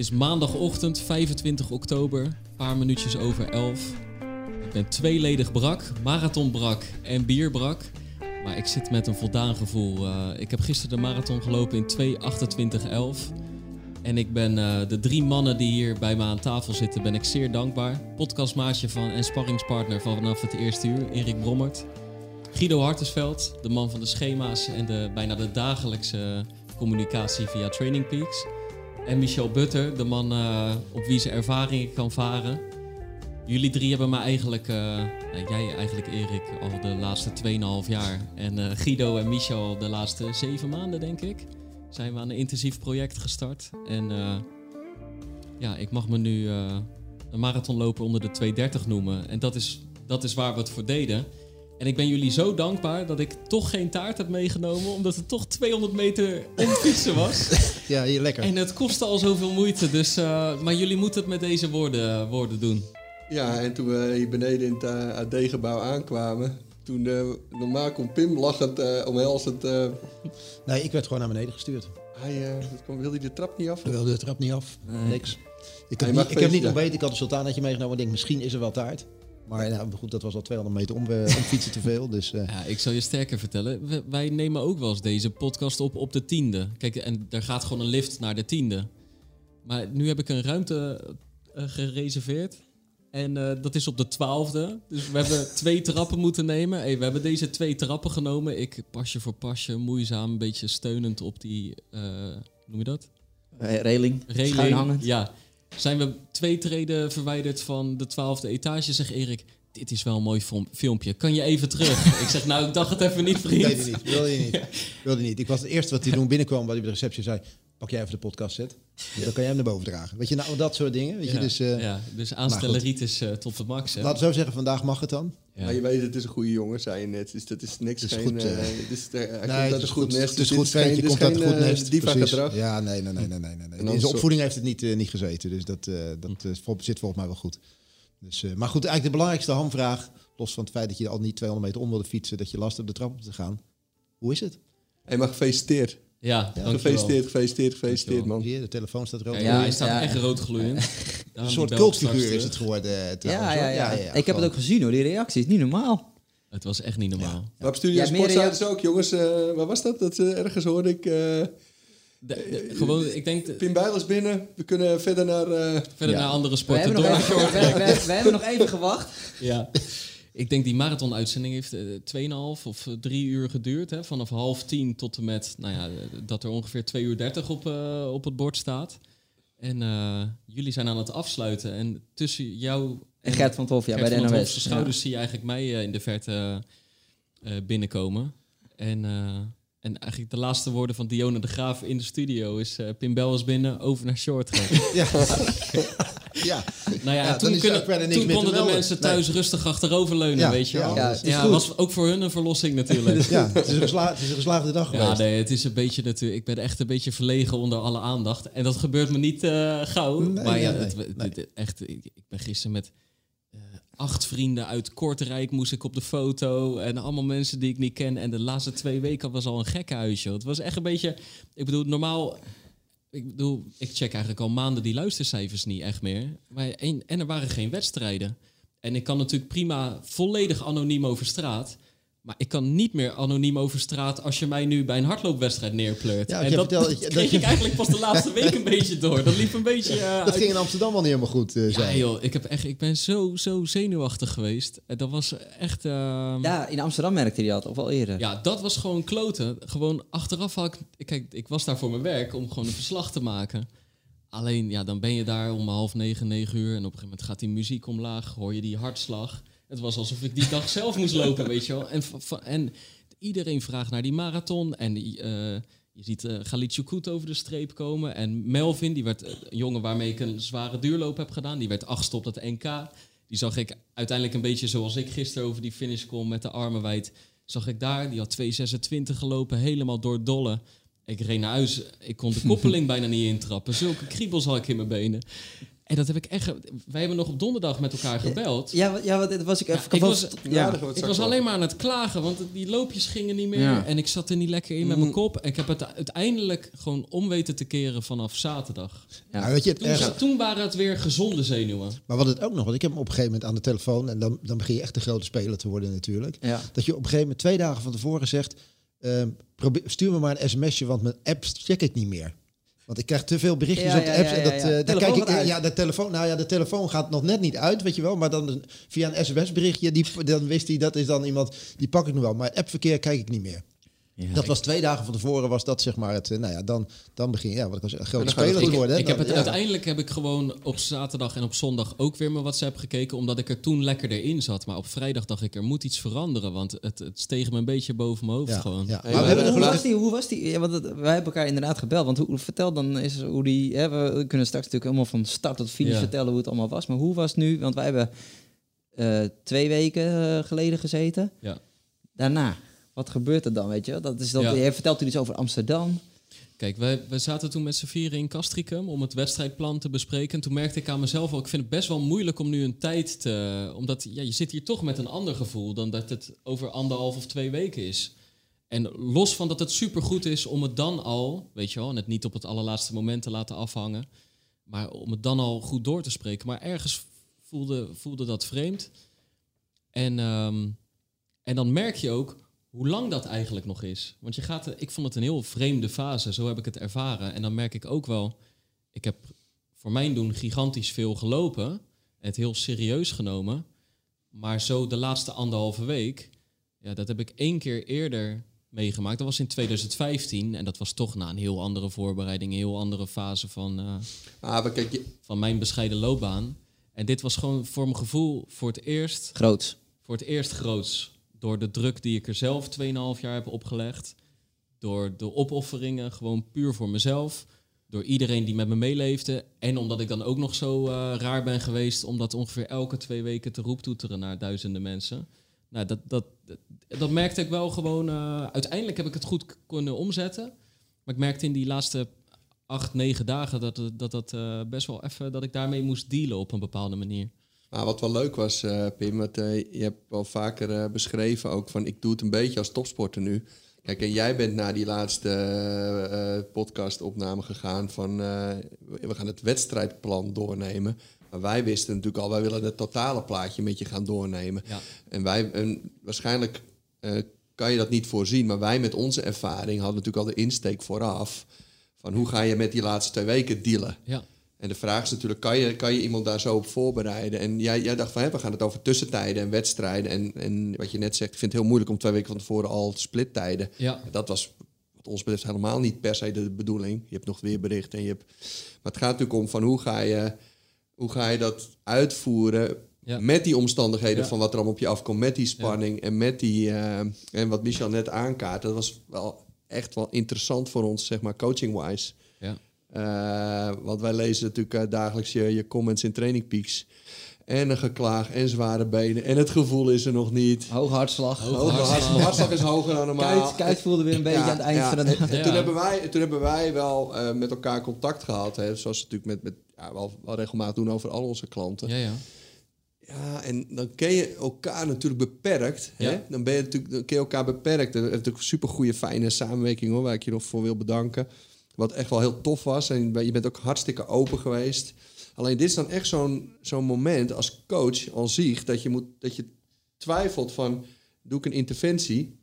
is maandagochtend 25 oktober, een paar minuutjes over 11. Ik ben tweeledig brak, marathon brak en bier brak. Maar ik zit met een voldaan gevoel. Uh, ik heb gisteren de marathon gelopen in 2.28.11. En ik ben uh, de drie mannen die hier bij me aan tafel zitten, ben ik zeer dankbaar. Podcastmaatje van en sparringspartner vanaf het eerste uur, Erik Brommert. Guido Hartensveld, de man van de schema's en de, bijna de dagelijkse communicatie via Training Peaks. En Michel Butter, de man uh, op wie ze ervaringen kan varen. Jullie drie hebben me eigenlijk, uh, nou, jij eigenlijk Erik, al de laatste 2,5 jaar. En uh, Guido en Michel de laatste 7 maanden, denk ik. Zijn we aan een intensief project gestart. En ja, ik mag me nu een marathonloper onder de 230 noemen. En dat is, dat is waar we het voor deden. En ik ben jullie zo dankbaar dat ik toch geen taart heb meegenomen, omdat het toch 200 meter omfietsen was. ja, hier lekker. En het kostte al zoveel moeite, dus, uh, maar jullie moeten het met deze woorden, woorden doen. Ja, en toen we hier beneden in het uh, AD-gebouw aankwamen, toen uh, normaal kon Pim lachend uh, omhelzend... Nee, ik werd gewoon naar beneden gestuurd. Hij wilde de trap niet af? Hij wilde de trap niet af, nee. niks. Ik heb, niet, ik heb niet ontbeten, ik had een sultanaatje meegenomen en denk misschien is er wel taart. Maar nou, goed, dat was al 200 meter om, uh, om fietsen te veel. Dus, uh. ja, ik zal je sterker vertellen. wij nemen ook wel eens deze podcast op op de tiende. Kijk, en daar gaat gewoon een lift naar de tiende. Maar nu heb ik een ruimte uh, gereserveerd. En dat is op de twaalfde. Dus we hebben twee trappen moeten nemen. Hey, we hebben deze twee trappen genomen. Ik pasje voor pasje, moeizaam, een beetje steunend op die... noem je dat? Reling. Reling. Schuin Ja zijn we twee treden verwijderd van de twaalfde etage, zegt Erik. Dit is wel een mooi filmpje. Kan je even terug? ik zeg, nou, ik dacht het even niet, vriend. Niet. Wilde je niet. Wilde niet. Ik was het eerste wat hij toen binnenkwam, wat hij bij de receptie zei... pak jij even de podcast zet. Dan kan jij hem naar boven dragen. Weet je, nou, dat soort dingen. Weet ja. je, dus, uh, ja, dus aanstelleritis uh, tot de max. Hè? Laten we zo zeggen, vandaag mag het dan. Ja. Maar je weet, het is een goede jongen, zei je net. Dus dat is niks het is geen... Goed, uh, het is, nee, het is goed, nest. Het is goed ventje, komt uit een goed nest. Diva gedrag. Ja, nee, nee, nee. nee, nee, nee. In zijn opvoeding heeft het niet, uh, niet gezeten. Dus dat, uh, dat uh, zit volgens mij wel goed. Dus, uh, maar goed, eigenlijk de belangrijkste hamvraag... los van het feit dat je al niet 200 meter om wilde fietsen... dat je last hebt de trap op te gaan. Hoe is het? Hij mag gefeliciteerd. Ja, ja gefeliciteerd, gefeliciteerd, gefeliciteerd, man. Hier, de telefoon staat rood. Ja, ja hij staat ja. echt rood gloeiend. een soort cultfiguur is het geworden. Ja, ja, ja, Ik heb het ook gezien hoor, die reactie is niet normaal. Het was echt niet normaal. Maar op Studio Sport zaten ze ook, jongens. Uh, waar was dat? Dat uh, ergens hoorde ik... Uh, de, de, gewoon, ik denk... De, Pim Bijl is binnen. We kunnen verder naar... verder naar andere sporten. We hebben, nog even, we, we, we hebben nog even gewacht. Ja. Ik denk die marathon-uitzending heeft uh, 2,5 of 3 uur geduurd. Hè? Vanaf half tien tot en met nou ja, dat er ongeveer 2 uur 30 op, uh, op het bord staat. En uh, jullie zijn aan het afsluiten. En tussen jou en Gert van Tof, ja, Gert bij de NOS. De schouders ja. zie je eigenlijk mij in de verte binnenkomen. En en eigenlijk de laatste woorden van Dione de Graaf in de studio is... Uh, Pim Bel is binnen, over naar short gaan. ja. Ja. Nou ja, ja toen, kunnen, toen konden de mensen thuis nee. rustig achteroverleunen, ja, weet je wel. Ja, het ja, was ook voor hun een verlossing natuurlijk. ja, het is, een gesla het is een geslaagde dag Ja, nee, het is een beetje natuurlijk... Ik ben echt een beetje verlegen onder alle aandacht. En dat gebeurt me niet uh, gauw. Nee, maar ja, nee, het, echt, ik, ik ben gisteren met acht vrienden uit Kortrijk moest ik op de foto. En allemaal mensen die ik niet ken. En de laatste twee weken was al een gekke huisje. Het was echt een beetje... Ik bedoel, normaal... Ik bedoel, ik check eigenlijk al maanden die luistercijfers niet echt meer. Maar en, en er waren geen wedstrijden. En ik kan natuurlijk prima volledig anoniem over straat... Maar ik kan niet meer anoniem over straat als je mij nu bij een hardloopwedstrijd neerpleurt. Ja, en dat, vertelde, dat kreeg ik eigenlijk pas de laatste week een beetje door. Dat liep een beetje... Uh, dat ging in Amsterdam al niet helemaal goed uh, Ja joh, ik, heb echt, ik ben zo, zo zenuwachtig geweest. En dat was echt... Uh, ja, in Amsterdam merkte hij dat, of al eerder. Ja, dat was gewoon kloten. Gewoon achteraf had ik... Kijk, ik was daar voor mijn werk om gewoon een verslag te maken. Alleen, ja, dan ben je daar om half negen, negen uur... en op een gegeven moment gaat die muziek omlaag, hoor je die hartslag... Het was alsof ik die dag zelf moest lopen, weet je wel. En, en iedereen vraagt naar die marathon. En uh, je ziet uh, Galit Chukut over de streep komen. En Melvin, die werd een jongen waarmee ik een zware duurloop heb gedaan. Die werd achtste op dat NK. Die zag ik uiteindelijk een beetje zoals ik gisteren over die finish kom met de armen wijd. Zag ik daar, die had 2,26 gelopen, helemaal door dolle. Ik reed naar huis, ik kon de koppeling bijna niet intrappen. Zulke kriebels had ik in mijn benen. En dat heb ik echt... Wij hebben nog op donderdag met elkaar gebeld. Ja, ja wat was ik even... ik was, ja, ik was alleen maar aan het klagen, want die loopjes gingen niet meer. En ik zat er niet lekker in met mijn mm. kop. En ik heb het uiteindelijk gewoon om weten te keren vanaf zaterdag. Ja. weet je, toen, toen, waren het weer gezonde zenuwen. Maar wat het ook nog, want ik heb hem op een gegeven moment aan de telefoon... en dan, dan begin je echt een grote speler te worden natuurlijk. Dat je op een gegeven moment twee dagen van tevoren zegt... Uh, probeer, stuur me maar een sms'je, want mijn apps check ik niet meer. Want ik krijg te veel berichtjes op de apps. en dat, uh, dan kijk ik, ja, de telefoon, nou ja, de telefoon gaat nog net niet uit, weet je wel. Maar dan via een sms-berichtje, die, dan wist hij, dat is dan iemand, die pak ik nog wel. Maar appverkeer kijk ik niet meer dat was twee dagen van tevoren, was dat zeg maar het. Eh, nou ja, dan, dan begin je, ja, wat ik was een grote speler te worden. Ik, heb het, Uiteindelijk heb ik gewoon op zaterdag en op zondag ook weer mijn WhatsApp gekeken, omdat ik er toen lekker erin zat. Maar op vrijdag dacht ik, er moet iets veranderen, want het, het steeg me een beetje boven mijn hoofd gewoon. Ja. Maar hebben, hoe, was die, hoe was die? Ja, want wij hebben elkaar inderdaad gebeld, want hoe, vertel dan eens hoe die. Hè, we kunnen straks natuurlijk helemaal van start tot finish vertellen hoe het allemaal was. Maar hoe was het nu? Want wij hebben uh, twee weken uh, geleden gezeten. Ja. Daarna wat gebeurt er dan, weet je? Dat is dat, ja. Je vertelt toen iets over Amsterdam. Kijk, wij, wij zaten toen met z'n vieren in Castricum om het wedstrijdplan te bespreken. En toen merkte ik aan mezelf al, ik vind het best wel moeilijk om nu een tijd te... Omdat ja, je zit hier toch met een ander gevoel dan dat het over anderhalf of twee weken is. En los van dat het supergoed is om het dan al, weet je wel, en het niet op het allerlaatste moment te laten afhangen. Maar om het dan al goed door te spreken. Maar ergens voelde, voelde dat vreemd. En, ehm, en dan merk je ook hoe lang dat eigenlijk nog is. Want je gaat, ik vond het een heel vreemde fase, zo heb ik het ervaren. En dan merk ik ook wel, ik heb voor mijn doen gigantisch veel gelopen. En het heel serieus genomen. Maar zo de laatste anderhalve week, ja, dat heb ik één keer eerder meegemaakt. Dat was in 2015 en dat was toch na een heel andere voorbereiding, een heel andere fase van, uh, ah, kijk, je... van mijn bescheiden loopbaan. En dit was gewoon voor mijn gevoel voor het eerst... Groots. Voor het eerst groots door de druk die ik er zelf 2,5 jaar heb opgelegd. Door de opofferingen, gewoon puur voor mezelf. Door iedereen die met me meeleefde. En omdat ik dan ook nog zo uh, raar ben geweest om dat ongeveer elke twee weken te roeptoeteren naar duizenden mensen. Nou, dat, dat, dat, merkte ik wel gewoon. Uh, uiteindelijk heb ik het goed kunnen omzetten. Maar ik merkte in die laatste acht, negen dagen dat dat, dat uh, best wel even dat ik daarmee moest dealen op een bepaalde manier. Maar wat wel leuk was, uh, Pim, wat, uh, je hebt wel vaker uh, beschreven ook van ik doe het een beetje als topsporter nu. Kijk, en jij bent naar die laatste podcastopname gegaan van we gaan het wedstrijdplan doornemen. Maar wij wisten natuurlijk al, wij willen het totale plaatje met je gaan doornemen. Ja. En wij, en waarschijnlijk kan je dat niet voorzien, maar wij met onze ervaring hadden natuurlijk al de insteek vooraf. Van hoe ga je met die laatste twee weken dealen? Ja. En de vraag is natuurlijk, kan je, kan je iemand daar zo op voorbereiden? En jij, jij dacht van, we gaan het over tussentijden en wedstrijden. En, en wat je net zegt, ik vind het heel moeilijk om twee weken van tevoren al splittijden. Ja. Dat was wat ons betreft helemaal niet per se de bedoeling. Je hebt nog weerbericht en je hebt... Maar het gaat natuurlijk om van hoe ga je, hoe ga je dat uitvoeren... Met die omstandigheden van wat er allemaal op je afkomt, met die spanning en met die. Uh, en wat Michel net aankaart, dat was wel echt wel interessant voor ons, zeg maar, coaching-wise. Uh, want wij lezen natuurlijk uh, dagelijks je, je, comments in Training Peaks. En een geklaag en zware benen. En het gevoel is er nog niet. Hoge hartslag. Hoge, hartslag. hartslag is hoger dan normaal. Kuit, kuit voelde weer een beetje aan het eind van toen, hebben wij, toen hebben wij wel uh, met elkaar contact gehad. Hè, zoals we natuurlijk met, met, ja, wel, wel regelmatig doen over al onze klanten. Ja, ja. Ja, en dan ken je elkaar natuurlijk beperkt. Hè? Dan, ben je natuurlijk, dan ken je elkaar beperkt. Dat is natuurlijk een super goede, fijne samenwerking hoor, waar ik je nog voor wil bedanken. Wat echt wel heel tof was. En je bent ook hartstikke open geweest. Alleen dit is dan echt zo'n zo'n moment als coach al zich dat je, moet, dat je twijfelt van doe ik een interventie?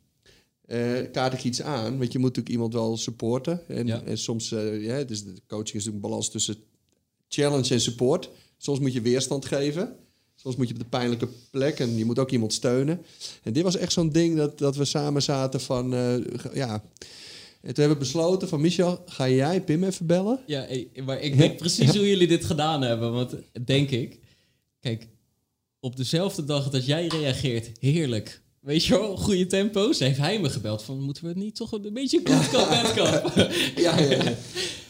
Uh, kaart ik iets aan? Want je moet natuurlijk iemand wel supporten. En, en soms, uh, ja, dus de coaching is natuurlijk een balans tussen challenge en support. Soms moet je weerstand geven. Soms moet je op de pijnlijke plek en je moet ook iemand steunen. En dit was echt zo'n ding dat, dat we samen zaten van, uh, ja, en toen hebben we besloten van Michel, ga jij Pim even bellen? Ja, maar ik weet precies hoe jullie dit gedaan hebben. Want denk ik, kijk, op dezelfde dag dat jij reageert, heerlijk. Weet je wel, goede tempo's. Heeft hij me gebeld van, moeten we het niet toch een beetje goed kan, ja, ja. Ja, ja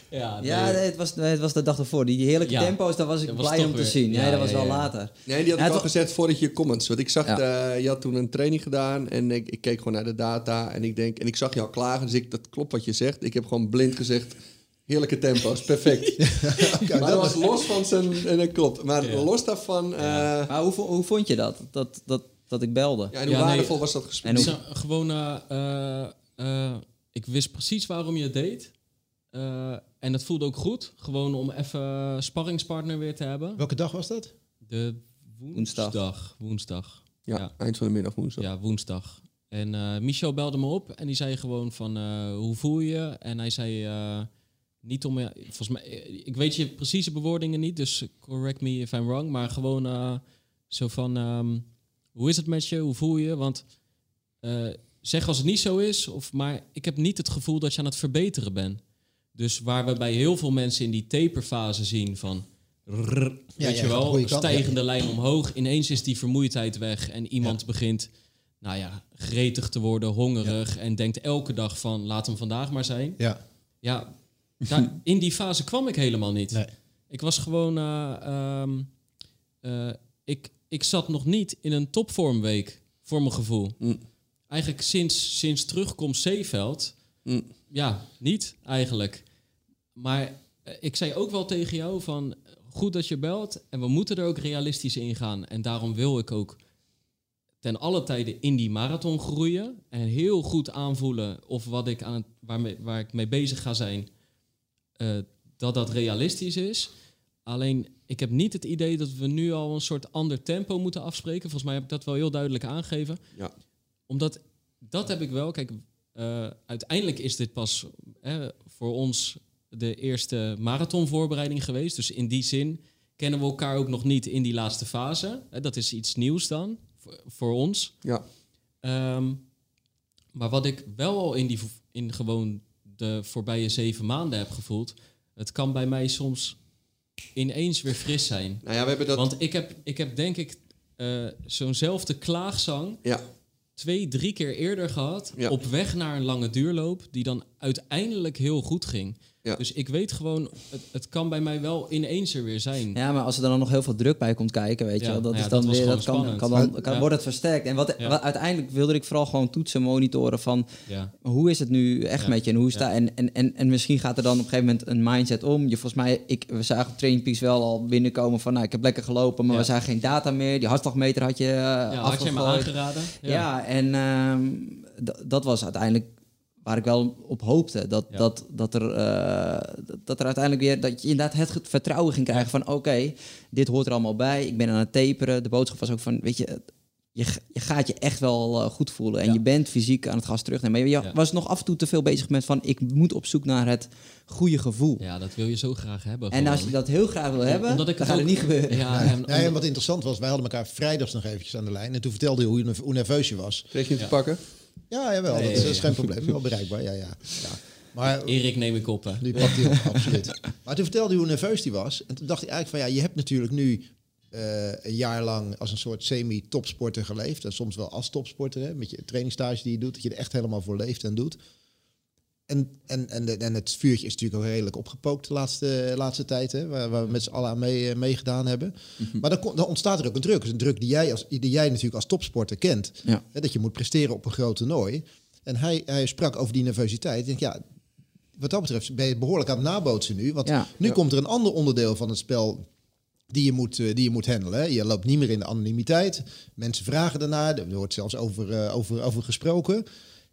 het, was, het was de dag ervoor. Die heerlijke tempo's, daar was ik blij om te zien. Nee, dat was wel later. Nee, die had ik al gezet voordat je comments. Want ik zag, uh, je had toen een training gedaan en ik, ik, keek gewoon naar de data. En ik denk, en ik zag je al klagen, dus ik, dat klopt wat je zegt. Ik heb gewoon blind gezegd, Heerlijke tempo's, perfect. maar dat was los van zijn... En dat klopt. Maar los daarvan... Ja. maar hoe, hoe vond je dat? Dat, dat, dat ik belde? Ja, en hoe waardevol was dat gesprek? En hoe... Gewoon... Uh, ik wist precies waarom je het deed. Uh, en dat voelde ook goed. Gewoon om even sparringspartner weer te hebben. Welke dag was dat? De woensdag. Woensdag. Ja, eind van de middag woensdag. Ja, woensdag. En uh, Michel belde me op en die zei gewoon van uh, hoe voel je? En hij zei niet om volgens mij ik weet je precieze bewoordingen niet, dus correct me if I'm wrong, maar gewoon zo van um, hoe is het met je? Hoe voel je? Want zeg als het niet zo is, of, maar ik heb niet het gevoel dat je aan het verbeteren bent. Dus waar we bij heel veel mensen in die taperfase zien van... weet je wel, stijgende lijn omhoog. Ineens is die vermoeidheid weg en iemand begint, nou ja, gretig te worden, hongerig. En denkt elke dag van, laat hem vandaag maar zijn. Ja. Ja, in die fase kwam ik helemaal niet. Nee. Ik was gewoon... Uh, um, uh, ik, ik zat nog niet in een topvormweek, voor mijn gevoel. Mm eigenlijk sinds, sinds terugkomst Zeeveld, mm. ja, niet eigenlijk. Maar eh, ik zei ook wel tegen jou van, goed dat je belt en we moeten er ook realistisch in gaan. En daarom wil ik ook ten alle tijden in die marathon groeien en heel goed aanvoelen of wat ik aan het, waarmee, waar ik mee bezig ga zijn, uh, dat dat realistisch is. Alleen ik heb niet het idee dat we nu al een soort ander tempo moeten afspreken. Volgens mij heb ik dat wel heel duidelijk aangegeven. Ja omdat dat heb ik wel. Kijk, uh, uiteindelijk is dit pas voor ons de eerste marathonvoorbereiding geweest. Dus in die zin kennen we elkaar ook nog niet in die laatste fase. dat is iets nieuws dan voor, voor ons. Ja. Um, maar wat ik wel al in, die, in gewoon de voorbije zeven maanden heb gevoeld, het kan bij mij soms ineens weer fris zijn. Nou ja, we hebben dat... Want ik heb, ik heb denk ik uh, zo'nzelfde klaagzang ja twee, drie keer eerder gehad. Op weg naar een lange duurloop. Die dan uiteindelijk heel goed ging. Ja. Dus ik weet gewoon, het, het, kan bij mij wel ineens er weer zijn. Ja, maar als er dan nog heel veel druk bij komt kijken, weet je wel, dat is dan dat weer, dat kan, kan, dan kan, wordt het versterkt. En wat, uiteindelijk wilde ik vooral gewoon toetsen, monitoren van hoe is het nu echt met je en hoe staat en, en, en, en misschien gaat er dan op een gegeven moment een mindset om. Je volgens mij, ik, we zagen op Training Peaks wel al binnenkomen van, nou, ik heb lekker gelopen, maar we zagen geen data meer. Die hartslagmeter had je uh, ja, had je me aangeraden. Ja, en uh, dat was uiteindelijk waar ik wel op hoopte. Dat, dat, dat, er, uh, dat er uiteindelijk weer dat je inderdaad het vertrouwen ging krijgen van oké, dit hoort er allemaal bij. Ik ben aan het taperen. De boodschap was ook van, weet je, je, je gaat je echt wel uh, goed voelen. En je bent fysiek aan het gas terugnemen. Maar je was nog af en toe te veel bezig met van ik moet op zoek naar het goede gevoel. Ja, dat wil je zo graag hebben. En als je dat heel graag wil hebben, Omdat ik dan gaat het niet gebeuren. Ja, en, en, wat interessant was, wij hadden elkaar vrijdags nog eventjes aan de lijn. En toen vertelde je hoe, je, hoe nerveus je was. Kreeg je het te pakken? Ja, jawel, dat is, geen probleem. Wel bereikbaar, ja, ja. ja. Maar, Erik neem ik op, hè. Die pakt hij op, absoluut. Maar toen vertelde hij hoe nerveus hij was. En toen dacht hij eigenlijk van, ja, je hebt natuurlijk nu uh, een jaar lang als een soort semi-topsporter geleefd. En soms wel als topsporter, hè, met je trainingstage die je doet. Dat je er echt helemaal voor leeft en doet. En, en, en, de, en het vuurtje is natuurlijk ook redelijk opgepookt de laatste, laatste tijd, hè, waar, waar we met z'n allen aan mee, uh, meegedaan hebben. Mhm. Maar dan, dan, ontstaat er ook een druk. Dus een druk die jij, als, die jij natuurlijk als topsporter kent. Ja. Hè, dat je moet presteren op een groot toernooi. En hij, hij sprak over die nervositeit. Ik denk, ja, wat dat betreft ben je behoorlijk aan het nabootsen nu. Want ja. nu komt er een ander onderdeel van het spel die je moet, uh, die je moet handelen. Je loopt niet meer in de anonimiteit. Mensen vragen daarnaar. Er wordt zelfs over, uh, over, over gesproken.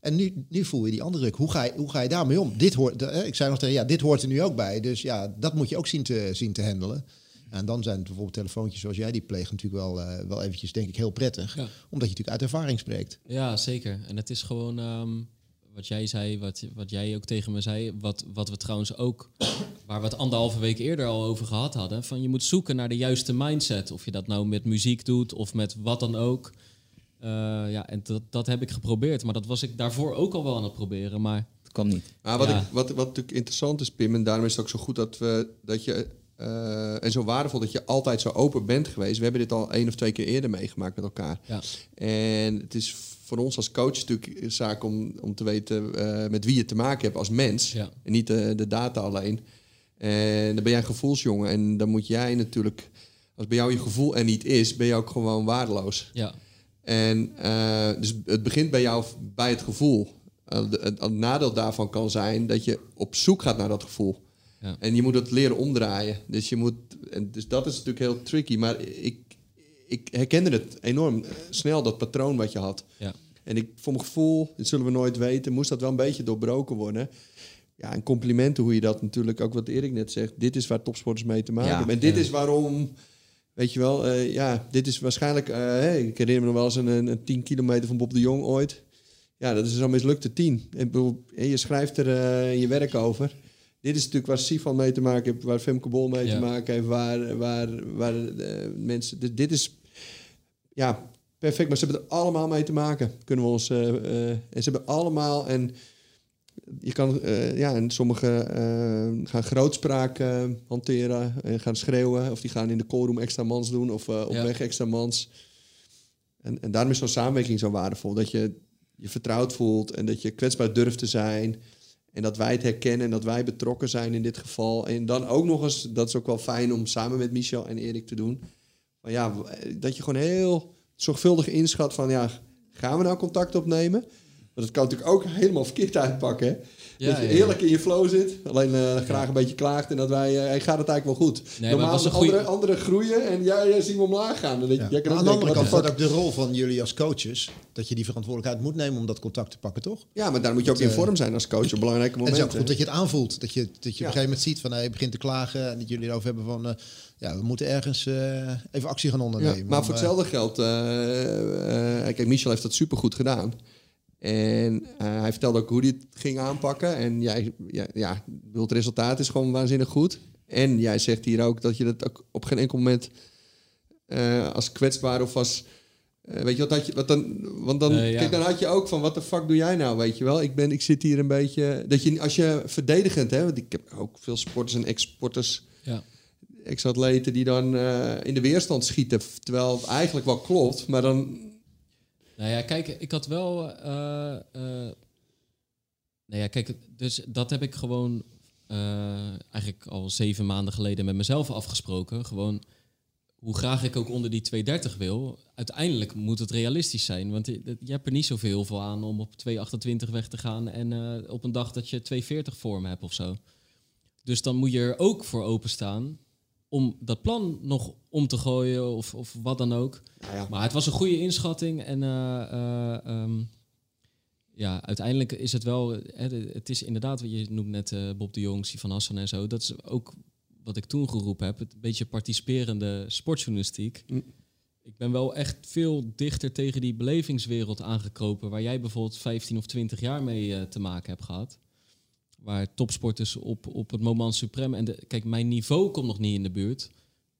En nu, nu voel je die andere druk. Hoe ga je, hoe ga je daarmee om? Dit hoort, ik zei nog tegen ja, dit hoort er nu ook bij. Dus ja, dat moet je ook zien te, zien te handelen. En dan zijn het bijvoorbeeld telefoontjes zoals jij die pleegt natuurlijk wel, uh, wel eventjes, denk ik, heel prettig. Omdat je natuurlijk uit ervaring spreekt. Ja, zeker. En het is gewoon um, wat jij zei, wat, wat jij ook tegen me zei. Wat, wat we trouwens ook, waar we het anderhalve week eerder al over gehad hadden. Van je moet zoeken naar de juiste mindset. Of je dat nou met muziek doet of met wat dan ook. Uh, ja, en dat, dat heb ik geprobeerd. Maar dat was ik daarvoor ook al wel aan het proberen. Maar het kwam niet. Maar wat, ik, wat, wat natuurlijk interessant is, Pim, en daarom is het ook zo goed dat, we, dat je. Uh, en zo waardevol dat je altijd zo open bent geweest. We hebben dit al één of twee keer eerder meegemaakt met elkaar. Ja. En het is voor ons als coach natuurlijk een zaak om, om te weten uh, met wie je te maken hebt als mens. Ja. En niet de, de data alleen. En dan ben jij een gevoelsjongen. En dan moet jij natuurlijk, als bij jou je gevoel er niet is, ben je ook gewoon waardeloos. Ja. En uh, dus het begint bij jou bij het gevoel. Uh, het, het, nadeel daarvan kan zijn dat je op zoek gaat naar dat gevoel. Ja. En je moet het leren omdraaien. Dus, je moet, en dus dat is natuurlijk heel tricky. Maar ik, ik herkende het enorm snel, dat patroon wat je had. Ja. En ik, voor mijn gevoel, dit zullen we nooit weten, moest dat wel een beetje doorbroken worden. Ja, en complimenten hoe je dat natuurlijk, ook wat Erik net zegt, dit is waar topsporters mee te maken hebben. En dit is waarom, weet je wel, uh, ja, dit is waarschijnlijk, uh, hey, ik herinner me nog wel eens een, een 10 kilometer van Bob de Jong ooit. Ja, dat is zo'n mislukte 10. En je schrijft er uh, je werk over. Dit is natuurlijk waar Sifan mee te maken heeft, waar Femke Bol mee te maken heeft, waar, waar, waar mensen... Dit, dit is ja, perfect. Maar ze hebben er allemaal mee te maken, kunnen we ons. En ze hebben allemaal. En je kan, uh, ja, en sommigen gaan grootspraak hanteren en gaan schreeuwen. Of die gaan in de koolroom extra mans doen of op ja. weg extra mans. En, en daarom is zo'n samenwerking zo waardevol. Dat je je vertrouwd voelt en dat je kwetsbaar durft te zijn. En dat wij het herkennen en dat wij betrokken zijn in dit geval. En dan ook nog eens, dat is ook wel fijn om samen met Michel en Erik te doen. Maar ja, dat je gewoon heel zorgvuldig inschat van ja, gaan we nou contact opnemen? Want het kan natuurlijk ook helemaal verkeerd uitpakken. Ja, dat je heerlijk in je flow zit, alleen uh, graag een beetje klaagt en dat wij, uh, gaat het eigenlijk wel goed. Nee, Normaal andere, goeie... andere groeien en jij, jij zien we omlaag gaan. Dan jij kan aan de andere kant is ook de rol van jullie als coaches, dat je die verantwoordelijkheid moet nemen om dat contact te pakken, toch? Ja, maar daar moet je ook in vorm zijn als coach op belangrijke momenten. Het is ook goed dat je het aanvoelt, dat je, dat je op een gegeven moment ziet van hij begint te klagen en dat jullie erover hebben van... Uh, ja, we moeten ergens uh, even actie gaan ondernemen. Ja, maar voor hetzelfde geld, uh, kijk, Michel heeft dat supergoed gedaan. En uh, hij vertelde ook hoe hij het ging aanpakken. En jij, ja, ja, het resultaat is gewoon waanzinnig goed. En jij zegt hier ook dat je dat ook op geen enkel moment uh, als kwetsbaar of als... Uh, weet je wat, had je, wat dan? Want dan, ja. kijk, dan had je ook van, wat de fuck doe jij nou, weet je wel? Ik, ben, ik zit hier een beetje... Dat je, als je verdedigend, hè, want ik heb ook veel sporters en ex-sporters... Ja. Ex-atleten die dan in de weerstand schieten. Terwijl het eigenlijk wel klopt, maar dan nou ja, kijk, ik had wel. Uh, nou ja, kijk, dus dat heb ik gewoon uh, eigenlijk al zeven maanden geleden met mezelf afgesproken. Gewoon hoe graag ik ook onder die 230 wil. Uiteindelijk moet het realistisch zijn. Want je, hebt er niet zoveel voor aan om op 228 weg te gaan. En op een dag dat je 240 voor me hebt of zo. Dus dan moet je er ook voor openstaan om dat plan nog om te gooien of, of wat dan ook. Nou ja. Maar het was een goede inschatting en uh, uh, um, ja, uiteindelijk is het wel, het is inderdaad, wat je noemt net uh, Bob de Jong, Van Hassan en zo, dat is ook wat ik toen geroepen heb, het beetje participerende sportjournalistiek. Mm. Ik ben wel echt veel dichter tegen die belevingswereld aangekropen, waar jij bijvoorbeeld 15 of 20 jaar mee te maken hebt gehad waar topsporters op, op het moment suprem. En de, kijk, mijn niveau komt nog niet in de buurt.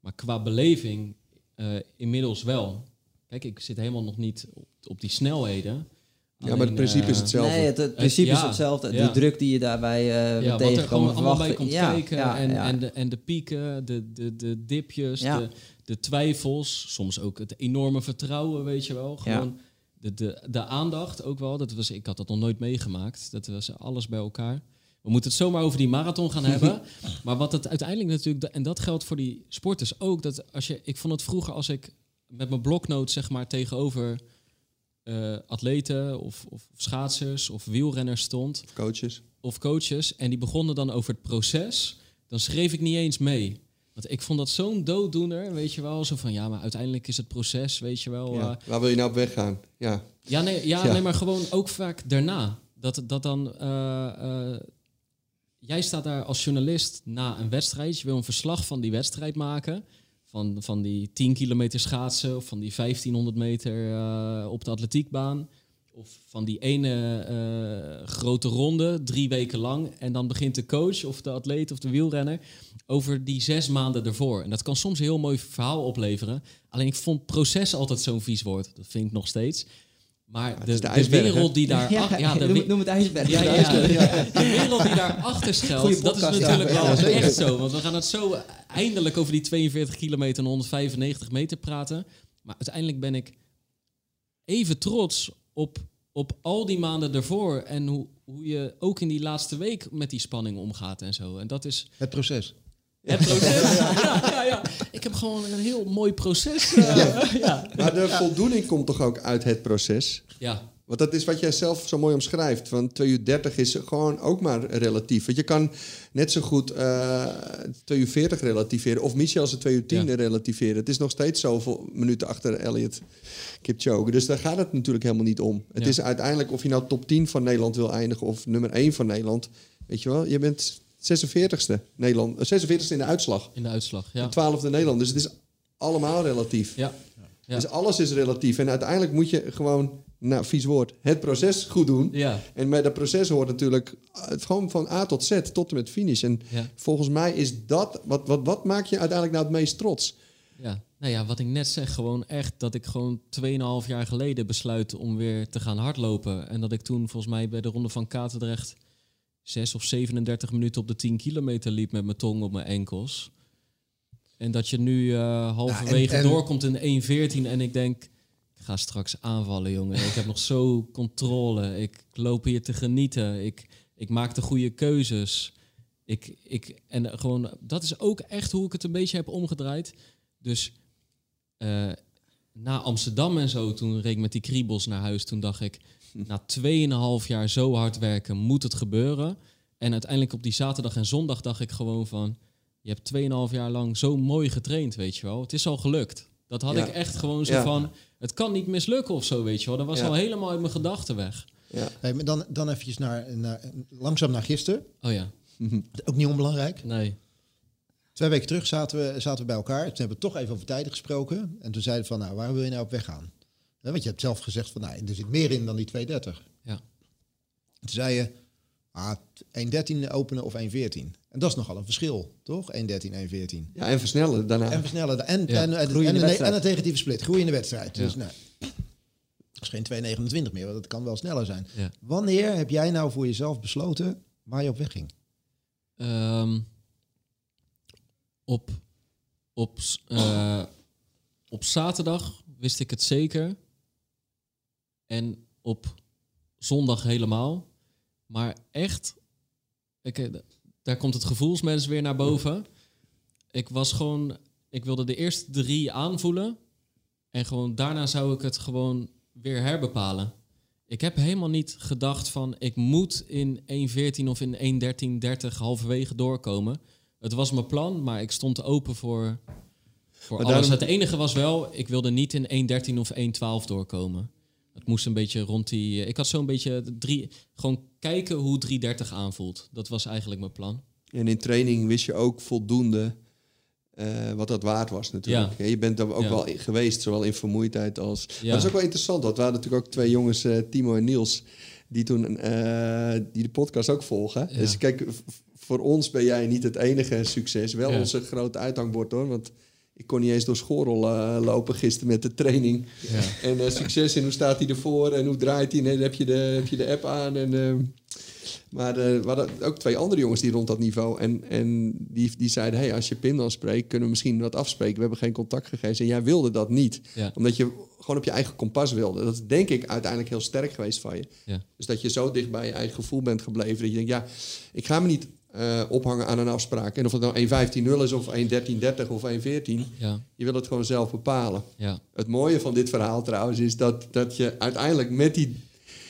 Maar qua beleving uh, inmiddels wel. Kijk, ik zit helemaal nog niet op, op die snelheden. Ja, maar het principe is eh, hetzelfde. Nee, het, principe is hetzelfde. Ja. De druk die je daarbij uh, ja, tegenkomt. Wat er allemaal bij komt kijken. En, en, de, en de pieken, de, de, de dipjes, de, de twijfels. Soms ook het enorme vertrouwen, weet je wel. Gewoon de, de, de aandacht ook wel. Dat was, ik had dat nog nooit meegemaakt. Dat was alles bij elkaar. We moeten het zomaar over die marathon gaan hebben. maar wat het uiteindelijk natuurlijk, en dat geldt voor die sporters ook, dat als je, ik vond het vroeger als ik met mijn bloknoot zeg maar tegenover uh, atleten of, of, schaatsers of wielrenners stond. Of coaches. Of coaches. En die begonnen dan over het proces. Dan schreef ik niet eens mee. Want ik vond dat zo'n dooddoener, weet je wel. Zo van, ja, maar uiteindelijk is het proces, weet je wel. Ja. Uh, Waar wil je nou op weg gaan? Ja, ja, nee, ja, nee maar gewoon ook vaak daarna. Dat, dat dan... Uh, jij staat daar als journalist na een wedstrijd. Je wil een verslag van die wedstrijd maken. Van, van die 10 kilometer schaatsen of van die 1500 meter uh, op de atletiekbaan. Of van die ene uh, grote ronde, drie weken lang. En dan begint de coach of de atleet of de wielrenner over die zes maanden ervoor. En dat kan soms een heel mooi verhaal opleveren. Alleen ik vond proces altijd zo'n vies woord. Dat vind ik nog steeds. Maar de, de, wereld die daar... Ja, ja, de, noem, het ijsberg. Ja, ja, de wereld die daarachter schuilt, dat is natuurlijk wel echt zo. Want we gaan het zo eindelijk over die 42 kilometer en 195 meter praten. Maar uiteindelijk ben ik even trots op, op al die maanden ervoor. En hoe, hoe je ook in die laatste week met die spanning omgaat en zo. En dat is... Het proces. Het proces. ja, ja, ja. Ik heb gewoon een heel mooi proces. Uh, ja. Maar de voldoening komt toch ook uit het proces? Ja. Want dat is wat jij zelf zo mooi omschrijft. Van 2 uur 30 is gewoon ook maar relatief. Want je kan net zo goed uh, 2 uur 40 relativeren. Of Michel ze 2 uur 10 relativeren. Het is nog steeds zoveel minuten achter Elliot Kipchoge. Dus daar gaat het natuurlijk helemaal niet om. Het is uiteindelijk of je nou top 10 van Nederland wil eindigen... of nummer 1 van Nederland. Weet je wel, je bent 46ste Nederland. 46ste eh, in de uitslag. In de uitslag, ja. 12e Nederland. Dus het is allemaal relatief. Ja. ja. Dus alles is relatief. En uiteindelijk moet je gewoon nou, vies woord, het proces goed doen. Ja. En met dat proces hoort natuurlijk het gewoon van A tot Z tot en met finish. En volgens mij is dat, wat, wat, wat maak je uiteindelijk nou het meest trots? Ja, nou ja, wat ik net zeg, gewoon echt dat ik gewoon 2,5 jaar geleden besluit om weer te gaan hardlopen. En dat ik toen volgens mij bij de Ronde van Katendrecht 6 of 37 minuten op de 10 kilometer liep met mijn tong op mijn enkels. En dat je nu uh, halverwege doorkomt in 1.14 en ik denk ga straks aanvallen, jongen. Ik heb nog zo controle. Ik loop hier te genieten. Ik, ik maak de goede keuzes. Ik, ik, en gewoon, dat is ook echt hoe ik het een beetje heb omgedraaid. Dus uh, na Amsterdam en zo, toen reed ik met die kriebels naar huis. Toen dacht ik, na 2,5 jaar zo hard werken, moet het gebeuren. En uiteindelijk op die zaterdag en zondag dacht ik gewoon van... Je hebt 2,5 jaar lang zo mooi getraind, weet je wel. Het is al gelukt. Dat had ik echt gewoon zo van het kan niet mislukken of zo, weet je wel. Dat was al helemaal uit mijn gedachten weg. Ja. Hey, dan, dan eventjes naar, naar, langzaam naar gisteren. Oh ja. Ook niet onbelangrijk. Nee. Twee weken terug zaten we, zaten we bij elkaar. Toen hebben we toch even over tijden gesproken. En toen zeiden we van, nou, waar wil je nou op weg gaan? want je hebt zelf gezegd van, nou, er zit meer in dan die 230. Ja. Toen zei je, ah, 1.13 openen of 1.14. En dat is nogal een verschil, toch? 1.13, 1.14. Ja, en versnellen daarna. En versnellen. En, ja. en, en, en, en, en, een negatieve split. Groei in de wedstrijd. Dus nou, dat is geen 2,29 meer, want dat kan wel sneller zijn. Ja. Wanneer heb jij nou voor jezelf besloten waar je op weg ging? Um, op, op, uh, op zaterdag wist ik het zeker. En op zondag helemaal. Maar echt, ik, eh, daar komt het gevoelsmens weer naar boven. Ik was gewoon, ik wilde de eerste drie aanvoelen. En gewoon daarna zou ik het gewoon weer herbepalen. Ik heb helemaal niet gedacht van ik moet in 1.14 of in 1.13.30 halverwege doorkomen. Het was mijn plan, maar ik stond open voor, voor alles. Het enige was wel, ik wilde niet in 1.13 of 1.12 doorkomen. Het moest een beetje rond die. Eh, ik had zo'n beetje drie. Gewoon kijken hoe 330 aanvoelt. Dat was eigenlijk mijn plan. En in training wist je ook voldoende uh, wat dat waard was natuurlijk. Ja. je bent er ook wel geweest, zowel in vermoeidheid als... Ja. Maar dat is ook wel interessant, want we hadden natuurlijk ook twee jongens, uh, Timo en Niels... die toen uh, die de podcast ook volgen. Dus kijk, voor ons ben jij niet het enige succes. Wel onze grote uithangbord hoor, want ik kon niet eens door Schorrel uh, lopen gisteren met de training. Ja. En uh, succes in hoe staat hij ervoor en hoe draait hij. En heb je de, heb je de app aan. En, uh, maar we hadden ook twee andere jongens die rond dat niveau. En, en die, die zeiden, hey, als je Pim dan spreekt, kunnen we misschien wat afspreken. We hebben geen contact gegeven. En jij wilde dat niet. Ja. Omdat je gewoon op je eigen kompas wilde. Dat is denk ik uiteindelijk heel sterk geweest van je. Ja. Dus dat je zo dicht bij je eigen gevoel bent gebleven. Dat je denkt, ja, ik ga me niet uh, ophangen aan een afspraak. En of het nou 1.15.0 is of 1.13.30 of 1.14. Ja. Je wil het gewoon zelf bepalen. Ja. Het mooie van dit verhaal trouwens is dat, dat je uiteindelijk met die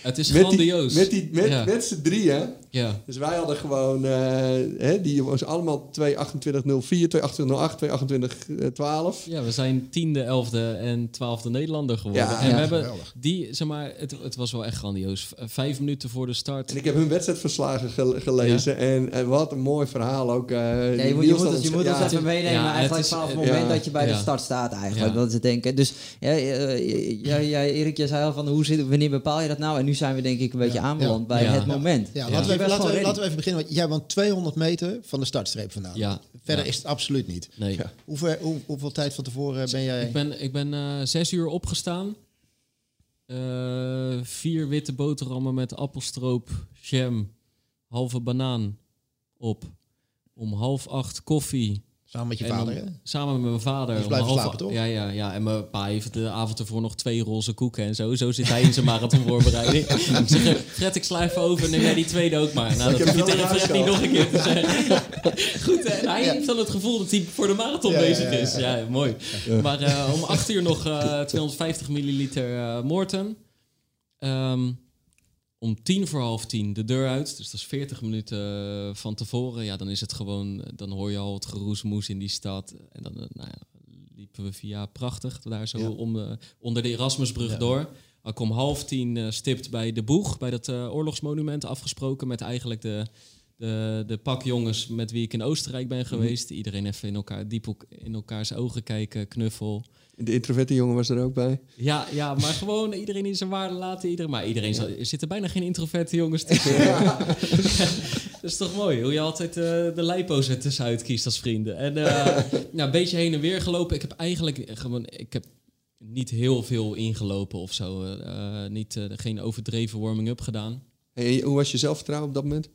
het is met grandioos. Die, met die, met, ja. met z'n drieën. Ja. Dus wij hadden gewoon, uh, hè, die was allemaal 22804, 22808, 22812. Ja, we zijn tiende, elfde en twaalfde Nederlander geworden. Ja, en ja, we hebben geweldig. die, zeg maar, het, het was wel echt grandioos. Vijf minuten voor de start. En ik heb hun wedstrijdverslagen gel gelezen. En, en wat een mooi verhaal ook. Uh, ja, je, moet, je moet, het, je moet het even meenemen eigenlijk vanaf het moment dat je bij de start staat eigenlijk. Dat is het denken. Dus ja, ja, ja, Erik, je zei al van hoe zit, wanneer bepaal je dat nou? En nu zijn we denk ik een beetje aanbeland bij het moment. Ja, laten, we laten, we, laten we even beginnen. Want jij woont 200 meter van de startstreep vandaan. Ja. Verder is het absoluut niet. Nee. Hoe ver, hoe, hoeveel tijd van tevoren ben jij? Ik ben, ik ben uh, zes uur opgestaan. Uh, vier witte boterhammen met appelstroop, jam, halve banaan op. Om half acht koffie. Samen met je vader, hè? Samen met mijn vader. Dus blijven slapen, toch? Ja, ja, ja. En mijn pa heeft de avond ervoor nog twee roze koeken en zo. Zo zit hij in zijn marathonvoorbereiding. ik zeg, Fred, ik even over. Neem jij die tweede ook maar. Nou, dat hoef je tegen Fred niet nog een keer te zeggen. Goed, hè? Hij heeft dan het gevoel dat hij voor de marathon ja, bezig is. Ja, mooi. Maar uh, om acht uur nog uh, 250 milliliter uh, Morten. ehm, om tien voor half tien de deur uit. Dus dat is 40 minuten eh, van tevoren. Ja, dan is het gewoon, dan hoor je al het geroesmoes in die stad. En dan nou ja, liepen we via prachtig daar zo om, onder de Erasmusbrug door. Ik om half tien stipt bij de Boeg, bij dat oorlogsmonument afgesproken met eigenlijk de de, de pakjongens met wie ik in Oostenrijk ben mhm. geweest. Iedereen even in elkaar diep in elkaars ogen kijken, knuffel. De introverte jongen was er ook bij. Ja, ja maar gewoon iedereen in zijn waarde laten. Iedereen, maar iedereen ja. er zitten bijna geen introverte jongens tussen. Ja. dat is toch mooi hoe je altijd uh, de lijpo's er tussenuit kiest als vrienden. En uh, een beetje heen en weer gelopen. Ik heb eigenlijk gewoon, ik heb niet heel veel ingelopen of zo. Uh, niet, geen overdreven warming-up gedaan. Hey, hoe was je zelfvertrouwen op dat moment?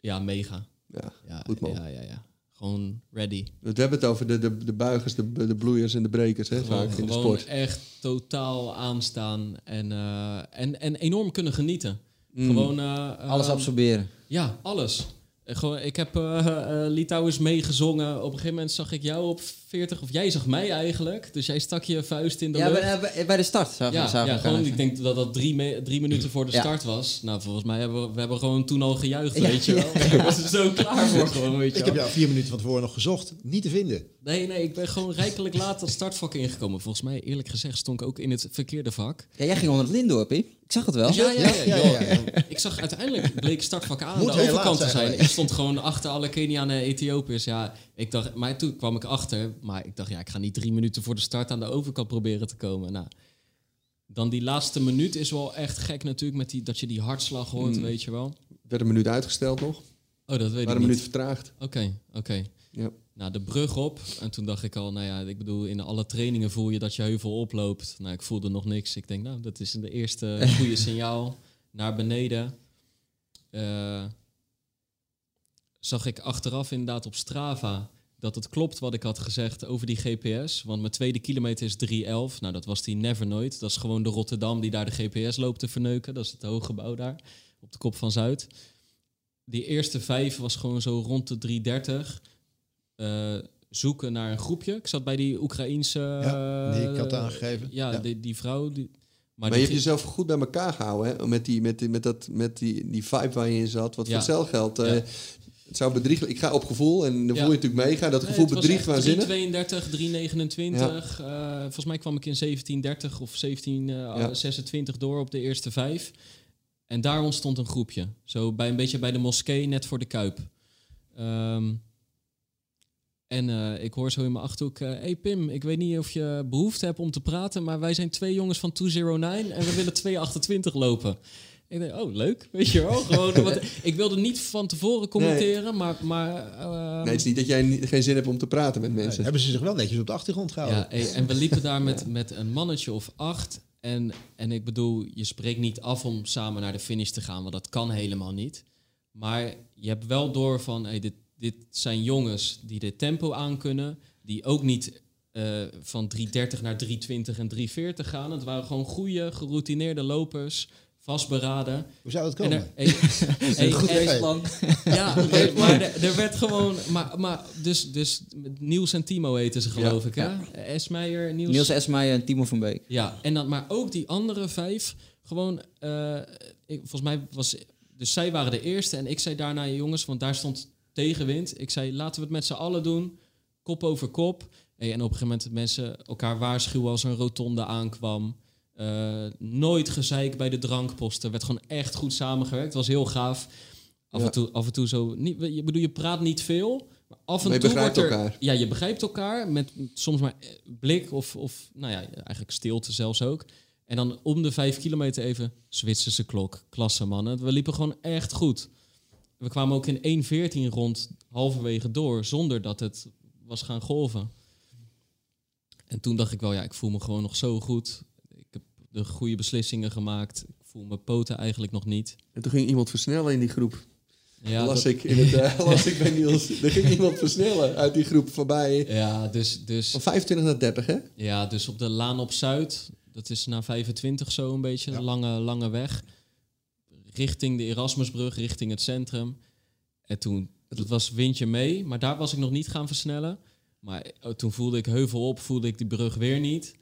Ja, mega. Ja, ja goed man. Ja, ja, ja. Gewoon ready. We hebben het over de, de, de buigers, de, de bloeiers en de brekers, hè, gewoon, vaak in de sport. echt totaal aanstaan en, uh, en, en enorm kunnen genieten. Mm. Gewoon... Uh, alles absorberen. Ja, alles. Gewoon, ik heb uh, uh, Litouwers meegezongen. Op een gegeven moment zag ik jou op 40, of jij zag mij eigenlijk. Dus jij stak je vuist in de ja, lucht. Ja, bij, bij, de start. Zag, ja, ja gewoon, ik denk dat dat drie, drie minuten voor de start was. Nou, volgens mij hebben we, we hebben gewoon toen al gejuicht, weet je wel. Ik was er zo klaar voor gewoon, weet je Ik heb jou vier minuten van tevoren nog gezocht. Niet te vinden. Nee, nee, ik ben gewoon rijkelijk laat dat startvak ingekomen. Volgens mij, eerlijk gezegd, stond ik ook in het verkeerde vak. Ja, jij ging onder het lint door, Pie. Ik zag het wel. Ja, ja, ja. ja, ja ik zag uiteindelijk, bleek startvak aan Moet de overkant te zijn. Ik stond gewoon achter alle Kenianen en Ethiopiërs. Ja, ik dacht, maar toen kwam ik achter. Maar ik dacht, ja, ik ga niet drie minuten voor de start aan de overkant proberen te komen. Nou, dan die laatste minuut is wel echt gek natuurlijk, met die, dat je die hartslag hoort, hmm. weet je wel. Werd een minuut uitgesteld nog. Oh, dat weet ik een minuut vertraagd. Oké, oké. Ja. Nou, de brug op. En toen dacht ik al, nou ja, ik bedoel, in alle trainingen voel je dat je heuvel oploopt. Nou, ik voelde nog niks. Ik denk, nou, dat is de eerste goede signaal. Naar beneden. Uh, zag ik achteraf inderdaad op Strava dat het klopt wat ik had gezegd over die GPS. Want mijn tweede kilometer is 311. Nou, dat was die Never Nooit. Dat is gewoon de Rotterdam die daar de GPS loopt te verneuken. Dat is het hoge gebouw daar, op de kop van Zuid. Die eerste vijf was gewoon zo rond de 330. Uh, eh, zoeken naar een groepje. Ik zat bij die Oekraïense... Ja, die ik had uh, aangegeven. Ja, ja. Die, die, vrouw... Die, maar, maar je hebt jezelf goed bij elkaar gehouden, hè? Met, die, met, die, met, dat, met die, die vibe waar je in zat. Wat voor cel geldt. Uh, het zou bedriegen. Ik ga op gevoel en dan voel je natuurlijk meegaan. Dat gevoel bedriegt waanzinnig. 332, 329. Uh, volgens mij kwam ik in 1730 of 1726 uh, door op de eerste vijf. En daar ontstond een groepje. Zo bij een beetje bij de moskee, net voor de Kuip. Um, en uh, ik hoor zo in mijn achterhoek, hé uh, hey Pim, ik weet niet of je behoefte hebt om te praten, maar wij zijn twee jongens van 209 en we willen 228 lopen. Ik denk, oh leuk, weet je wel. Gewoon, wat, ik wilde niet van tevoren commenteren, nee. maar... maar uh, nee, het is niet dat jij niet, geen zin hebt om te praten met mensen. Nee, hebben ze zich wel netjes op de achtergrond gehouden. Ja, en we liepen daar met, met een mannetje of acht. En, en ik bedoel, je spreekt niet af om samen naar de finish te gaan, want dat kan helemaal niet. Maar je hebt wel door van, hey, dit, dit zijn jongens die dit tempo aankunnen, die ook niet uh, van 3.30 naar 3.20 en 3.40 gaan. Het waren gewoon goede, geroutineerde lopers, vastberaden. Hoe zou het komen? En er, een goed plan. Ja, maar er, werd gewoon... Maar, maar dus, dus Niels en Timo heten ze, geloof ik, hè? Ja. Esmeijer, Niels... Niels Esmeijer en Timo van Beek. Ja, en dan, maar ook die andere vijf, gewoon... Uh, ik, volgens mij was... Dus zij waren de eerste en ik zei daarna, jongens, want daar stond tegenwind. Ik zei, laten we het met z'n allen doen. Kop over kop. en op een gegeven moment mensen elkaar waarschuwen als een rotonde aankwam. Uh, nooit gezeik bij de drankposten. werd gewoon echt goed samengewerkt. Het was heel gaaf. Af, en, toe, af en toe zo... Niet, je, bedoel, je praat niet veel. Maar af en maar toe wordt er, elkaar. Ja, je begrijpt elkaar. Met soms maar blik of, of... Nou ja, eigenlijk stilte zelfs ook. En dan om de vijf kilometer even... Zwitserse klok. Klasse, mannen. We liepen gewoon echt goed. We kwamen ook in 1.14 rond halverwege door, zonder dat het was gaan golven. En toen dacht ik wel, ja, ik voel me gewoon nog zo goed. Ik heb de goede beslissingen gemaakt. Ik voel mijn poten eigenlijk nog niet. En toen ging iemand versnellen in die groep. Ja, las, ik in het, uh, las ik bij Niels. Er ging iemand versnellen uit die groep voorbij. Ja, dus, dus... Van 25 naar 30, hè? Ja, dus op de Laan op Zuid, dat is na 25 zo een beetje, een lange, lange weg richting de Erasmusbrug, richting het centrum. En toen, het was windje mee, maar daar was ik nog niet gaan versnellen. Maar oh, toen voelde ik heuvel op, voelde ik die brug weer niet.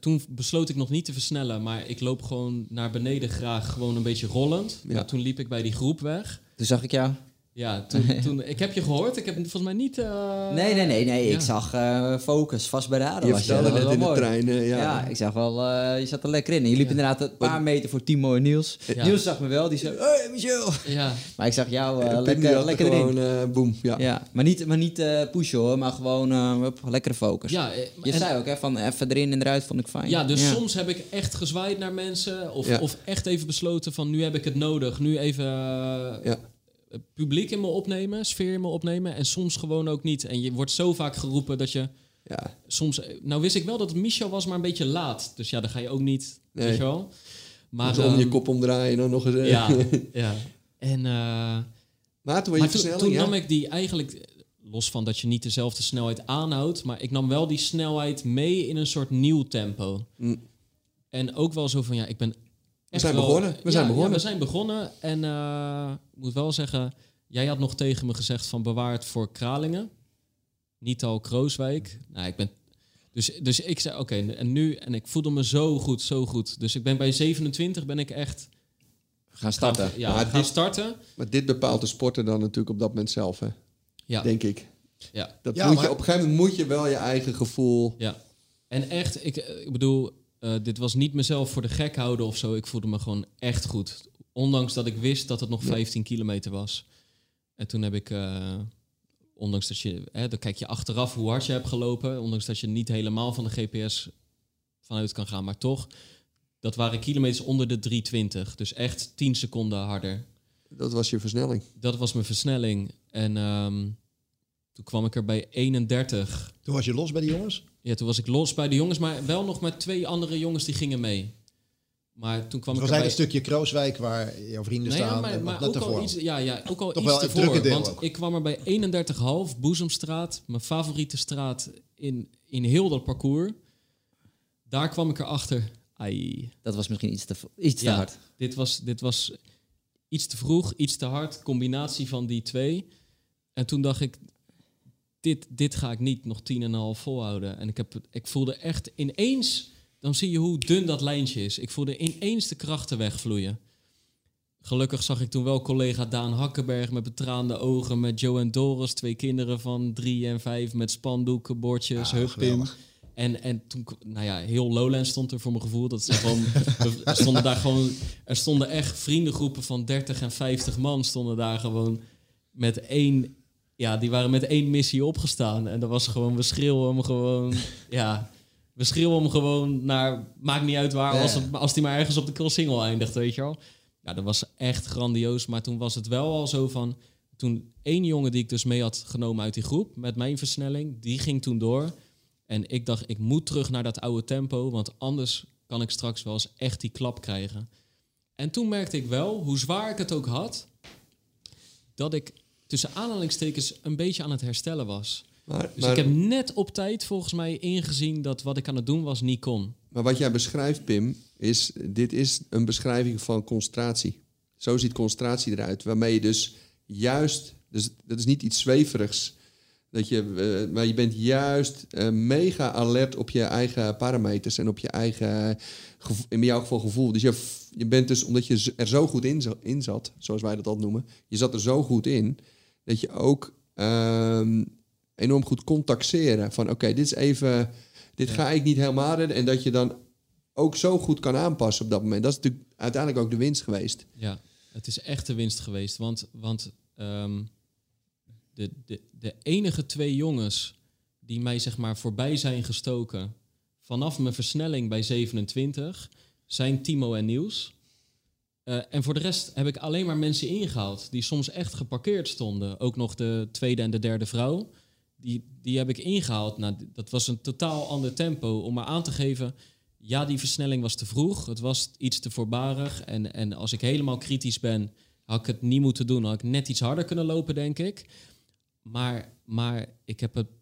toen besloot ik nog niet te versnellen, maar ik loop gewoon naar beneden graag gewoon een beetje rollend. Ja. toen liep ik bij die groep weg. Toen zag ik jou. Ja, toen, toen, ik heb je gehoord. Ik heb volgens mij niet... Uh, nee, nee, nee. nee. Ik zag uh, Focus, vastberaden. Je was je. net in de trein, ja. ja. ik zag wel... Uh, je zat er lekker in. En je liep inderdaad een paar meter voor Timo en Niels. Niels zag me wel. Die zei, hey Michel. Ja. Maar ik zag jou lekker, lekker gewoon, erin. boom, ja. ja. Maar niet, maar niet pushen hoor, maar gewoon op lekkere focus. Ja, je zei ook, hè, van even erin en eruit vond ik fijn. Ja, dus soms heb ik echt gezwaaid naar mensen. Of, of echt even besloten van, nu heb ik het nodig. Nu even... ja publiek in me opnemen, sfeer in me opnemen. En soms gewoon ook niet. En je wordt zo vaak geroepen dat je. Ja. Soms. Nou wist ik wel dat het Michel was, maar een beetje laat. Dus ja, dan ga je ook niet. Nee. Weet je wel. Maar dus om je ehm, kop omdraaien dan nog eens. Eh. Ja, ja. En. Uh, maar toen, je toen, toen nam ik die eigenlijk. Los van dat je niet dezelfde snelheid aanhoudt. Maar ik nam wel die snelheid mee in een soort nieuw tempo. Mm. En ook wel zo van ja, ik ben we zijn begonnen. We zijn begonnen. we zijn begonnen. En uh, ik moet wel zeggen, jij had nog tegen me gezegd van bewaard voor Kralingen. Niet al Krooswijk. Nou, ik ben dus, dus ik zei, oké, en nu, en ik voelde me zo goed, zo goed. Dus ik ben bij 27 ben ik echt... Gaan starten. ja, maar gaan starten. Maar dit bepaalt de sporter dan natuurlijk op dat moment zelf, hè? Ja. Denk ik. Ja. Dat moet je, op een gegeven moment moet je wel je eigen gevoel... Ja. En echt, ik, ik bedoel, uh, dit was niet mezelf voor de gek houden of zo. Ik voelde me gewoon echt goed. Ondanks dat ik wist dat het nog 15 kilometer was. En toen heb ik, uh, ondanks dat je, hè, dan kijk je achteraf hoe hard je hebt gelopen. Ondanks dat je niet helemaal van de GPS vanuit kan gaan. Maar toch, dat waren kilometers onder de 320. Dus echt 10 seconden harder. Dat was je versnelling? Dat was mijn versnelling. En um, toen kwam ik er bij 31. Toen was je los bij de jongens? Ja, toen was ik los bij de jongens, maar wel nog met twee andere jongens die gingen mee. Maar toen kwam het ik was eigenlijk een stukje Krooswijk waar jouw vrienden staan. Ja, maar, maar ook al iets, ja, ja, ook al Toch iets wel ervoor. Deel want ik kwam er bij 31,5, Boezemstraat, mijn favoriete straat in, in heel dat parcours. Daar kwam ik erachter. Ai. Dat was misschien iets te, iets te hard. Dit was, dit was iets te vroeg, iets te hard. Combinatie van die twee. En toen dacht ik, dit, dit ga ik niet nog tien en een half volhouden. En ik, heb, ik voelde echt ineens, dan zie je hoe dun dat lijntje is. Ik voelde ineens de krachten wegvloeien. Gelukkig zag ik toen wel collega Daan Hakkenberg met betraande ogen, met Joe en Doris, twee kinderen van drie en vijf, met spandoeken, bordjes, ja, huppim. En, en toen, nou ja, heel Lowland stond er voor mijn gevoel. Dat gewoon, er stonden daar gewoon, er stonden echt vriendengroepen van 30 en 50 man stonden daar gewoon met één ja, die waren met één missie opgestaan. En dat was gewoon, we schreeuwen hem gewoon... ja, we schreeuwen hem gewoon naar... Maakt niet uit waar, als, het, als die maar ergens op de crossingel eindigt, weet je wel. Ja, dat was echt grandioos. Maar toen was het wel al zo van... Toen één jongen die ik dus mee had genomen uit die groep... met mijn versnelling, die ging toen door. En ik dacht, ik moet terug naar dat oude tempo... want anders kan ik straks wel eens echt die klap krijgen. En toen merkte ik wel, hoe zwaar ik het ook had... dat ik tussen aanhalingstekens een beetje aan het herstellen was. Maar, dus ik heb net op tijd volgens mij ingezien dat wat ik aan het doen was niet kon. Maar wat jij beschrijft, Pim, is dit is een beschrijving van concentratie. Zo ziet concentratie eruit, waarmee je dus juist, dus dat is niet iets zweverigs, dat je, uh, maar je bent juist uh, mega alert op je eigen parameters en op je eigen, in jouw geval gevoel. Dus je, je bent dus, omdat je er zo goed in, in zat, zoals wij dat altijd noemen, je zat er zo goed in, dat je ook um, enorm goed contacteren. Van oké, dit is even, dit ga ik niet helemaal redden. En dat je dan ook zo goed kan aanpassen op dat moment. Dat is natuurlijk uiteindelijk ook de winst geweest. Ja, het is echt de winst geweest. Want, want um, de, de, de enige twee jongens die mij zeg maar voorbij zijn gestoken vanaf mijn versnelling bij 27 zijn Timo en Niels. Uh, en voor de rest heb ik alleen maar mensen ingehaald die soms echt geparkeerd stonden. Ook nog de tweede en de derde vrouw. Die, die heb ik ingehaald. Nou, dat was een totaal ander tempo om maar aan te geven. Ja, die versnelling was te vroeg. Het was iets te voorbarig. En, en als ik helemaal kritisch ben, had ik het niet moeten doen. Had ik net iets harder kunnen lopen, denk ik. Maar, maar ik heb het eh,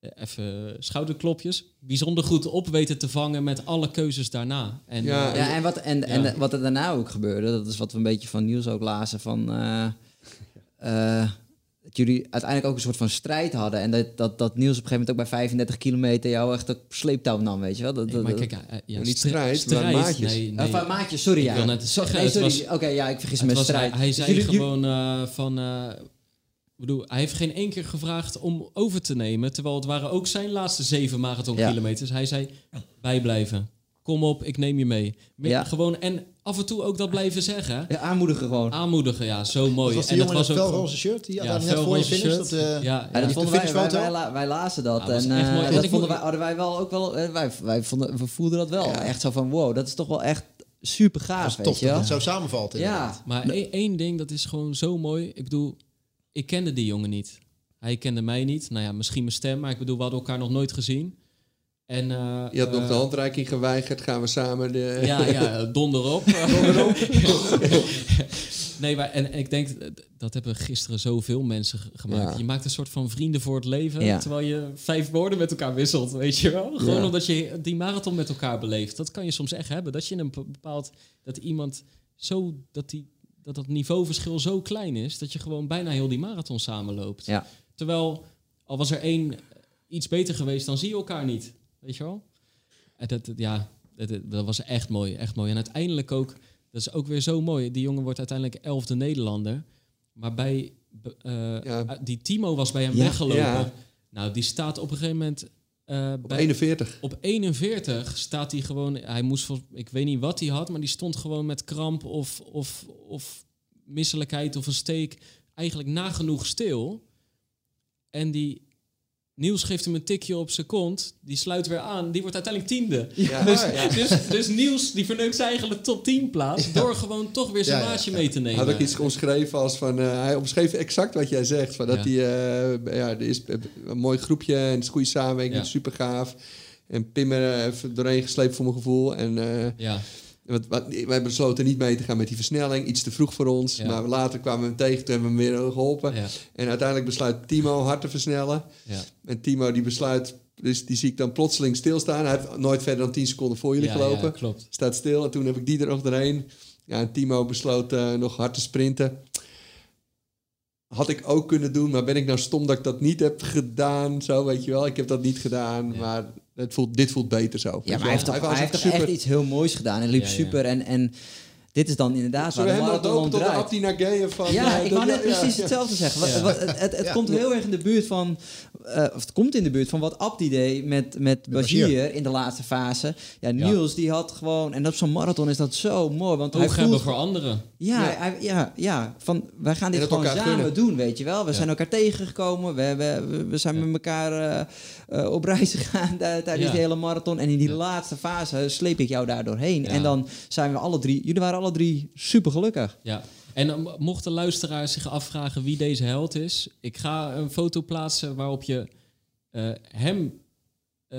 even schouderklopjes, bijzonder goed op weten te vangen met alle keuzes daarna. En, ja, uh, ja, en, wat, en, en wat er daarna ook gebeurde, dat is wat we een beetje van nieuws ook lazen van... Uh, dat jullie uiteindelijk ook een soort van strijd hadden. En dat, dat, dat Niels op een gegeven moment ook bij 35 kilometer jou echt op sleeptouw nam, weet je wel? Dat, Nee, dat, maar dat- kijk, eh, ja, niet stri- strijd, maar maatjes. Nee, Eh, nee. van maatjes, sorry. Ik ja. wil net Zo- zeggen, nee, sorry. Oké, ja, ik vergis me Het met was- strijd. hij, hij Dus zei jullie- gewoon eh, van... eh, ik bedoel, hij heeft geen één keer gevraagd om over te nemen. Terwijl het waren ook zijn laatste zeven marathonkilometers. Hij zei, bijblijven. Kom op, ik neem je mee. Ja. Gewoon, en af en toe ook dat blijven zeggen. Ja, aanmoedigen gewoon. Aanmoedigen, ja, zo mooi. Dat was die en jongen was ook felroze shirt? Die had Ja, net voor je finish. shirt. Dat, eh, ja, Ja, ja. dat de vonden wij, wij, finishfoto? wij, la- wij lazen dat. Ja, dat en echt eh, mooi. Dat vonden wij, hadden wij wel ook wel. eh, wij, wij vonden, we voelden dat wel. Echt zo van wow, dat is toch wel echt super dat gaaf. is weet tof je dat wel? het zo samenvalt. inderdaad. Ja, Maar één- één ding, dat is gewoon zo mooi. Ik bedoel, ik kende die jongen niet. Hij kende mij niet. Nou ja, misschien mijn stem, maar ik bedoel, we hadden elkaar nog nooit gezien. En, eh, Je had nog eh, de handreiking geweigerd. Gaan we samen de... Ja, ja, donder op. nee, maar en, en ik denk, eh, dat hebben gisteren zoveel mensen ge- gemaakt. Ja. Je maakt een soort van vrienden voor het leven, Ja. terwijl je vijf woorden met elkaar wisselt, weet je wel? Gewoon Ja. omdat je die marathon met elkaar beleeft. Dat kan je soms echt hebben. Dat je in een bepaald, dat iemand zo, dat die, dat dat niveauverschil zo klein is, dat je gewoon bijna heel die marathon samenloopt. Ja. Terwijl, al was er één iets beter geweest, dan zie je elkaar niet. Weet je wel? En dat, ja, dat, was echt mooi, echt mooi. En uiteindelijk ook, dat is ook weer zo mooi. Die jongen wordt uiteindelijk elfde Nederlander. Maar bij, eh, Ja. die Timo was bij hem Ja. weggelopen. Nou, die staat op een gegeven moment... eh, Op bij, 41. op 41 staat hij gewoon... Hij moest, ik weet niet wat hij had, maar die stond gewoon met kramp of, of, of misselijkheid of een steek eigenlijk nagenoeg stil. En die Niels geeft hem een tikje op zijn kont. Die sluit weer aan. Die wordt uiteindelijk tiende. Ja. Dus, Ja. dus, dus Niels die verneukt zijn eigenlijk top 10 plaats... door gewoon toch weer zijn maatje ja. mee te nemen. Had ook iets omschreven als van... eh, hij omschreef exact wat jij zegt. Van dat Ja. hij... eh, ja, er is een mooi groepje en het is goede samenwerking. Ja. Super gaaf. En Pim er even doorheen gesleept voor mijn gevoel. En eh, Ja, wat, wat, wij besloten niet mee te gaan met die versnelling. Iets te vroeg voor ons. Ja. Maar later kwamen we hem tegen. Toen hebben we hem weer geholpen. ja, En uiteindelijk besluit Timo hard te versnellen. ja. En Timo die besluit... Dus die zie ik dan plotseling stilstaan. Hij heeft nooit verder dan 10 seconden voor jullie gelopen. ja, klopt. Staat stil. En toen heb ik die er nog doorheen. Ja, en Timo besloot eh, nog hard te sprinten. Had ik ook kunnen doen, maar ben ik nou stom dat ik dat niet heb gedaan? Zo, weet je wel. Ik heb dat niet gedaan, maar het voelt, dit voelt beter zo. Ja maar hij heeft toch, was hij heeft toch super- echt iets heel moois gedaan. En liep Ja, ja. super. En, en dit is dan inderdaad Zullen waar de marathon om tot de van... Ja, eh, ik wou net ja, precies ja. hetzelfde zeggen. Wat, Ja. wat- het het, het Ja. komt heel erg in de buurt van... eh, of het komt in de buurt van wat Abdi deed met, met Bashir. In de laatste fase. Ja, Ja. Niels die had gewoon... En op zo'n marathon is dat zo mooi. Want hij Oog hebben voelt, voor anderen. ja, Ja. Hij, ja, ja, van wij gaan dit gewoon samen doen, weet je wel. We Ja. zijn elkaar tegengekomen. We, hebben, we, we zijn Ja. met elkaar eh, op reis gegaan daar- tijdens Ja. die hele marathon. En in die Ja. laatste fase sleep ik jou daar doorheen. Ja. En dan zijn we alle drie... Jullie waren alle drie super gelukkig. Ja. En dan mochten luisteraars zich afvragen wie deze held is. Ik ga een foto plaatsen waarop je eh, hem... eh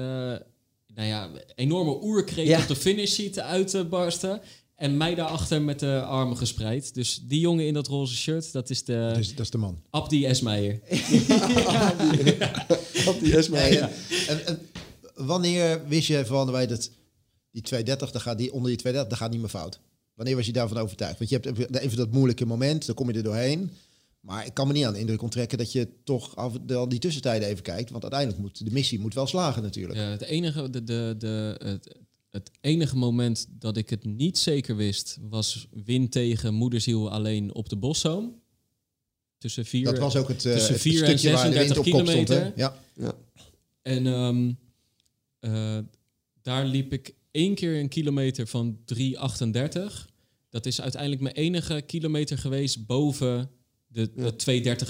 nou ja, enorme oerkreet Ja. op de finish ziet uitbarsten. En mij daarachter met de armen gespreid. Dus die jongen in dat roze shirt, dat is de Dus dat is de man. Abdi Esmeijer. Abdi Esma. Nee, en, en, en wanneer wist je van wij dat die 230, dan gaat die onder die 230, dat gaat niet meer fout? Wanneer was je daarvan overtuigd? Want je hebt even dat moeilijke moment, dan kom je er doorheen. Maar ik kan me niet aan de indruk onttrekken dat je toch af en toe die tussentijden even kijkt. Want uiteindelijk moet de missie moet wel slagen natuurlijk. Ja, het, enige, de, de, de, het, het enige moment dat ik het niet zeker wist... was win tegen Moederziel alleen op de Boszoom. Tussen vier... dat was ook het, eh, tussen het vier en stukje waar de wind 36 op kop stond. Hè? kilometer. Ja. En ehm, eh, daar liep ik één keer een kilometer van 3,38. Dat is uiteindelijk mijn enige kilometer geweest boven de, de 2,30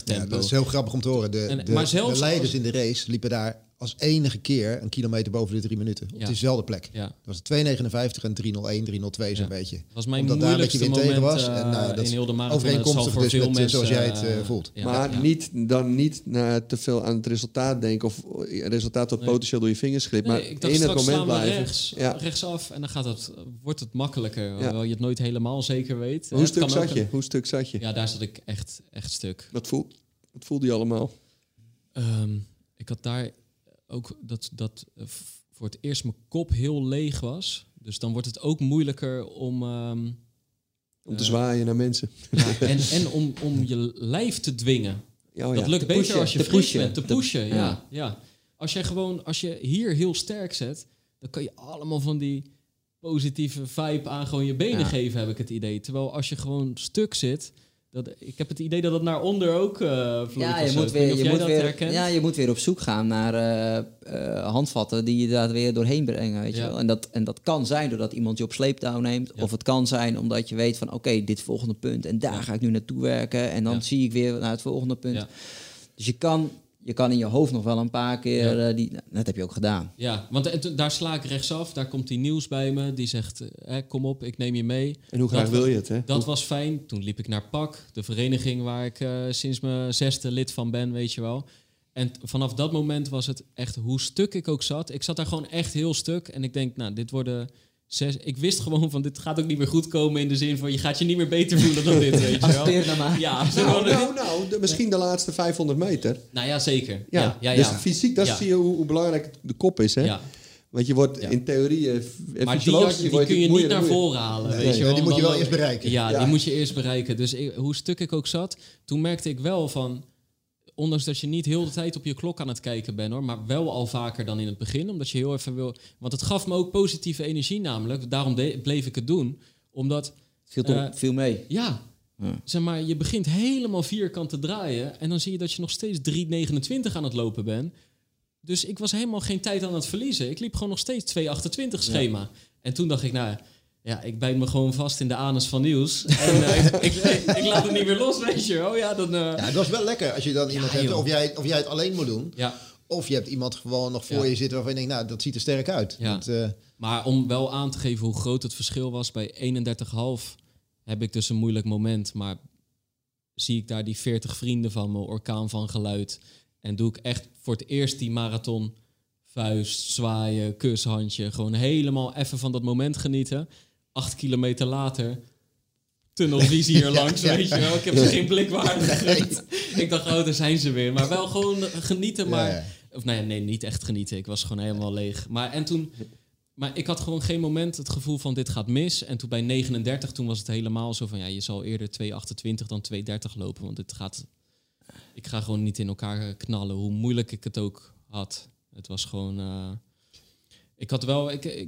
tempo. Ja, dat is heel grappig om te horen. De, En- de, maar zelfs de leiders als- in de race liepen daar als enige keer een kilometer boven de drie minuten. Op Ja. dezelfde plek. Ja, Dat was 2,59 en 3,01, 3,02 zo'n Ja. beetje. dat was mijn Omdat daar moment tegen was. eh, En, nou, dat in is heel de marathon. Overeenkomstig voor dus veel met, eh, mensen... zoals jij het, eh, eh, voelt. ja, maar ja. niet, dan niet naar te veel aan het resultaat denken of resultaat dat Nee. potentieel door je vingers glipt. Nee, maar ik dacht in het moment blijven. rechts, Ja. rechtsaf en dan gaat het, wordt het makkelijker. Hoewel je het nooit helemaal zeker weet. Hoe Het stuk zat je? een- Hoe stuk zat je? Ja, daar zat ik echt, echt stuk. Wat, voel, wat voelde je allemaal? Ehm, ik had daar ook dat, dat eh, voor het eerst mijn kop heel leeg was. Dus dan wordt het ook moeilijker om... ehm, Om te Eh. zwaaien naar mensen. ja, en en om, om je lijf te dwingen. ja. Dat lukt Te beter pushen, als je fris bent. Te Te- pushen, ja. ja. ja. Als jij gewoon, als je hier heel sterk zet, dan kan je allemaal van die positieve vibe aan gewoon je benen Ja. geven, heb ik het idee. Terwijl als je gewoon stuk zit, dat, ik heb het idee dat het naar onder ook vloeit. Ja, je moet, weer, je, moet dat weer, herkent. ja, je moet weer op zoek gaan naar eh, eh, handvatten die je daar weer doorheen brengen. Weet Ja. je wel? En, dat, en dat kan zijn doordat iemand je op sleeptouw neemt. Ja. Of het kan zijn omdat je weet van oké, dit volgende punt. En daar Ja. ga ik nu naartoe werken. En dan zie ik weer naar het volgende punt. Dus je kan, je kan in je hoofd nog wel een paar keer... Ja. eh, die, nou, dat heb je ook gedaan. Ja, want daar sla ik rechtsaf. Daar komt die nieuws bij me. Die zegt, eh, kom op, ik neem je mee. En hoe graag Dat- wil je het, hè? Dat was fijn. Toen liep ik naar PAK, de vereniging waar ik eh, sinds mijn zesde lid van ben, weet je wel. En vanaf dat moment was het echt hoe stuk ik ook zat. Ik zat daar gewoon echt heel stuk. En ik denk, nou, dit worden zes... Ik wist gewoon van, dit gaat ook niet meer goed komen in de zin van... je gaat je niet meer beter voelen dan dit, weet je wel. Naar maar. Ja, zo Nou, nou, nou de- misschien de laatste 500 meter. nou ja, zeker. Ja, Ja, ja, ja. dus fysiek, dat Ja. zie je hoe, hoe belangrijk de kop is, hè? Ja. Want je wordt Ja. in theorie... eh, Maar die, had- die kun je niet naar voren halen, Nee, weet je wel. die moet je wel eerst bereiken. Ja, Ja. die moet je eerst bereiken. Dus ik- hoe stuk ik ook zat, toen merkte ik wel van... Ondanks dat je niet heel de tijd op je klok aan het kijken bent hoor, maar wel al vaker dan in het begin, omdat je heel even wil. Want het gaf me ook positieve energie, namelijk. Daarom de- bleef ik het doen, omdat Viel, toch, Eh, viel mee. ja, Ja. zeg maar, je begint helemaal vierkant te draaien en dan zie je dat je nog steeds 3,29 aan het lopen bent. Dus ik was helemaal geen tijd aan het verliezen. Ik liep gewoon nog steeds 2,28 schema. En toen dacht ik, nou ja, ik bijt me gewoon vast in de anus van Niels. En eh, ik, ik, ik laat het niet meer los, weet je. Oh ja, dan... eh, Ja, het was wel lekker als je dan iemand hebt, of jij, of jij het alleen moet doen. ja. Of je hebt iemand gewoon nog voor Ja. je zitten waarvan je denkt, nou, dat ziet er sterk uit. Ja. Dat, eh, Maar om wel aan te geven hoe groot het verschil was, bij 31,5 heb ik dus een moeilijk moment. Maar zie ik daar die 40 vrienden van me, orkaan van geluid. En doe ik echt voor het eerst die marathon, vuist, zwaaien, kushandje. Gewoon helemaal even van dat moment genieten. Acht kilometer later, tunnelvisie hier langs, ja. weet je wel. Ik heb ze geen blikwaarde gegund. Ik dacht, oh, daar zijn ze weer. Maar wel gewoon genieten, maar... ja. Of nou ja, nee, niet echt genieten. Ik was gewoon helemaal leeg. Maar en toen... Maar ik had gewoon geen moment het gevoel van dit gaat mis. En toen bij 39, toen was het helemaal zo van... Ja, je zal eerder 2,28 dan 2,30 lopen. Want dit gaat... Ik ga gewoon niet in elkaar knallen. Hoe moeilijk ik het ook had. Het was gewoon... eh, ik had wel... Ik,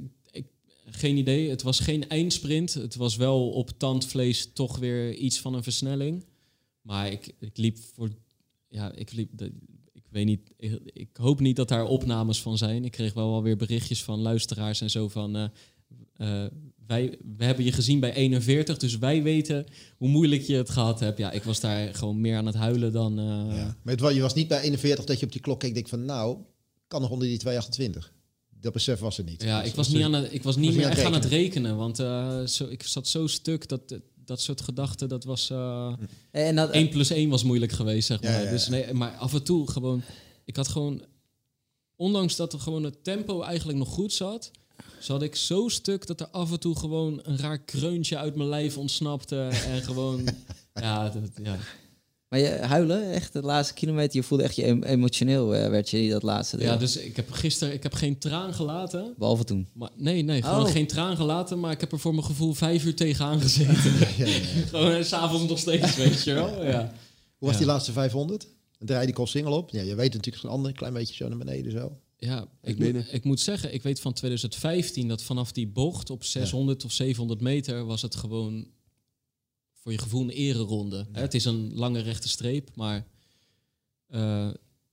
geen idee. Het was geen eindsprint. Het was wel op tandvlees toch weer iets van een versnelling. Maar ik, ik liep voor... Ja, ik liep... Ik weet niet, ik, ik hoop niet dat daar opnames van zijn. Ik kreeg wel alweer berichtjes van luisteraars en zo van... eh, eh, wij, we hebben je gezien bij 41, dus wij weten hoe moeilijk je het gehad hebt. Ja, ik was daar gewoon meer aan het huilen dan... eh, ja. Je was niet bij 41 dat je op die klok keek en denk van, nou, kan nog onder die 228. Dat besef was er niet. Ja, Dus ik was niet, aan het, ik was niet meer aan het echt aan het rekenen. Want eh, zo, ik zat zo stuk dat dat soort gedachten, dat was... eh, En dat, 1 plus 1 was moeilijk geweest, zeg maar. Ja, ja, ja. Dus nee, maar af en toe gewoon... Ik had gewoon... Ondanks dat er gewoon het tempo eigenlijk nog goed zat... zat ik zo stuk dat er af en toe gewoon een raar kreuntje uit mijn lijf ontsnapte. en gewoon... Ja, dat, ja. Maar je huilen, echt de laatste kilometer, je voelde echt je em- emotioneel, eh, werd je dat laatste deel. ja, dus ik heb gisteren ik heb geen traan gelaten. Behalve toen. Maar, nee, nee, gewoon Oh. geen traan gelaten. Maar ik heb er voor mijn gevoel vijf uur tegenaan gezeten. Ja, ja, ja. gewoon en s'avonds nog steeds, weet je wel. Ja. Hoe was Ja. die laatste 500? Dan draai die single op. Ja, je weet natuurlijk een ander klein beetje zo naar beneden zo. Ja, ik, moet, ik moet zeggen, ik weet van 2015 dat vanaf die bocht op 600 of 700 meter was het gewoon voor je gevoel een ereronde. Hè, Het is een lange rechte streep, maar eh,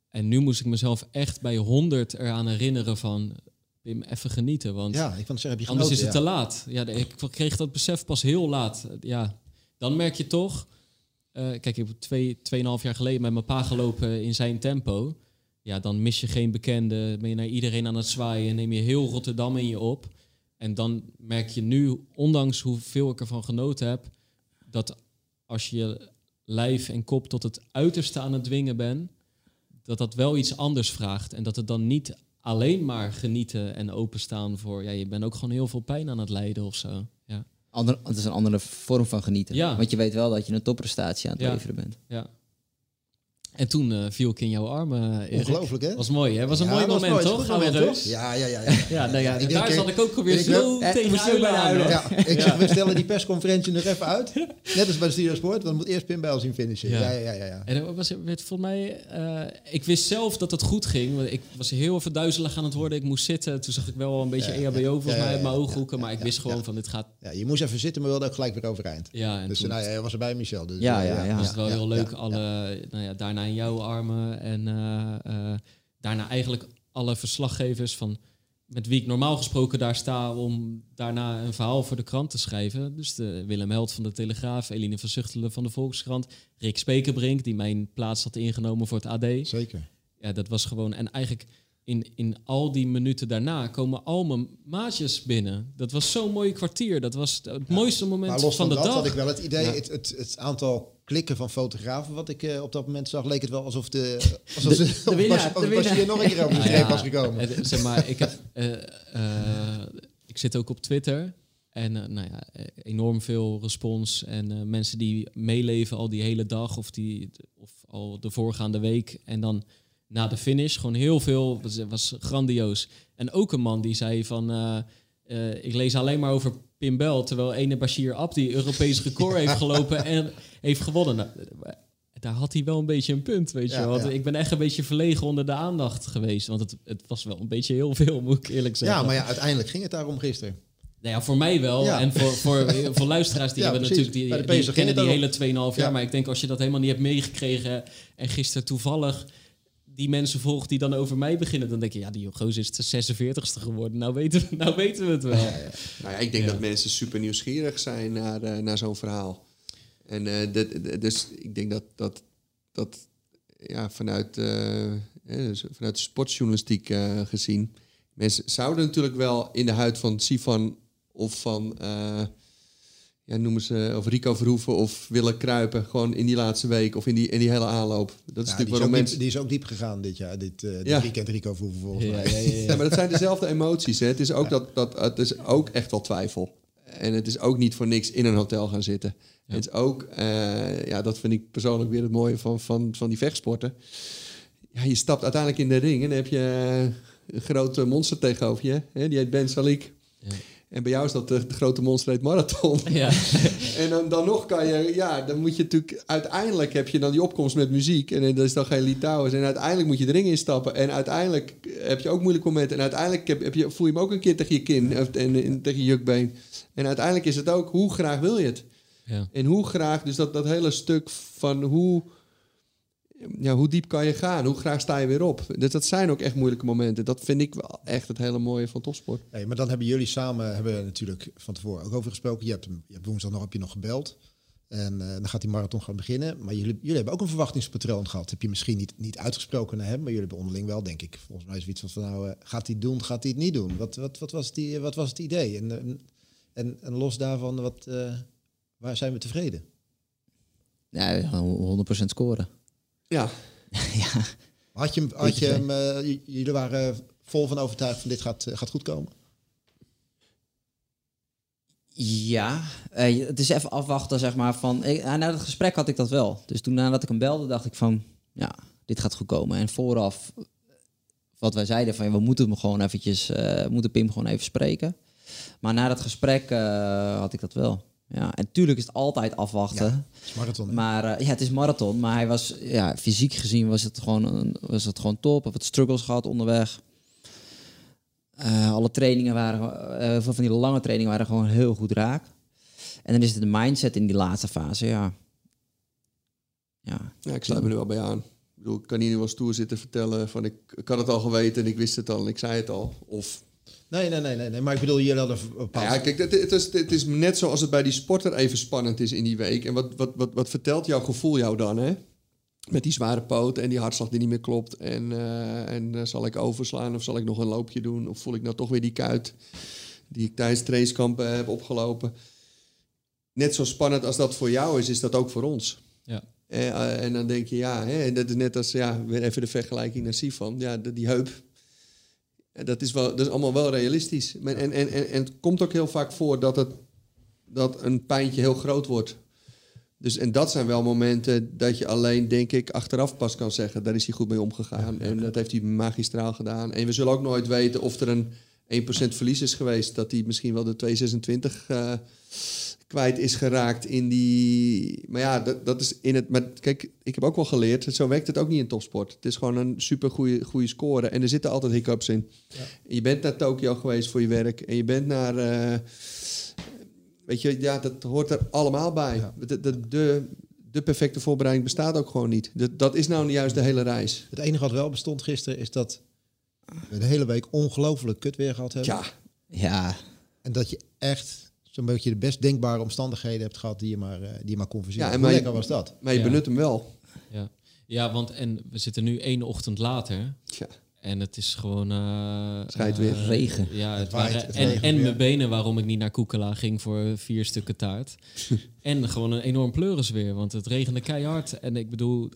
en nu moest ik mezelf echt bij 100 eraan herinneren van Pim, even genieten, want Ja, ik kan zeggen, heb je anders is het te laat. Ja, ik kreeg dat besef pas heel laat. Ja, dan merk je toch. eh, kijk, ik heb twee, tweeënhalf jaar geleden met mijn pa gelopen in zijn tempo. Ja, dan mis je geen bekende. Ben je naar iedereen aan het zwaaien. Neem je heel Rotterdam in je op. En dan merk je nu, ondanks hoeveel ik ervan genoten heb, dat als je lijf en kop tot het uiterste aan het dwingen bent, dat dat wel iets anders vraagt. En dat het dan niet alleen maar genieten en openstaan voor... Ja, je bent ook gewoon heel veel pijn aan het lijden of zo. Ja, Ander, het is een andere vorm van genieten. Ja. Want je weet wel dat je een topprestatie aan het Ja. leveren bent. ja. En toen uh, viel ik in jouw armen. Erik. Ongelooflijk, hè? Was mooi, hè? Was een mooi moment, toch? Gaan we toch? Ja, ja, ja. ja. ja, nou ja daar zat ik ook weer zo ik, tegen huilen. Ja, ik zeg, we stellen die persconferentie nog even uit. Net als bij de Studio Sport, want moet eerst Pim Bijl zien finishen. Ja, ja, ja. ja, En was het volgens mij... Uh, ik wist zelf dat het goed ging. Ik was heel even duizelig aan het worden. Ik moest zitten. Toen zag ik wel een beetje EHBO volgens mij uit mijn ooghoeken. Maar ik wist gewoon van, dit gaat... Ja, je moest even zitten, maar wilde ook gelijk weer overeind. Ja, en dus nou, hij was er bij Michel. Dus, ja, ja, ja. was het wel heel leuk. Alle, nou ja, daarna in jouw armen en eh, eh, daarna eigenlijk alle verslaggevers van met wie ik normaal gesproken daar sta om daarna een verhaal voor de krant te schrijven. Dus de Willem Held van de Telegraaf, Eline van Zuchtelen van de Volkskrant, Rick Spekerbrink, die mijn plaats had ingenomen voor het AD. Zeker. Ja, dat was gewoon. En eigenlijk in, in al die minuten daarna komen al mijn maatjes binnen. Dat was zo'n mooi kwartier. Dat was het mooiste moment maar los van, van de dat had ik wel het idee, het, het, het aantal klikken van fotografen wat ik uh, op dat moment zag, leek het wel alsof de, alsof de, de, de winnaar, de winnaar. nog een keer over de streep ja, was gekomen. Zeg maar, ik, heb, uh, ik zit ook op Twitter. En nou ja, enorm veel respons. En mensen die meeleven al die hele dag of, die, of al de voorgaande week. En dan na de finish gewoon heel veel, was, was grandioos. En ook een man die zei van, ik lees alleen maar over Pim Bel, terwijl ene Bashir Abdi Europees record heeft gelopen en heeft gewonnen. Nou, daar had hij wel een beetje een punt, weet je. Ik ben echt een beetje verlegen onder de aandacht geweest. Want het, het was wel een beetje heel veel, moet ik eerlijk zeggen. Ja, maar ja, uiteindelijk ging het daarom gisteren. Nou ja, voor mij wel. En voor, voor, voor luisteraars die hebben natuurlijk die, die, kennen die hele 2,5 jaar. Maar ik denk als je dat helemaal niet hebt meegekregen en gisteren toevallig die mensen volgt die dan over mij beginnen, dan denk je, ja, die gozer is de 46ste geworden. Nou weten we, nou weten we het wel. Ja, ja. Nou ja, ik denk dat mensen super nieuwsgierig zijn naar, uh, naar zo'n verhaal. En uh, dus ik denk dat, dat, dat ja, vanuit, uh, vanuit de sportjournalistiek gezien, mensen zouden natuurlijk wel in de huid van Sifan of van ja, noemen ze, of Rico Verhoeven of willen kruipen. Gewoon in die laatste week of in die, in die hele aanloop. Dat is natuurlijk waarom mensen... die is ook diep gegaan dit jaar, dit, uh, dit weekend Rico Verhoeven volgens ja, mij. Ja, ja, maar dat zijn dezelfde emoties. Hè. Het, is ook dat, dat, het is ook echt wel twijfel. En het is ook niet voor niks in een hotel gaan zitten. Het is ook, uh, ja, dat vind ik persoonlijk weer het mooie van, van, van die vechtsporten. Ja, je stapt uiteindelijk in de ring en dan heb je een grote monster tegenover je. Hè. Die heet Ben Salik. En bij jou is dat de, grote monster marathon. Ja. en dan, dan nog kan je, ja, dan moet je natuurlijk, uiteindelijk heb je dan die opkomst met muziek. En dat is dan geen Litouwers. En uiteindelijk moet je de ring instappen. En uiteindelijk heb je ook moeilijke momenten. En uiteindelijk heb, heb je, voel je hem ook een keer tegen je kin en, en, tegen je jukbeen. En uiteindelijk is het ook, hoe graag wil je het? Ja. En hoe graag, dus dat, dat hele stuk van hoe ja, hoe diep kan je gaan? Hoe graag sta je weer op? Dus dat zijn ook echt moeilijke momenten. Dat vind ik wel echt het hele mooie van topsport. Hey, maar dan hebben jullie samen hebben natuurlijk van tevoren ook over gesproken. Je hebt, je hebt woensdag nog, heb je nog gebeld. En uh, dan gaat die marathon gaan beginnen. Maar jullie, jullie hebben ook een verwachtingspatroon gehad. Heb je misschien niet, niet uitgesproken naar hem, maar jullie hebben onderling wel, denk ik. Volgens mij is iets van, nou, uh, gaat hij doen, gaat hij het niet doen? Wat, wat, wat, was, die, wat was het idee? En, en, en los daarvan, wat, uh, waar zijn we tevreden? Ja, 100% scoren. Ja. ja. Had je, had je hem, uh, jullie waren vol van overtuigd van dit gaat, uh, gaat goed komen? Ja, uh, het is even afwachten, zeg maar. Van, ik, na het gesprek had ik dat wel. Dus toen nadat ik hem belde, dacht ik van, ja, dit gaat goed komen. En vooraf, wat wij zeiden van, we moeten hem gewoon eventjes, moeten Pim gewoon even spreken. Maar na dat gesprek had ik dat wel. Ja, en tuurlijk is het altijd afwachten. Ja, het is marathon. Maar uh, ja, het is marathon. Maar hij was, ja, fysiek gezien was het gewoon, was het gewoon top. Of het struggles gehad onderweg. Uh, alle trainingen waren, uh, van die lange trainingen waren gewoon heel goed raak. En dan is het de mindset in die laatste fase, ja. Ja, ja ik sluit me er wel bij aan. Ik bedoel, ik kan hier nu wel stoer zitten vertellen van ik, ik had het al geweten en ik wist het al en ik zei het al. Of Nee, nee, nee, nee, nee. Maar ik bedoel, jullie hadden een nou Ja, kijk, het, het, is, het is net zoals het bij die sporter even spannend is in die week. En wat, wat, wat, wat vertelt jouw gevoel jou dan, hè? Met die zware poot en die hartslag die niet meer klopt. En, uh, en uh, zal ik overslaan of zal ik nog een loopje doen? Of voel ik nou toch weer die kuit die ik tijdens tracekampen heb opgelopen? Net zo spannend als dat voor jou is, is dat ook voor ons. Ja. Uh, en dan denk je, ja, hè, dat is net als, ja, weer even de vergelijking naar Sifan. Ja, die heup, dat is, wel, dat is allemaal wel realistisch. En, en, en, en het komt ook heel vaak voor dat, het, dat een pijntje heel groot wordt. Dus en dat zijn wel momenten dat je alleen, denk ik, achteraf pas kan zeggen... daar is hij goed mee omgegaan en dat heeft hij magistraal gedaan. En we zullen ook nooit weten of er een 1% verlies is geweest... dat hij misschien wel de 226 uh, kwijt is geraakt in die... Maar ja, dat, dat is in het... Maar kijk, ik heb ook wel geleerd, zo werkt het ook niet in topsport. Het is gewoon een super goede, goede score en er zitten altijd hiccups in. Ja. Je bent naar Tokio geweest voor je werk en je bent naar... Uh, weet je, ja, dat hoort er allemaal bij. De, de, de, de, perfecte voorbereiding bestaat ook gewoon niet. Dat, dat is nou juist de hele reis. Het enige wat wel bestond gisteren is dat we de hele week ongelooflijk kut weer gehad hebben. Ja. Ja. En dat je echt zo'n beetje de best denkbare omstandigheden hebt gehad die je maar, uh, die je maar kon voorzien. Ja, en Hoe lekker was dat? Maar je benut hem wel. Ja. ja, want en we zitten nu één ochtend later. Ja. En het is gewoon... Uh, Schijt weer. Uh, regen. Ja, het, waren, en, en mijn benen waarom ik niet naar Koekela ging voor vier stukken taart. en gewoon een enorm pleuris weer, want het regende keihard. En ik bedoel,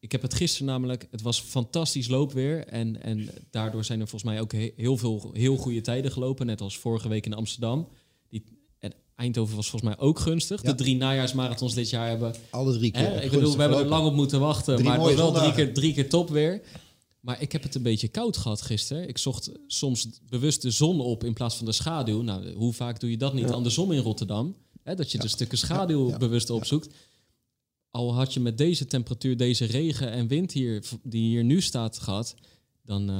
ik heb het gisteren namelijk, het was fantastisch loopweer. En, en daardoor zijn er volgens mij ook heel veel heel goede tijden gelopen. Net als vorige week in Amsterdam. Eindhoven was volgens mij ook gunstig. De drie najaarsmarathons dit jaar hebben... Alle drie keer. Ik bedoel, we hebben er lang op moeten wachten. maar het was wel drie keer, drie keer top weer. Maar ik heb het een beetje koud gehad gisteren. Ik zocht soms bewust de zon op in plaats van de schaduw. Nou, hoe vaak doe je dat niet ja. andersom in Rotterdam? dat je de stukken schaduw bewust opzoekt. Al had je met deze temperatuur, deze regen en wind hier, die hier nu staat gehad dan, uh,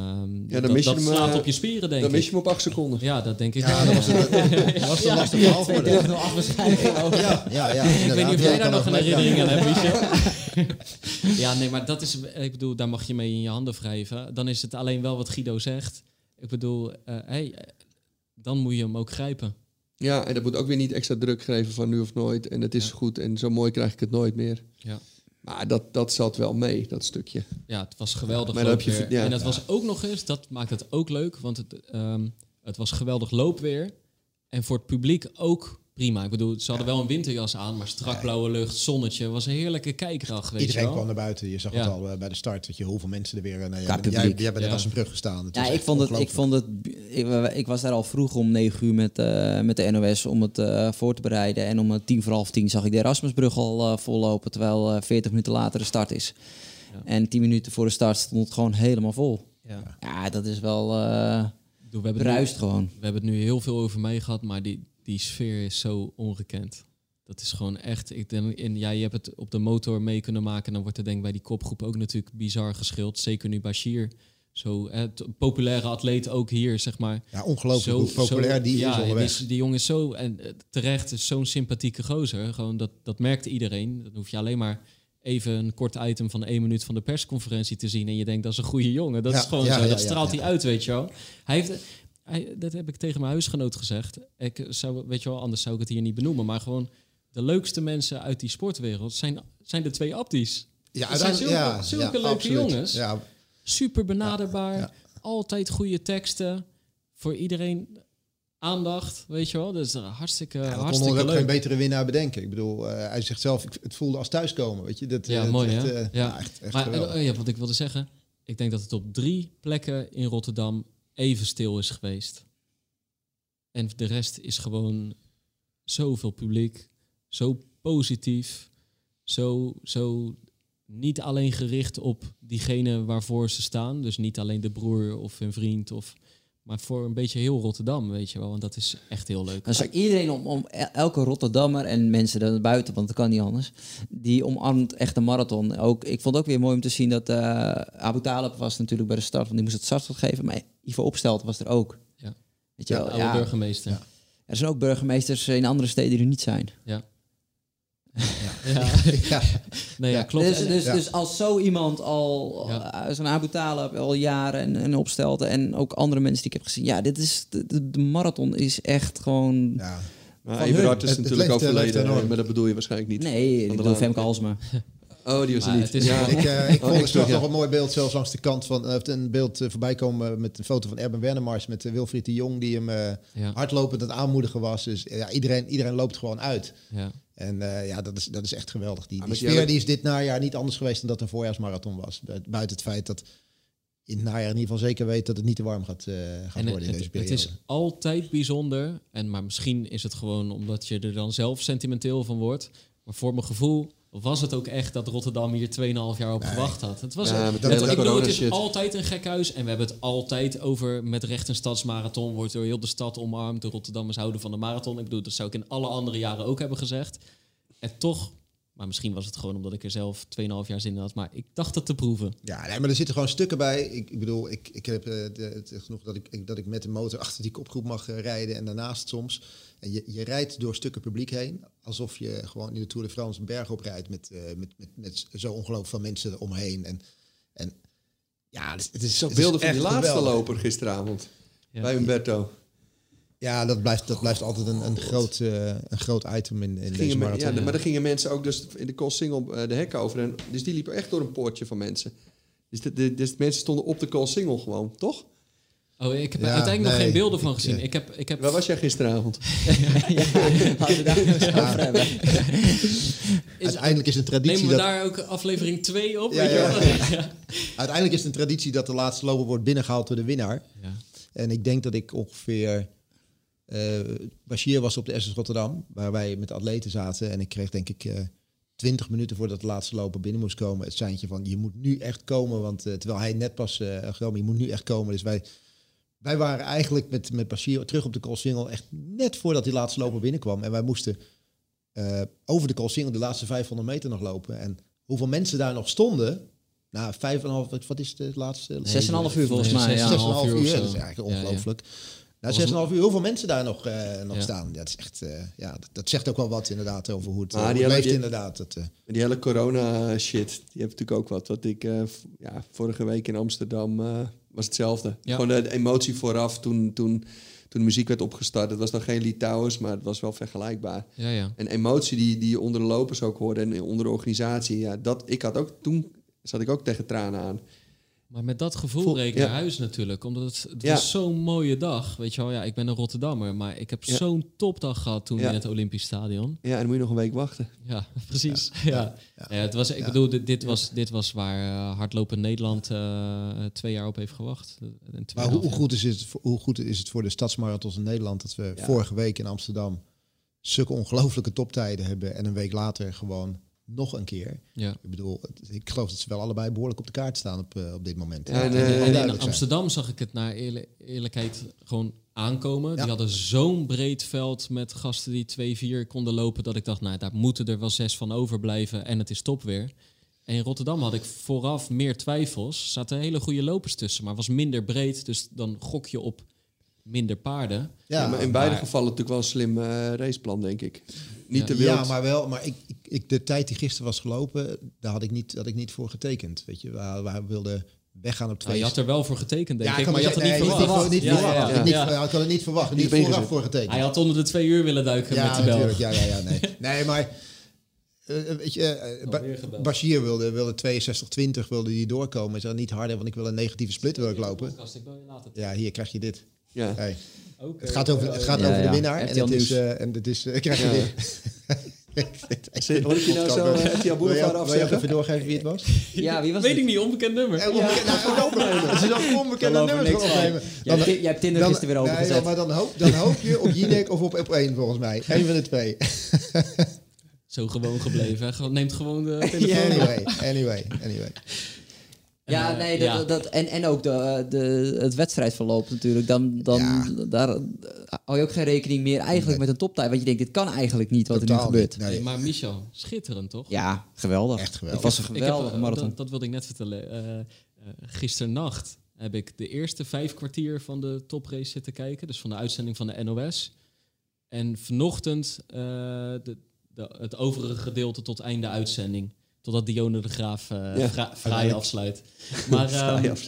ja, dan dat, dat slaat op je spieren, denk dan ik. Dan mis je hem op acht seconden. Ja, dat denk ik. Ja, dat was, een, lastige verhaal voor de. Ja, ja, ja. Ik weet niet of jij daar nog een herinnering aan hebt, Michel. ja, nee, maar dat is... Ik bedoel, daar mag je mee in je handen wrijven. Dan is het alleen wel wat Guido zegt. Ik bedoel, uh, hey, dan moet je hem ook grijpen. Ja, en dat moet ook weer niet extra druk geven van nu of nooit. En het is goed en zo mooi krijg ik het nooit meer. Ja. Maar dat, dat zat wel mee, dat stukje. Ja, het was geweldig maar loopweer. Je, ja. En het was ook nog eens, dat maakt het ook leuk, want het, um, het was geweldig loopweer. En voor het publiek ook prima. Ik bedoel, ze hadden wel een winterjas aan, maar strak blauwe lucht, zonnetje, was een heerlijke kijkdag. Weet Iedereen je kwam naar buiten. Je zag het al uh, bij de start, dat je hoeveel mensen er weer. Uh, nou, jij, jij, jij bent er een brug gestaan. Het ja, ik vond het. Ik vond het. Ik, ik, was daar al vroeg om 9 uur met, uh, met de NOS om het voor te bereiden. En om tien voor half tien zag ik de Erasmusbrug al vollopen, terwijl 40 minuten later de start is. Ja. En 10 minuten voor de start stond het gewoon helemaal vol. Ja, ja dat is wel. we hebben bruist gewoon. We hebben het nu heel veel over mij gehad, maar die, die sfeer is zo ongekend. Dat is gewoon echt. Ik denk, en ja, je hebt het op de motor mee kunnen maken. Dan wordt er denk ik bij die kopgroep ook natuurlijk bizar geschild. Zeker nu Bashir. Zo hè, populaire atleet ook hier, zeg maar. Ja, ongelooflijk hoe populair die ja, is. Die, die jongen is zo, en eh, terecht, is zo'n sympathieke gozer. Gewoon dat, dat merkte iedereen. Dan hoef je alleen maar even een kort item van één minuut van de persconferentie te zien. En je denkt, dat is een goede jongen. Dat is gewoon zo. dat straalt hij uit, weet je wel. Hij heeft, dat heb ik tegen mijn huisgenoot gezegd. Ik zou, weet je wel, anders zou ik het hier niet benoemen. Maar gewoon de leukste mensen uit die sportwereld zijn, zijn de twee Abdi's. Ja, dat zijn zulke, ja, zulke leuke jongens. Ja. Super benaderbaar. Altijd goede teksten. Voor iedereen aandacht, weet je wel. Dus hartstikke, ja, hartstikke leuk. geen betere winnaar bedenken. Ik bedoel, uh, hij zegt zelf, het voelde als thuiskomen, weet je. Dat, ja, uh, mooi? Uh, ja. echt, echt maar, ja, wat ik wilde zeggen, ik denk dat het op drie plekken in Rotterdam even stil is geweest. En de rest is gewoon zoveel publiek, zo positief, zo, zo niet alleen gericht op diegene waarvoor ze staan. Dus niet alleen de broer of een vriend of maar voor een beetje heel Rotterdam, weet je wel. Want dat is echt heel leuk. Dan zou iedereen om, om elke Rotterdammer en mensen daar buiten, want dat kan niet anders, die omarmt echt een marathon. Ook, ik vond het ook weer mooi om te zien dat uh, Abu Talib was natuurlijk bij de start, want die moest het startschot geven. Maar Ivo Opstelt was er ook. Ja, weet je wel? Ja, burgemeester. Ja. Er zijn ook burgemeesters in andere steden die er niet zijn. Ja. Ja. ja. Nee, ja, klopt. Dus, dus, dus als zo iemand al, ja. zo'n Abu Talib al jaren en, en opstelde en ook andere mensen die ik heb gezien, ja, dit is, de, de marathon is echt gewoon... Ja. Maar Everard is het, natuurlijk het overleden, maar dat bedoel je waarschijnlijk niet. Nee, ik bedoel Femke Halsma. Oh, die was er niet. ja. Ik, uh, ik vond oh, nog een mooi beeld zelfs langs de kant van... Uh, een beeld uh, voorbij komen met een foto van Erben Wernemars... met Wilfried de Jong die hem ja. hardlopend aan het aanmoedigen was. Dus ja, iedereen, iedereen loopt gewoon uit. Ja. En ja, dat is, dat is echt geweldig. Die, die sfeer die is dit najaar niet anders geweest... dan dat een voorjaarsmarathon was. Buiten het feit dat in het najaar in ieder geval zeker weet... dat het niet te warm gaat, gaat worden in deze periode. Het is altijd bijzonder. En, maar misschien is het gewoon omdat je er dan zelf sentimenteel van wordt... Maar voor mijn gevoel was het ook echt dat Rotterdam hier 2,5 jaar op gewacht had. Het was Ja, een- het, ik bedoel, het is shit. altijd een gek huis en we hebben het altijd over met recht een stadsmarathon wordt door heel de stad omarmd. De Rotterdammers houden van de marathon. Ik bedoel, dat zou ik in alle andere jaren ook hebben gezegd. En toch, maar misschien was het gewoon omdat ik er zelf 2,5 jaar zin in had, maar ik dacht het te proeven. Ja, nee, maar er zitten gewoon stukken bij. Ik, ik bedoel, ik, ik heb eh, de, het genoeg dat ik, ik- dat ik met de motor achter die kopgroep mag eh, rijden en daarnaast soms. En je, je rijdt door stukken publiek heen, alsof je gewoon in de Tour de France een berg oprijdt met, eh, met, met, met zo ongelooflijk veel mensen omheen. En, en ja, het is, het is Zo het is beelden van die laatste geweldig. loper gisteravond. Ja. Bij Humberto. Ja, dat blijft, dat blijft altijd een, een, groot, eh, een groot item in, in deze marathon. ja, maar dan gingen mensen ook dus in de Koolsingel eh, de hekken over. En, dus die liepen echt door een poortje van mensen. Dus de, de, dus de mensen stonden op de Koolsingel gewoon, toch? Oh, ik heb er Ja, uiteindelijk nog geen beelden van Ik, gezien. eh, Ik heb, ik heb Waar was jij gisteravond? ja, daar is- Uiteindelijk is een traditie nemen we dat, daar ook aflevering 2 op? Ja, weet je ja, wel? ja. uiteindelijk is het een traditie dat de laatste loper wordt binnengehaald door de winnaar. Ja. En ik denk dat ik ongeveer. eh Bashir was op de SS Rotterdam, waar wij met de atleten zaten. En ik kreeg denk ik eh 20 minuten voordat de laatste loper binnen moest komen. Het seintje van je moet nu echt komen. Want eh, terwijl hij net pas eh gekomen, je moet nu echt komen. Dus wij, wij waren eigenlijk met, met Bashir terug op de Koolsingel. Echt net voordat die laatste loper binnenkwam. En wij moesten eh, over de Koolsingel de laatste 500 meter nog lopen. En hoeveel mensen daar nog stonden. Nou, vijf en een half, wat is de laatste? Zes en een half uur volgens mij. zes Ja. en een 6,5 half uur, dat is eigenlijk Ja, ja. ongelooflijk. Nou, Was 6,5 uur, hoeveel mensen daar nog, eh, nog Ja. staan. Ja, dat, is echt, eh, ja, dat, dat zegt ook wel wat inderdaad over hoe het, hoe leeft die- inderdaad. Dat, eh, Die hele corona shit, die heeft natuurlijk ook wat. Wat ik eh, ja, vorige week in Amsterdam eh, was hetzelfde. Ja. Gewoon de, de emotie vooraf toen, toen, toen de muziek werd opgestart. Het was nog geen Litouwers, maar het was wel vergelijkbaar. Ja, ja. En emotie die, die je onder de lopers ook hoorde en onder de organisatie. Ja, dat, ik had ook toen zat ik ook tegen tranen aan. Maar met dat gevoel Voel- reed ik naar ja. huis natuurlijk. Omdat het, het Ja. was zo'n mooie dag. Weet je wel, ja, ik ben een Rotterdammer. Maar ik heb Ja. zo'n topdag gehad toen Ja. in het Olympisch Stadion. Ja, en dan moet je nog een week wachten. Ja, precies. Ja. Ja. het was, ik bedoel, dit, dit, was, dit was waar uh, Hardlopen Nederland uh, twee jaar op heeft gewacht. En maar hoe, hoe, goed is het, hoe goed is het voor de stadsmarathons in Nederland... dat we Ja. vorige week in Amsterdam zulke ongelooflijke toptijden hebben... en een week later gewoon nog een keer. Ja. Ik bedoel, ik geloof dat ze wel allebei behoorlijk op de kaart staan op, eh, op dit moment. Ja, en, in zijn. Amsterdam zag ik het naar eerlijk- eerlijkheid gewoon aankomen. Ja. Die hadden zo'n breed veld met gasten die 2-4 konden lopen... dat ik dacht, nou, daar moeten er wel zes van overblijven en het is top weer. En in Rotterdam had ik vooraf meer twijfels. Er zaten hele goede lopers tussen, maar was minder breed. Dus dan gok je op minder paarden. Ja, Ja, maar in beide maar- gevallen natuurlijk wel een slim eh, raceplan, denk ik. Niet te wild. Ja, maar wel. Maar ik, ik, ik- de tijd die gisteren was gelopen, daar had ik niet, had ik niet voor getekend. Weet je, waar, waar we wilden weggaan op Nou, twee. je had er wel voor getekend, denk Ja, ik. Maar je had het nee, niet verwacht. niet, ik had het niet verwacht. Niet vooraf voor getekend. Hij had onder de twee uur willen duiken met ja, die bel. natuurlijk. Ja, ja, ja, nee. nee, maar eh, weet je, eh, Ba-. Bashir wilde, wilde 62-20 wilde die doorkomen. Hij zei niet harder, want ik wil een negatieve split wil ik lopen. Ik bel je later. Ja, hier krijg je dit. Ja. Hey. Oké. Het gaat over, het gaat Ja, over de winnaar. En het is, eh, en het is, eh, krijg je. Zit- Hoor ik je nou zo eh, RTL Wil je, Boulevard afzeggen? even doorgeven wie het was? Ja, wie was Weet het? ik niet, onbekend nummer. Ja, onbekend, nou, onbekend. Het is onbekende er gaan van. opnemen. Jij hebt Tinder gisteren weer nee, opengezet. ja, maar dan hoop, dan hoop je op Jinek of op, op één volgens mij. Eén van de twee. Zo gewoon gebleven. Neemt gewoon de telefoon. anyway, anyway, anyway. Ja, En, eh, nee, dat, ja. Dat, en, en ook de, de, het wedstrijdverloop natuurlijk. Dan, dan Ja. daar eh, hou je ook geen rekening meer eigenlijk met een toptijd. Want je denkt, dit kan eigenlijk niet wat er nu gebeurt. niet. Nee, Nee, maar Michel, schitterend toch? Ja, geweldig. Echt geweldig. Het was een heb, geweldige eh, marathon. Dat, dat wilde ik net vertellen. Eh, eh, gisternacht heb ik de eerste vijf kwartier van de toprace zitten kijken. Dus van de uitzending van de NOS. En vanochtend eh, de, de, het overige gedeelte tot einde uitzending. Totdat Dione de Graaf eh Ja, fraai afsluit. Maar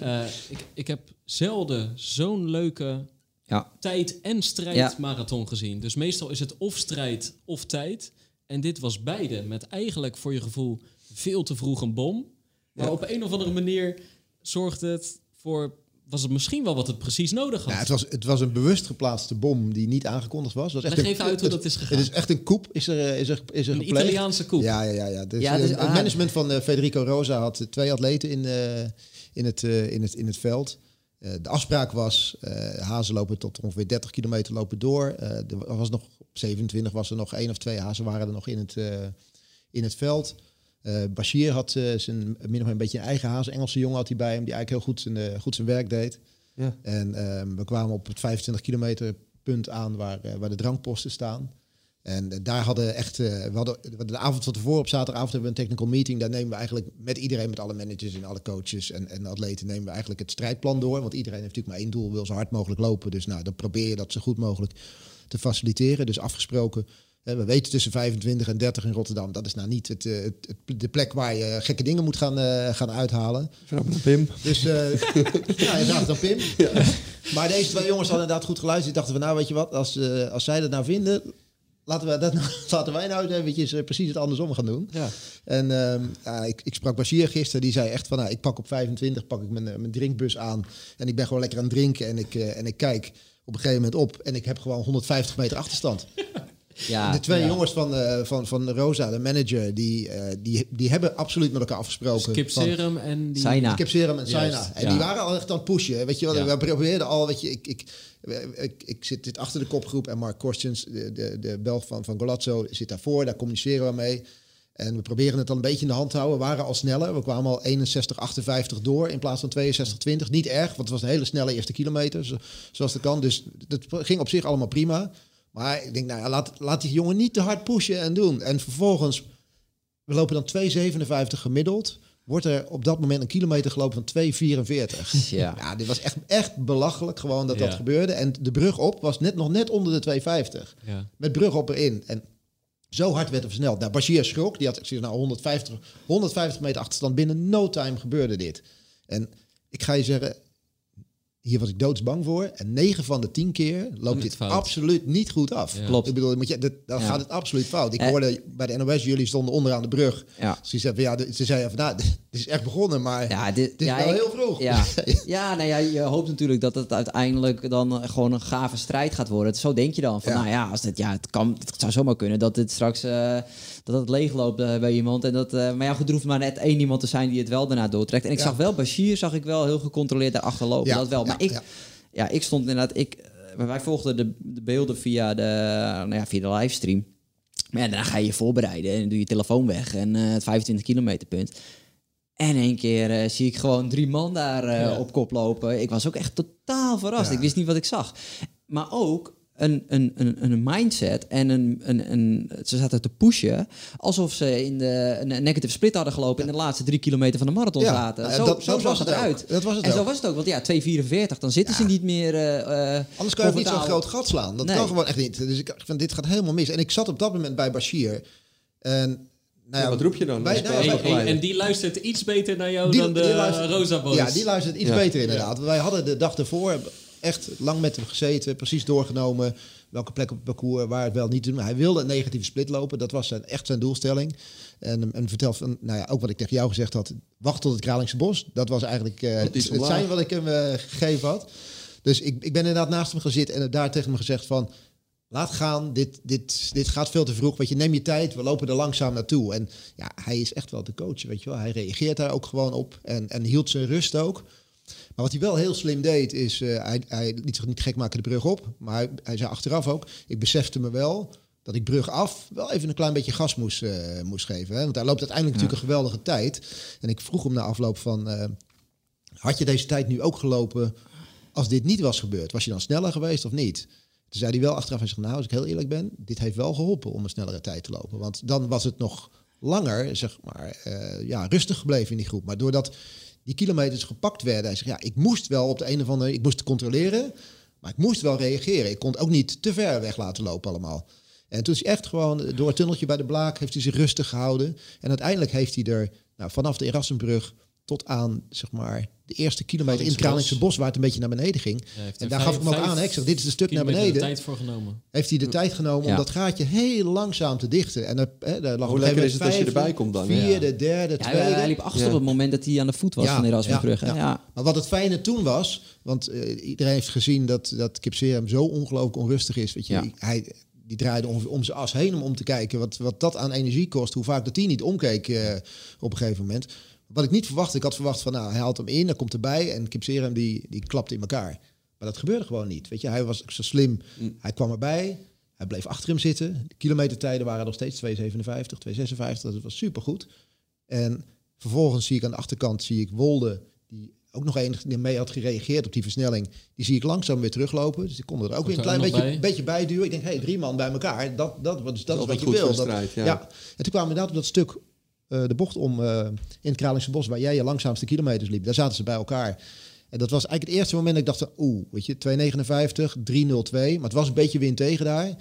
eh, ik, ik heb zelden zo'n leuke Ja. tijd- en strijdmarathon gezien. Dus meestal is het of strijd of tijd. En dit was beide. Met eigenlijk voor je gevoel veel te vroeg een bom. Maar Ja. op een of andere manier zorgde het voor... Was het misschien wel wat het precies nodig had. Nou, het, was, het was een bewust geplaatste bom die niet aangekondigd was. Was Leg echt even een, uit hoe dat is gegaan. Het is echt een koep, is er, is er, is er een gepleegd. Italiaanse koep. Ja, ja, ja. ja. Dus, Ja, eh, dus- het management van eh, Federico Rosa had eh, twee atleten in, in, het, in, het, in het veld. De afspraak was, hazen lopen tot ongeveer 30 kilometer lopen door. Er was nog, op 27 was er nog één of twee hazen waren er nog in het, in het veld. Uh, Bashir had zijn min of een beetje een eigen haas. Engelse jongen had hij bij hem, die eigenlijk heel goed zijn, goed zijn werk deed. Ja. En ehm, we kwamen op het 25 kilometer punt aan waar, waar de drankposten staan. En daar hadden echt, we hadden de avond van tevoren op zaterdagavond hebben we een technical meeting. Daar nemen we eigenlijk met iedereen, met alle managers en alle coaches en, en atleten, nemen we eigenlijk het strijdplan door. Want iedereen heeft natuurlijk maar één doel, wil zo hard mogelijk lopen. Dus nou, dan probeer je dat zo goed mogelijk te faciliteren. Dus afgesproken. We weten tussen 25 en 30 in Rotterdam. Dat is nou niet het, het, de plek waar je gekke dingen moet gaan, uh, gaan uithalen. Vraag dan Pim. Dus uh, ja, je vraagt Pim. Ja. Maar deze twee jongens hadden inderdaad goed geluisterd. Die dachten van nou, weet je wat, als, uh, als zij dat nou vinden, laten, we dat, laten wij nou eventjes precies het andersom gaan doen. Ja. En uh, ik, ik sprak Bashir gisteren, die zei echt van, nou, ik pak op 25, pak ik mijn, mijn drinkbus aan en ik ben gewoon lekker aan het drinken en ik, en ik kijk op een gegeven moment op en ik heb gewoon 150 meter achterstand. Ja, de twee jongens van, uh, van, van Rosa, de manager, die, uh, die, die hebben absoluut met elkaar afgesproken. Skip Serum en die... Saina. Skip Serum en Saina. En die waren al echt aan het pushen. Weet je wel, we probeerden al, weet je, ik, ik, ik, ik zit dit achter de kopgroep en Mark Korstjens, de, de, de Belg van, van Golazzo, zit daarvoor. Daar communiceren we mee. En we proberen het dan een beetje in de hand te houden. We waren al sneller. We kwamen al 61, 58 door in plaats van 62, 20. Niet erg, want het was een hele snelle eerste kilometer, zoals dat kan. Dus dat ging op zich allemaal prima. Maar ik denk, nou ja, laat, laat die jongen niet te hard pushen en doen. En vervolgens, we lopen dan 2,57 gemiddeld. Wordt er op dat moment een kilometer gelopen van 2,44. Ja. ja, dit was echt, echt belachelijk gewoon dat dat gebeurde. En de brug op was net, nog net onder de 2,50. Ja. Met brug op erin. En zo hard werd er versneld. Nou, Bashir schrok. Die had, ik zie nou 150, 150 meter achterstand. Binnen no time gebeurde dit. En ik ga je zeggen, hier was ik doodsbang voor. En 9 van de 10 keer loopt dit absoluut niet goed af. Klopt. Ik bedoel, moet je, dat, dan gaat het absoluut fout. Ik hoorde bij de NOS, jullie stonden onderaan de brug. Ja. Dus die zei, ja, ze zeiden van, nou, dit is echt begonnen, maar ja, dit, dit is wel heel vroeg. Ja, ja, nou ja, je hoopt natuurlijk dat het uiteindelijk dan gewoon een gave strijd gaat worden. Zo denk je dan. Van, nou ja, als dit, ja, het, kan, het zou zomaar kunnen dat het straks... Uh, dat het leegloopt uh, bij iemand. En dat, uh, maar ja, goed, er hoeft maar net één iemand te zijn die het wel daarna doortrekt. En ik zag wel, Bashir zag ik wel heel gecontroleerd daarachter lopen. dat wel. Maar ik, ja. ik stond inderdaad... Ik, uh, wij volgden de, de, beelden via de, nou ja, via de livestream. Maar ja, daarna ga je je voorbereiden en doe je telefoon weg. En het 25 kilometer punt. En één keer zie ik gewoon drie man daar op kop lopen. Ik was ook echt totaal verrast. Ik wist niet wat ik zag. Maar ook een, een, een, een mindset en een, een, een, ze zaten te pushen alsof ze in de een negative split hadden gelopen in de laatste drie kilometer van de marathon ja, zaten. Zo, dat, zo zag het eruit. Dat was het en zo was het ook, want ja, 2,44, dan zitten ze niet meer. Uh, Anders kan je niet zo'n groot gat slaan. Dat kan gewoon echt niet. Dus ik vind dit gaat helemaal mis. En ik zat op dat moment bij Bashir. En nou ja, wat roep je dan? Bij, nou, en, die luistert iets beter naar jou dan de Rosa Boys. Ja, die luistert iets beter inderdaad. Wij hadden de dag ervoor echt lang met hem gezeten, precies doorgenomen welke plek op het parcours waar het wel niet doen. Hij wilde een negatieve split lopen, dat was zijn, echt zijn doelstelling. En, en vertel van, nou ja, ook wat ik tegen jou gezegd had, wacht tot het Kralingse Bos. Dat was eigenlijk uh, het, het zijn wat ik hem uh, gegeven had. Dus ik, ik ben inderdaad naast hem gezeten en daar tegen hem gezegd van, laat gaan, dit, dit, dit gaat veel te vroeg. Weet je, neem je tijd, we lopen er langzaam naartoe. En ja, hij is echt wel de coach, weet je wel. Hij reageert daar ook gewoon op en, en hield zijn rust ook. Maar wat hij wel heel slim deed, is uh, hij, hij liet zich niet gek maken de brug op. Maar hij, hij zei achteraf ook, ik besefte me wel dat ik brug af wel even een klein beetje gas moest, uh, moest geven. Hè? Want hij loopt uiteindelijk natuurlijk een geweldige tijd. En ik vroeg hem na afloop van, uh, had je deze tijd nu ook gelopen als dit niet was gebeurd? Was je dan sneller geweest of niet? Toen zei hij wel achteraf, hij zegt, nou, als ik heel eerlijk ben, dit heeft wel geholpen om een snellere tijd te lopen. Want dan was het nog langer, zeg maar, ja, rustig gebleven in die groep. Maar doordat die kilometers gepakt werden. Hij zegt, ja, ik moest wel op de een of andere... Ik moest controleren, maar ik moest wel reageren. Ik kon het ook niet te ver weg laten lopen allemaal. En toen is hij echt gewoon door het tunneltje bij de Blaak... heeft hij zich rustig gehouden. En uiteindelijk heeft hij er nou, vanaf de Erasmusbrug tot aan zeg maar, de eerste kilometer in het Kralingse bos, waar het een beetje naar beneden ging. en daar gaf ik hem ook aan. Hè. Ik zeg, dit is een stuk naar beneden. tijd voor genomen. Heeft hij de tijd genomen om dat gaatje heel langzaam te dichten. En hè, daar lag Hoe lekker is het als je erbij komt dan? Vierde, derde, tweede. Hij liep achter op het moment dat hij aan de voet was van Erasmusbrug. Ja, ja. Maar wat het fijne toen was, want uh, iedereen heeft gezien dat, dat Kip Serum zo ongelooflijk onrustig is. Weet je, hij, die draaide om, om zijn as heen om, om te kijken wat, wat dat aan energie kost. Hoe vaak dat hij niet omkeek uh, op een gegeven moment. Wat ik niet verwacht, ik had verwacht van, nou, hij haalt hem in, dan komt erbij en Kipserum die, die klapt in elkaar. Maar dat gebeurde gewoon niet. Weet je, hij was zo slim. Mm. Hij kwam erbij, Hij bleef achter hem zitten. De kilometertijden waren nog steeds 2,57, 2,56. Dat was supergoed. En vervolgens zie ik aan de achterkant zie ik Wolde, die ook nog enigszins mee had gereageerd op die versnelling. Die zie ik langzaam weer teruglopen. Dus ik kon er ook weer een klein beetje, bij. beetje bij duwen. Ik denk, hé, hey, drie man bij elkaar. Dat, dat, dat, dat is wat je wil. Ja. ja. En toen kwamen we inderdaad op dat stuk uh, de bocht om uh, in het Kralingse Bos, waar jij je langzaamste kilometers liep. Daar zaten ze bij elkaar. En dat was eigenlijk het eerste moment dat ik dacht, oeh, weet je, 2,59, 3,02. Maar het was een beetje wind tegen daar.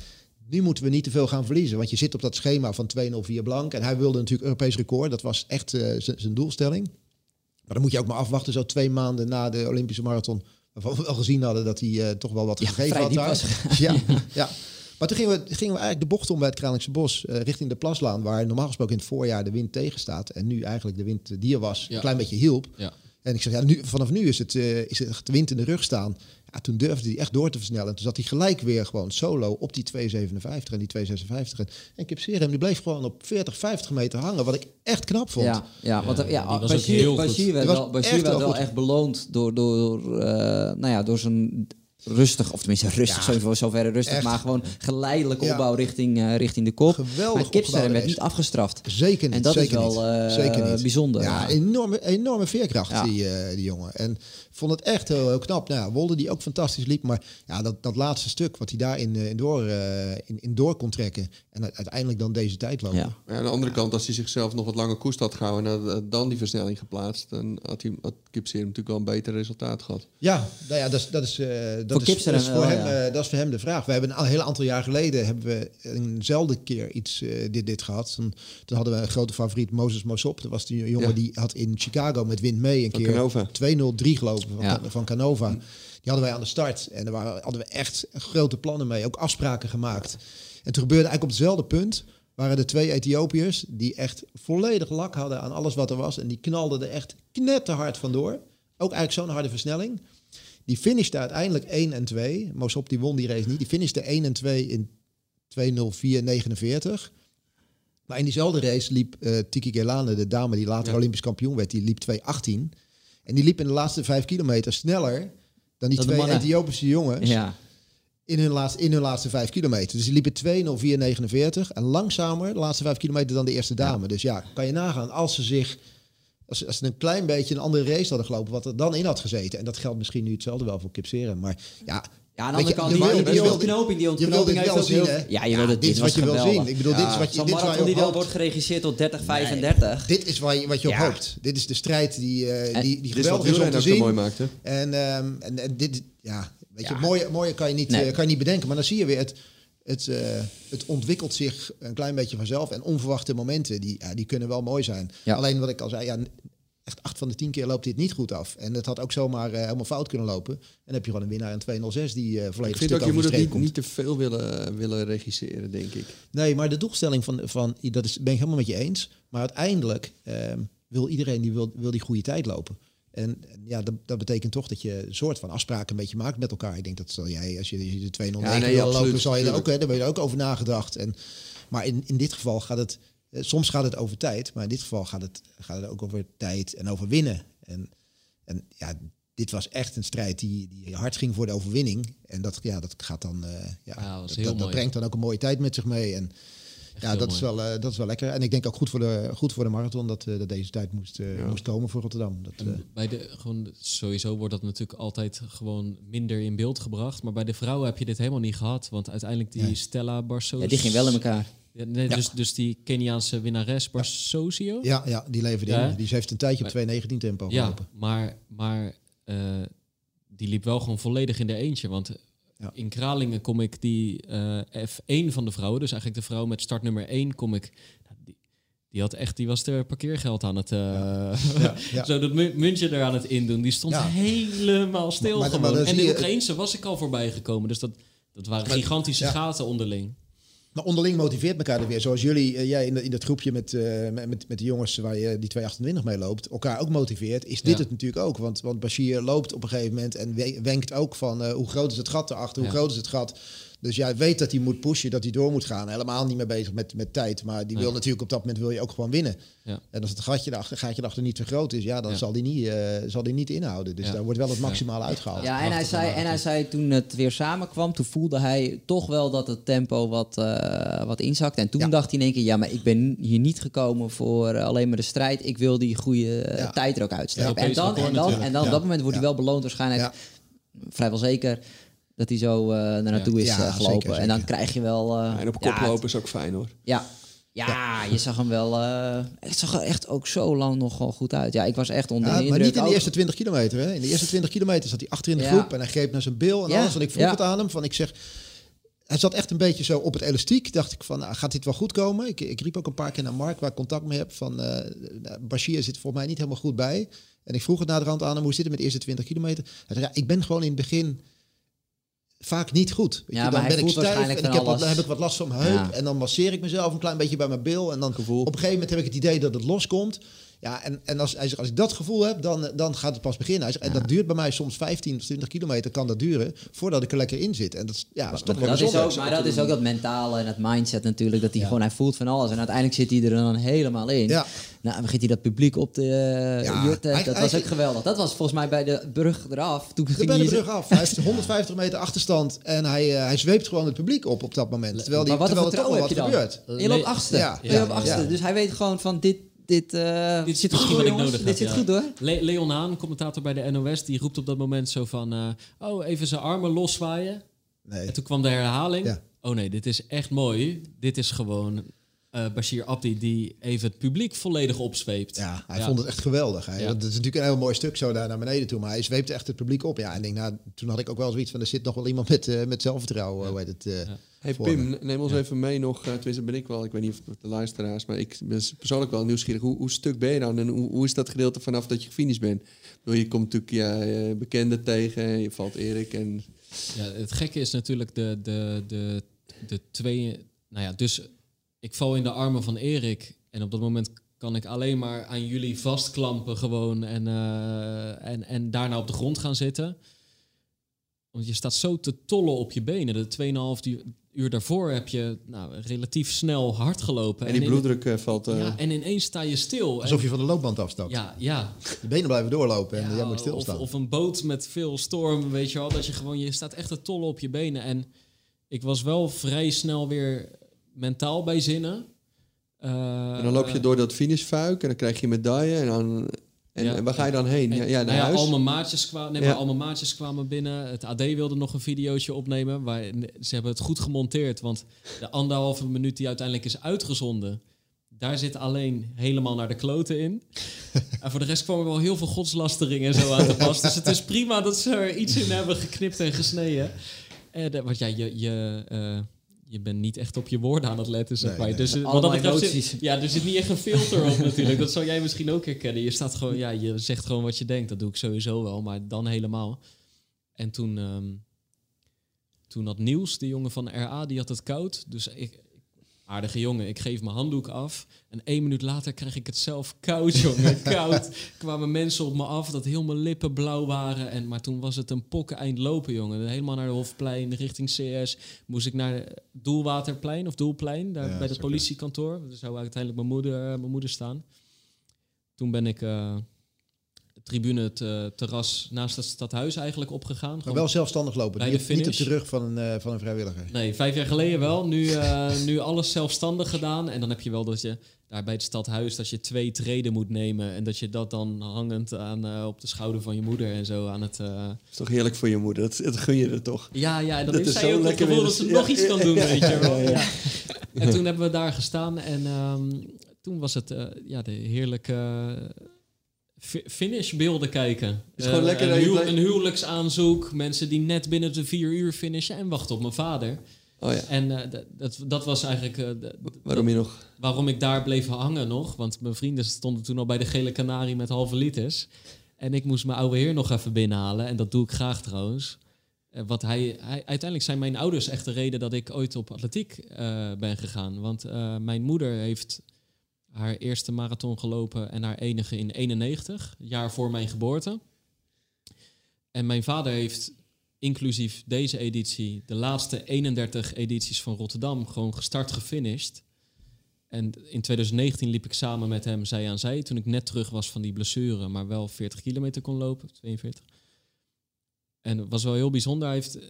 Nu moeten we niet te veel gaan verliezen, want je zit op dat schema van 2,04 blank. En hij wilde natuurlijk Europees record. Dat was echt uh, zijn doelstelling. Maar dan moet je ook maar afwachten, zo twee maanden na de Olympische marathon. Waarvan we wel gezien hadden dat hij uh, toch wel wat ja, gegeven had daar. ja, ja. Maar toen gingen we, gingen we eigenlijk de bocht om bij het Kralingse Bos uh, richting de Plaslaan, waar normaal gesproken in het voorjaar de wind tegen staat. En nu eigenlijk de wind die er was, ja. een klein beetje hielp. Ja. En ik zeg, ja, nu, vanaf nu is het, uh, is het de wind in de rug staan. Ja, toen durfde hij echt door te versnellen. Toen zat hij gelijk weer gewoon solo op die 2,57 en die 2,56. En, en Kipserem die bleef gewoon op 40, 50 meter hangen. Wat ik echt knap vond. Ja, ja, want, ja, ja Bashir, Bashir werd wel, Bashir wel echt beloond door, door, uh, nou ja, door zijn rustig, of tenminste rustig, ja, zo, zover rustig, echt. maar gewoon geleidelijk opbouw richting, uh, richting de kop. Geweldig maar werd niet afgestraft. Zeker niet. En dat zeker is wel uh, zeker niet. bijzonder. Ja, enorme, enorme veerkracht, die, uh, die jongen. En vond het echt heel, heel knap. Nou, Wolde die ook fantastisch liep, maar ja, dat, dat laatste stuk wat hij daarin in door, in, in door kon trekken en uiteindelijk dan deze tijd lopen. Ja. ja aan de andere kant, als hij zichzelf nog wat langer koest had gehouden en dan die versnelling geplaatst, dan had, hij, had Kipser natuurlijk wel een beter resultaat gehad. Ja, nou ja, dat is, dat is, dat is, dat is voor hem, ja. dat is voor hem de vraag. We hebben een heel aantal jaar geleden hebben we eenzelfde keer iets uh, dit, dit gehad. Toen, toen, hadden we een grote favoriet, Moses Mosop. Dat was die jongen ja. die had in Chicago met wind mee een van keer 2-0-3 van, ja. van Canova. Die hadden wij aan de start. En daar waren, hadden we echt grote plannen mee. Ook afspraken gemaakt. En toen gebeurde eigenlijk op hetzelfde punt waren er twee Ethiopiërs die echt volledig lak hadden aan alles wat er was. En die knalden er echt knetterhard vandoor. Ook eigenlijk zo'n harde versnelling. Die finishte uiteindelijk 1 en 2. Mosop die won die race niet. Die finishte 1 en 2 in 2.04.49. Maar in diezelfde race liep uh, Tiki Gelane, de dame die later ja. Olympisch kampioen werd, die liep 2.18. En die liep in de laatste vijf kilometer sneller dan die dat twee Ethiopische jongens. Ja. In hun, laatste, in hun laatste vijf kilometer. Dus die liepen 2.04.49 en langzamer de laatste vijf kilometer dan de eerste dame. Ja. Dus ja, kan je nagaan als ze zich als, als ze een klein beetje een andere race hadden gelopen, wat er dan in had gezeten. En dat geldt misschien nu hetzelfde wel voor Kipseren. Maar ja, ja, aan de andere kant, die, die, die ontknoping, die ontknoping heeft zien, hè? Ja, je wil het, dit is wat je wil zien. Ik bedoel, dit is wat je, dit waar je die wel wordt geregisseerd tot 30, 35. dit is waar je, wat je op hoopt. Dit is de strijd die, uh, die, die geweldig is om te zien. mooi maakt, hè? En, um, en, en dit, ja, weet je, mooie, mooie kan je, niet, nee. uh, kan je niet bedenken. Maar dan zie je weer het, het, uh, het ontwikkelt zich een klein beetje vanzelf. En onverwachte momenten, die, ja, die kunnen wel mooi zijn. Ja. Alleen wat ik al zei, ja, echt acht van de tien keer loopt dit niet goed af. En het had ook zomaar uh, helemaal fout kunnen lopen. En dan heb je gewoon een winnaar in 206 die uh, volledig Ik vind ook, je moet het niet, te veel willen, willen regisseren, denk ik. Nee, maar de doelstelling van, van dat is, ben ik helemaal met je eens. Maar uiteindelijk um, wil iedereen die wil, wil die goede tijd lopen. En ja, dat, dat, betekent toch dat je een soort van afspraken een beetje maakt met elkaar. Ik denk dat zal jij, als je, je de 209 ja, nee, wil lopen, zal je er ook, hè, daar ben je ook over nagedacht. En, maar in, in dit geval gaat het soms gaat het over tijd, maar in dit geval gaat het, gaat het ook over tijd en over winnen. En, en ja, dit was echt een strijd die, die hard ging voor de overwinning. En dat, ja, dat gaat dan, uh, ja, ja dat, dat, dat, brengt dan ook een mooie tijd met zich mee. En echt ja, dat is, wel, uh, dat is wel lekker. En ik denk ook goed voor de, goed voor de marathon dat, uh, dat deze tijd moest, ja. moest komen voor Rotterdam. Dat, bij de, gewoon, sowieso wordt dat natuurlijk altijd gewoon minder in beeld gebracht. Maar bij de vrouwen heb je dit helemaal niet gehad. Want uiteindelijk die Stella Barsos... Ja, die ging wel in elkaar. Ja, nee, ja. Dus, dus die Keniaanse winnares Barsosio? Ja, ja, die leverde ja. in. Die heeft een tijdje op 2.19 tempo ja, gelopen. Maar, maar uh, die liep wel gewoon volledig in de eentje. Want ja. in Kralingen kom ik die uh, F1 van de vrouwen, dus eigenlijk de vrouw met start nummer 1, kom ik... Die, die, had echt, die was er parkeergeld aan het... Uh. Ja, zo dat muntje er aan het indoen. Die stond helemaal stil maar, gewoon. Maar en de Oekraïnse was ik al voorbij gekomen. Dus dat, dat waren gigantische gaten onderling. Maar onderling motiveert elkaar er weer. Zoals jullie, uh, jij in, de, in dat groepje met, uh, met, met de jongens waar je die 228 mee loopt, elkaar ook motiveert, is dit ja. het natuurlijk ook. Want, want Bashir loopt op een gegeven moment en wenkt ook van uh, hoe groot is het gat erachter, hoe ja. groot is het gat. Dus jij weet dat hij moet pushen, dat hij door moet gaan. Helemaal niet meer bezig met, met tijd. Maar die wil natuurlijk op dat moment wil je ook gewoon winnen. Ja. En als het gatje erachter, gaatje erachter niet zo groot is, ja, dan Ja. zal hij niet, eh, zal die niet inhouden. Dus Ja. daar wordt wel het maximale uitgehaald. Ja, en hij, zei, en hij zei toen het weer samenkwam, toen voelde hij toch wel dat het tempo wat, eh wat inzakte. En toen Ja. dacht hij in één keer, ja, maar ik ben hier niet gekomen voor eh, alleen maar de strijd. Ik wil die goede Ja. tijd er ook uitsteken. Ja, en, dan, en, dan, en dan op dat moment wordt hij wel beloond waarschijnlijk. Ja. Vrijwel zeker dat hij zo eh naar naartoe is eh, gelopen. zeker, En dan krijg je wel... eh, Ja, en op ja, kop lopen is ook fijn hoor. Ja. Ja, je zag hem wel... eh, het zag er echt ook zo lang nog wel goed uit. Ja, ik was echt onder Ja, maar niet in de eerste 20 kilometer. Hè. In de eerste 20 kilometer zat hij achter in de Ja. groep en hij greep naar zijn bil en alles. En ik vroeg het aan hem van, ik zeg, hij zat echt een beetje zo op het elastiek. Dacht ik van, nou, gaat dit wel goed komen? Ik, ik riep ook een paar keer naar Mark, waar ik contact mee heb, van, eh Bashir zit volgens mij niet helemaal goed bij. En ik vroeg het naar de rand aan hem, hoe zit het met de eerste 20 kilometer? Hij zei, ja, ik ben gewoon in het begin vaak niet goed. Weet Ja, je, dan ben ik stijf en ik heb, wat, dan heb ik wat last van mijn heup. Ja. En dan masseer ik mezelf een klein beetje bij mijn bil. En dan Gevoel. op een gegeven moment heb ik het idee dat het loskomt. Ja, en, en als, hij zegt, als ik dat gevoel heb, dan, dan gaat het pas beginnen. Hij zegt, En dat duurt bij mij soms 15 of 20 kilometer kan dat duren voordat ik er lekker in zit. En dat ja, dat is toch wel Dat is bijzonder. ook, maar dat is ook dat mentale en het mindset natuurlijk. Dat hij gewoon, hij voelt van alles. En uiteindelijk zit hij er dan helemaal in. Ja. Nou, dan begint hij dat publiek op te uh, Ja, jutten. hij- Dat hij- was ook geweldig. Dat was volgens mij bij de brug eraf. Toen ging bij de hij- brug af. Hij heeft 150 meter achterstand en hij, eh, hij zweept gewoon het publiek op op dat moment. Terwijl, die, Maar wat terwijl er toch wel wat gebeurt. Je loopt achtste. Ja, Je loopt achtste. Dus hij weet gewoon van dit... Dit, eh, Dit zit goed misschien hoor, wat ik nodig Dit heb, zit ja. goed hoor. Le- Leon Haan, commentator bij de NOS, die roept op dat moment zo van... eh, oh, even zijn armen loszwaaien. Nee. En toen kwam de herhaling. Ja. Oh nee, dit is echt mooi. Dit is gewoon eh, Bashir Abdi die even het publiek volledig opzweept. Ja, hij Ja. vond het echt geweldig. Hij, Ja. Dat is natuurlijk een heel mooi stuk zo daar naar beneden toe. Maar hij zweepte echt het publiek op. Ja, en denk, nou, toen had ik ook wel zoiets van... er zit nog wel iemand met, eh, met zelfvertrouwen. Hoe heet het, eh, Ja. Hey Pim, neem ons even mee nog. eh, tenminste, ben ik wel. Ik weet niet of de luisteraars, maar ik ben persoonlijk wel nieuwsgierig. Hoe, hoe stuk ben je dan en hoe, hoe is dat gedeelte vanaf dat je gefinished bent? Je komt natuurlijk ja, eh, bekenden tegen, je valt Erik en Ja, het gekke is natuurlijk de, de, de, de twee... Nou ja, dus ik val in de armen van Erik. En op dat moment kan ik alleen maar aan jullie vastklampen gewoon. En, eh, en, en daarna op de grond gaan zitten. Want je staat zo te tollen op je benen. De 2,5 uur, uur daarvoor heb je nou, relatief snel hard gelopen. en die bloeddruk eh, valt. eh, Ja, en ineens sta je stil. alsof En- je van de loopband afstapt. ja, ja. De benen blijven doorlopen en Ja, jij moet of, stilstaan. of een boot met veel storm, weet je wel. Dat je gewoon, je staat echt te tollen op je benen. En ik was wel vrij snel weer mentaal bij zinnen. Eh, en dan loop je door dat finishfuik en dan krijg je medaille. En, dan, en, Ja. en waar ga je dan heen? En, ja, naar nou ja, huis? al mijn maatjes kwamen, nee, maar al mijn maatjes kwamen binnen. Het AD wilde nog een videootje opnemen. Waar, ze hebben het goed gemonteerd. Want de anderhalve minuut die uiteindelijk is uitgezonden... daar zit alleen helemaal naar de kloten in. en voor de rest kwam er wel heel veel godslastering en zo aan te pas. Dus het is prima dat ze er iets in hebben geknipt en gesneden. En, eh, want ja, je... je eh, je bent niet echt op je woorden aan het letten, zeg Nee, maar. nee. Dus eh, wat Allemaal dat betreft emoties. zit, ja, er zit niet echt een filter op natuurlijk. Dat zou jij misschien ook herkennen. Je staat gewoon, ja, je zegt gewoon wat je denkt. Dat doe ik sowieso wel, maar dan helemaal. En toen, ehm, toen had Niels, de jongen van RA, die had het koud. Dus ik, aardige jongen, ik geef mijn handdoek af. En één minuut later krijg ik het zelf koud, jongen. Koud. Kwamen mensen op me af dat heel mijn lippen blauw waren. En, maar toen was het een pokken eind lopen, jongen. Helemaal naar de Hofplein, richting CS. Moest ik naar Doelwaterplein of Doelplein, daar Ja, bij het politiekantoor. Daar zou uiteindelijk mijn moeder, eh, mijn moeder staan. Toen ben ik eh, tribune, het eh, terras naast het stadhuis eigenlijk opgegaan. Maar Gewoon- wel zelfstandig lopen. Bij Niet, de niet op de rug van een, eh, van een vrijwilliger. Nee, vijf jaar geleden wel. Nu, eh, nu alles zelfstandig gedaan. En dan heb je wel dat je daar bij het stadhuis dat je twee treden moet nemen. En dat je dat dan hangend aan, eh, op de schouder van je moeder en zo aan het. eh, Dat is toch heerlijk voor je moeder? Dat, dat gun je er toch? Ja, ja, en dan Dat heeft is zij zo ook het gevoel weer dat ze nog ja, iets kan doen, ja, weet je wel. ja, ja. Ja. En toen hebben we daar gestaan en ehm, toen was het eh, ja, de heerlijke finishbeelden kijken. is gewoon Eh, lekker een, huw- huwelijksaanzoek, mensen die net binnen de vier uur finishen en wachten op mijn vader. Oh ja. En eh, dat, dat was eigenlijk eh, Waarom je nog? waarom ik daar bleef hangen nog. Want mijn vrienden stonden toen al bij de Gele Canarie met halve liters. En ik moest mijn oude heer nog even binnenhalen. En dat doe ik graag trouwens. Wat hij, hij, uiteindelijk zijn mijn ouders echt de reden dat ik ooit op atletiek ben gegaan. Want mijn moeder heeft haar eerste marathon gelopen en haar enige in 91, jaar voor mijn geboorte. En mijn vader heeft inclusief deze editie, de laatste 31 edities van Rotterdam, gewoon gestart, gefinished. En in 2019 liep ik samen met hem zij aan zij, toen ik net terug was van die blessure, maar wel 40 kilometer kon lopen, 42. En het was wel heel bijzonder. Hij heeft eh,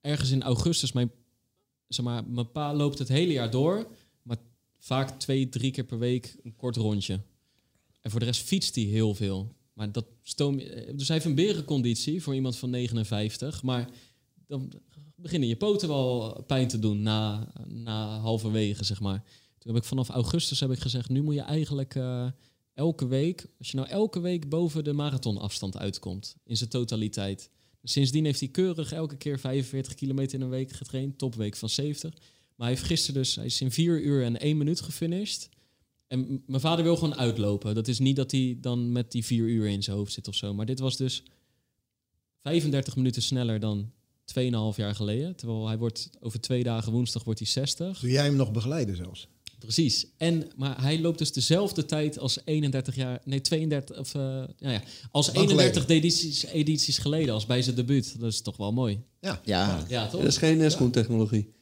ergens in augustus, mijn, zeg maar, mijn pa loopt het hele jaar door, vaak twee, drie keer per week een kort rondje. En voor de rest fietst hij heel veel. Maar dat stoom, eh, dus hij heeft een berenconditie voor iemand van 59. Maar dan beginnen je poten wel pijn te doen na, na halverwege, zeg maar. Toen heb ik vanaf augustus heb ik gezegd, nu moet je eigenlijk uh, elke week, als je nou elke week boven de marathonafstand uitkomt, in zijn totaliteit. Sindsdien heeft hij keurig elke keer 45 kilometer in een week getraind, topweek van 70. Maar hij heeft gisteren dus, hij is in 4 uur en 1 minuut gefinished. En mijn vader wil gewoon uitlopen. Dat is niet dat hij dan met die vier uur in zijn hoofd zit of zo. Maar dit was dus 35 minuten sneller dan 2,5 jaar geleden. Terwijl hij wordt over twee dagen woensdag wordt hij 60. Doe jij hem nog begeleiden zelfs? Precies. En, maar hij loopt dus dezelfde tijd als 31 jaar, nee 32 of uh, ja, ja, als 31 edities, edities geleden als bij zijn debuut. Dat is toch wel mooi. Ja, ja. ja toch? Dat is geen uh, schoentechnologie.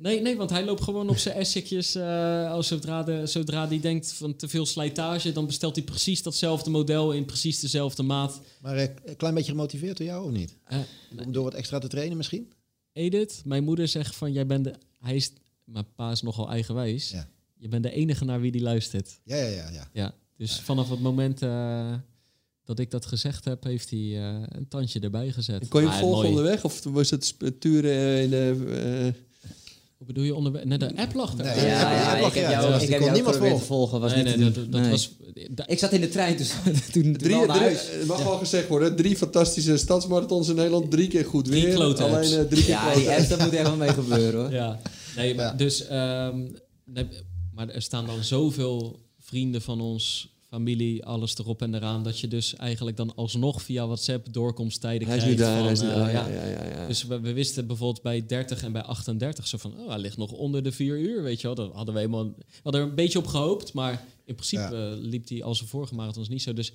Nee, nee, want hij loopt gewoon op zijn Essicjes. Uh, als zodra, de, zodra hij denkt van te veel slijtage, dan bestelt hij precies datzelfde model in precies dezelfde maat. Maar uh, een klein beetje gemotiveerd door jou of niet? Uh, Om door wat extra te trainen misschien? Edith, mijn moeder zegt van jij bent de. Hij is, mijn pa is nogal eigenwijs. Ja. Je bent de enige naar wie die luistert. Ja, ja, ja. ja. ja dus vanaf het moment dat ik dat gezegd heb, heeft hij een tandje erbij gezet. En kon je hem volgen onderweg of was het turen in de hoe bedoel je onderweg? Nee, de app lag er. Nee, ja, ja, ik heb jou, ik heb jou niemand volgen. volgen was nee, niet nee, dat, dat was, ik zat in de trein, dus toen, drie, Het mag wel gezegd worden, drie fantastische stadsmarathons in Nederland, drie keer goed weer. Drie alleen uh, drie keer Ja, die apps, dat moet echt wel mee gebeuren hoor. Ja, nee, maar, dus, um, nee, maar er staan dan zoveel vrienden van ons familie, alles erop en eraan. Dat je dus eigenlijk dan alsnog via WhatsApp doorkomsttijden hij krijgt. Daar, van, uh, ja. Ja, ja, dus we, we, wisten bijvoorbeeld bij 30 en bij 38 zo van, oh, hij ligt nog onder de vier uur, weet je wel. Daar hadden we helemaal, hadden er een beetje op gehoopt, maar in principe liep hij als de vorige marathons niet zo. Dus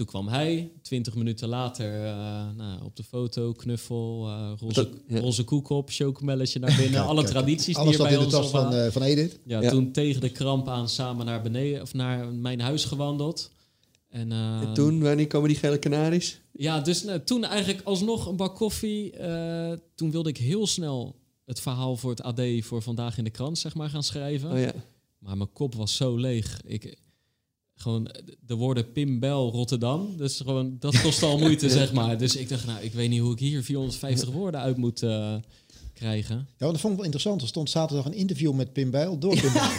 toen kwam hij, twintig minuten later, uh, nou, op de foto, knuffel, uh, roze, ja. roze koek op, chocomelletje naar binnen. alle tradities Alles die er bij in de tas van, uh, van Edith. Ja, ja, toen tegen de kramp aan samen naar beneden, of naar mijn huis gewandeld. En, en toen, wanneer komen die gele kanaries? Ja, dus nou, toen eigenlijk alsnog een bak koffie. toen wilde ik heel snel het verhaal voor het AD voor vandaag in de krant, zeg maar, gaan schrijven. Oh, ja. Maar mijn kop was zo leeg. Ik, gewoon de woorden Pim Bel Rotterdam. Dus gewoon, dat kost al moeite, zeg maar. Dus ik dacht, nou, ik weet niet hoe ik hier 450 woorden uit moet uh, krijgen. Ja, want dat vond ik wel interessant. Er stond zaterdag een interview met Pim Bijl door Pim Bijl.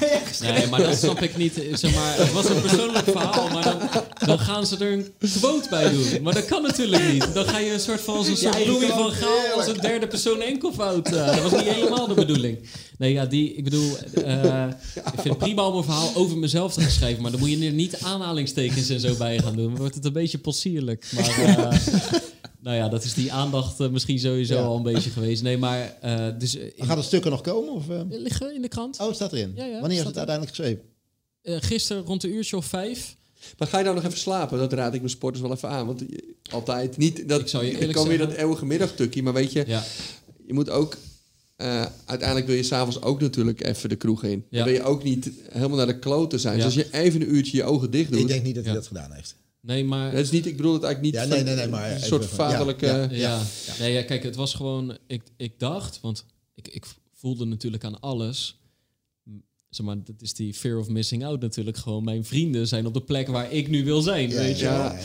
nee, maar dat snap ik niet. Zeg maar, het was een persoonlijk verhaal, maar dan, dan gaan ze er een quote bij doen. Maar dat kan natuurlijk niet. Dan ga je een soort van Louis van Gaal als een derde persoon enkelvoud. Uh, dat was niet helemaal de bedoeling. Nee, ja, die, ik bedoel, uh, ik vind het prima om een verhaal over mezelf te schrijven, maar dan moet je er niet aanhalingstekens en zo bij gaan doen. Dan wordt het een beetje possierlijk. Maar uh, nou ja, dat is die aandacht uh, misschien sowieso al een beetje geweest. Nee, maar... dus, Gaat het stukken nog komen? Of, Liggen in de krant. Oh, het staat erin. Ja, ja, Wanneer is het uiteindelijk geschreven? gisteren rond een uurtje of vijf. Maar ga je nou nog even slapen? Dat raad ik mijn sporters wel even aan. Want altijd niet... Dat, ik zou je ik kan weer dat eeuwige middagtukkie. Maar weet je, ja. je moet ook uh, uiteindelijk wil je s'avonds ook natuurlijk even de kroeg in. Ja. Dan wil je ook niet helemaal naar de kloten zijn. Dus als je even een uurtje je ogen dicht doet... Ik denk niet dat hij dat gedaan heeft. Nee, maar... Dat is niet, ik bedoel het eigenlijk niet ja, nee, nee, nee, maar een soort vaderlijke... Ja, ja, Nee, ja, kijk, het was gewoon... Ik, ik dacht, want ik, ik voelde natuurlijk aan alles... Zeg maar, dat is die fear of missing out natuurlijk gewoon. Mijn vrienden zijn op de plek waar ik nu wil zijn, weet je ja,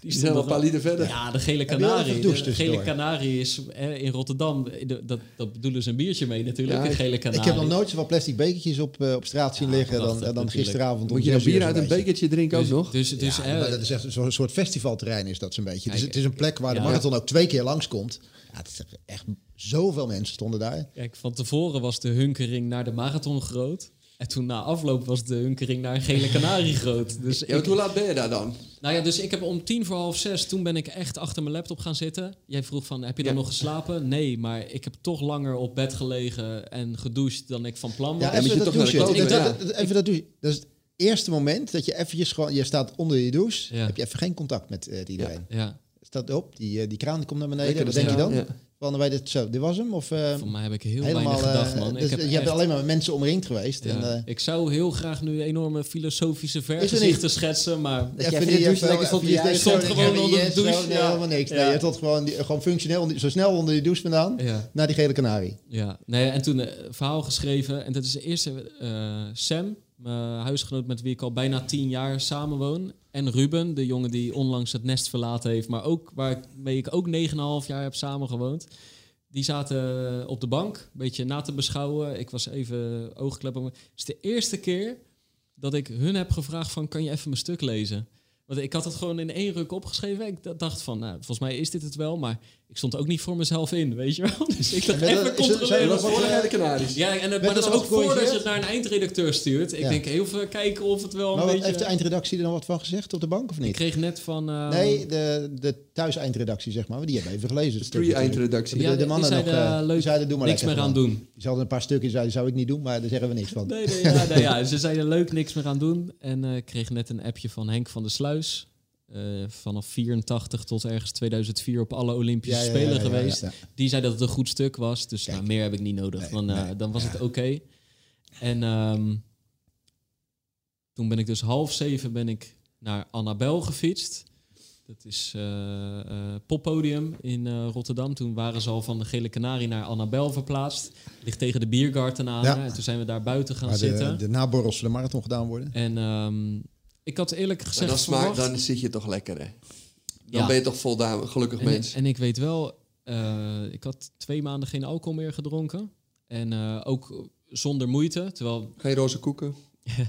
die zijn wel een paar verder. Ja, de gele kanarie. De gele kanarie is in Rotterdam, dat, dat bedoelen ze een biertje mee natuurlijk, de gele kanarie. Ik heb nog nooit zoveel plastic bekertjes op, uh, op straat zien liggen dan, dan gisteravond. Moet je een bier uit een bekertje drinken ook dus- nog? Dus, dus, ja, dat is echt zo'n soort festivalterrein is dat zo'n beetje. Dus het is een plek waar de marathon ook twee keer langskomt. Ja, het is echt zoveel mensen stonden daar. Kijk, van tevoren was de hunkering naar de marathon groot. En toen na afloop was de hunkering naar een gele kanarie groot. Dus ja, hoe laat ben je daar dan? Nou ja, dus ik heb om tien voor half zes, toen ben ik echt achter mijn laptop gaan zitten. Jij vroeg van, heb je dan nog geslapen? Nee, maar ik heb toch langer op bed gelegen en gedoucht dan ik van plan was. Ja, even, dat douche. Ik, dat, even dat douche. Dat is het eerste moment dat je eventjes gewoon, je staat onder je douche, heb je even geen contact met uh, iedereen. Ja. Staat op, die, uh, die kraan komt naar beneden, wat denk je dan? Van, wij dit, zo, dit was hem? Of, uh, Voor mij heb ik heel weinig gedacht, man. Dus, ik heb je hebt alleen maar met mensen omringd geweest. Ja. En, ik zou heel graag nu enorme filosofische vergezichten schetsen, maar... Dat jij die douche lekker stond, je stond gewoon onder de douche. Nee, helemaal niks. Nee, je stond gewoon, gewoon functioneel, zo snel onder die douche vandaan, naar die gele kanarie. Ja, nee, en toen een verhaal geschreven. En dat is de eerste, Sam, mijn huisgenoot met wie ik al bijna tien jaar samenwoon. En Ruben, de jongen die onlangs het nest verlaten heeft, maar ook waarmee ik ook 9,5 jaar heb samengewoond. Die zaten op de bank, een beetje na te beschouwen. Ik was even oogkleppen. Het is de eerste keer dat ik hun heb gevraagd van... kan je even mijn stuk lezen? Want ik had het gewoon in één ruk opgeschreven. Ik dacht van, nou, volgens mij is dit het wel. Maar ik stond ook niet voor mezelf in, weet je wel. Dus ik dacht even controleren. Dat voor de Canaries. Ja, en, maar dat is ook voordat je het naar een eindredacteur stuurt. Ik denk even kijken of het wel maar een wat, beetje... heeft de eindredactie er nog wat van gezegd op de bank of niet? Ik kreeg net van... Uh, nee, de, de thuis-eindredactie, zeg maar. Die hebben even gelezen. De pre-eindredactie. Ja, de, de mannen die nog, zeiden, uh, leuk, die zeiden, doe maar niks meer aan doen. Die hadden een paar stukjes, zeiden, zou ik niet doen, maar daar zeggen we niks van. Nee, nee, ja, nee, ja. ze zeiden leuk, niks meer aan doen. En uh, ik kreeg net een appje van Henk van der Sluis. Uh, vanaf 84 tot ergens 2004 op alle Olympische ja, Spelen ja, geweest. Die zei dat het een goed stuk was. Dus nou, meer heb ik niet nodig. Nee, dan, uh, nee, dan was het oké. Okay. En um, toen ben ik dus half zeven ben ik naar Annabel gefietst. Dat is uh, poppodium in Rotterdam. Toen waren ze al van de Gele Canarie naar Annabel verplaatst. Ligt tegen de Biergarten aan. En toen zijn we daar buiten gaan Waar zitten. De, de naborrels marathon gedaan worden. En um, ik had eerlijk gezegd. Dan, smaakt, dan zit je toch lekker, hè? Dan ja. ben je toch voldaan, gelukkig en, mens. En ik weet wel, uh, ik had twee maanden geen alcohol meer gedronken. En uh, ook zonder moeite. Terwijl... Geen roze koeken?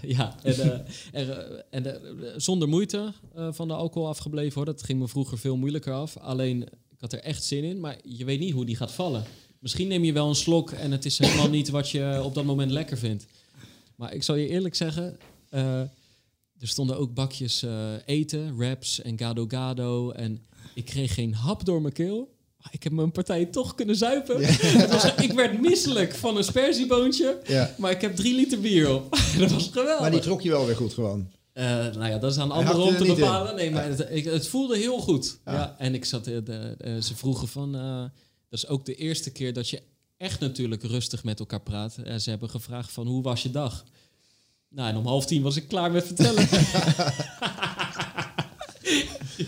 ja, en, uh, er, en zonder moeite van de alcohol afgebleven hoor. Dat ging me vroeger veel moeilijker af. Alleen, ik had er echt zin in, maar je weet niet hoe die gaat vallen. Misschien neem je wel een slok en het is helemaal niet wat je op dat moment lekker vindt. Maar ik zal je eerlijk zeggen, er stonden ook bakjes uh, eten, wraps en gado gado. En ik kreeg geen hap door mijn keel. Ik heb mijn partij toch kunnen zuipen. Ja. Was, ik werd misselijk van een spersieboontje. Ja. Maar ik heb drie liter bier op. dat was geweldig. Maar die trok je wel weer goed gewoon. Uh, nou ja, dat is aan anderen om te bepalen. In. Nee, maar het, ik, het, voelde heel goed. Ja. ja en ik zat, uh, de, uh, ze vroegen van, dat is ook de eerste keer dat je echt natuurlijk rustig met elkaar praat. ze hebben gevraagd van, hoe was je dag? Nou, en om half tien was ik klaar met vertellen.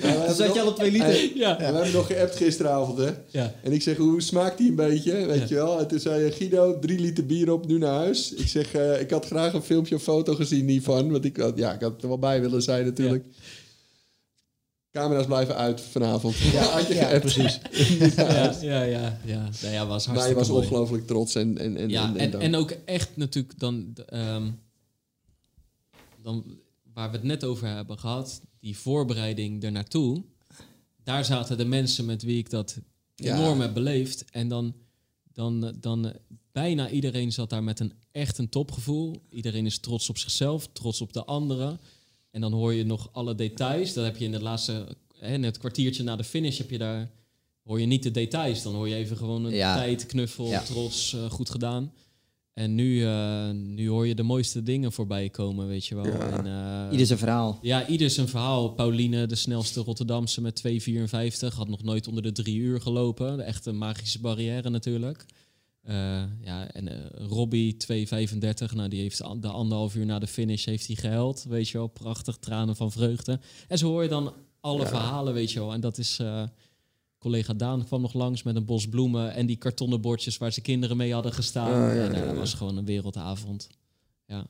Ja, zat je al op twee liter. Ja. ja. we hebben nog geappt gisteravond, hè? Ja. En ik zeg, hoe smaakt die een beetje? Weet je wel? En toen zei je, Guido, drie liter bier op, nu naar huis. Ik zeg, uh, ik had graag een filmpje of foto gezien hiervan. Want ik, ja, ik had er wel bij willen zijn natuurlijk. Camera's blijven uit vanavond. Ja, had je ja, precies. ja, ja, ja, ja. Nou ja, was hartstikke Maar je was ongelooflijk trots. En, en, en, ja, en, en, en, ook echt natuurlijk dan... Um, dan, waar we het net over hebben gehad, die voorbereiding ernaartoe, daar zaten de mensen met wie ik dat ja. enorm heb beleefd. En dan, dan, dan bijna iedereen zat daar met een echt een topgevoel. Iedereen is trots op zichzelf, trots op de anderen. En dan hoor je nog alle details. Dat heb je in het laatste, hè, in het kwartiertje na de finish heb je daar, hoor je niet de details. Dan hoor je even gewoon een ja. tijd, knuffel, ja. trots, uh, goed gedaan. En nu, uh, nu hoor je de mooiste dingen voorbij komen, weet je wel. Ja. En, uh, ieder zijn verhaal. Ja, ieder zijn verhaal. Pauline, de snelste Rotterdamse met 2,54. Had nog nooit onder de drie uur gelopen. De echte magische barrière natuurlijk. Uh, ja, en Robbie, 2,35. Nou, die heeft de anderhalf uur na de finish heeft hij gehuild. Weet je wel, prachtig, tranen van vreugde. En zo hoor je dan alle ja. verhalen, weet je wel. En dat is collega Daan kwam nog langs met een bos bloemen en die kartonnen bordjes waar ze kinderen mee hadden gestaan. Ah, ja, en uh, ja, dat was gewoon een wereldavond. Ja.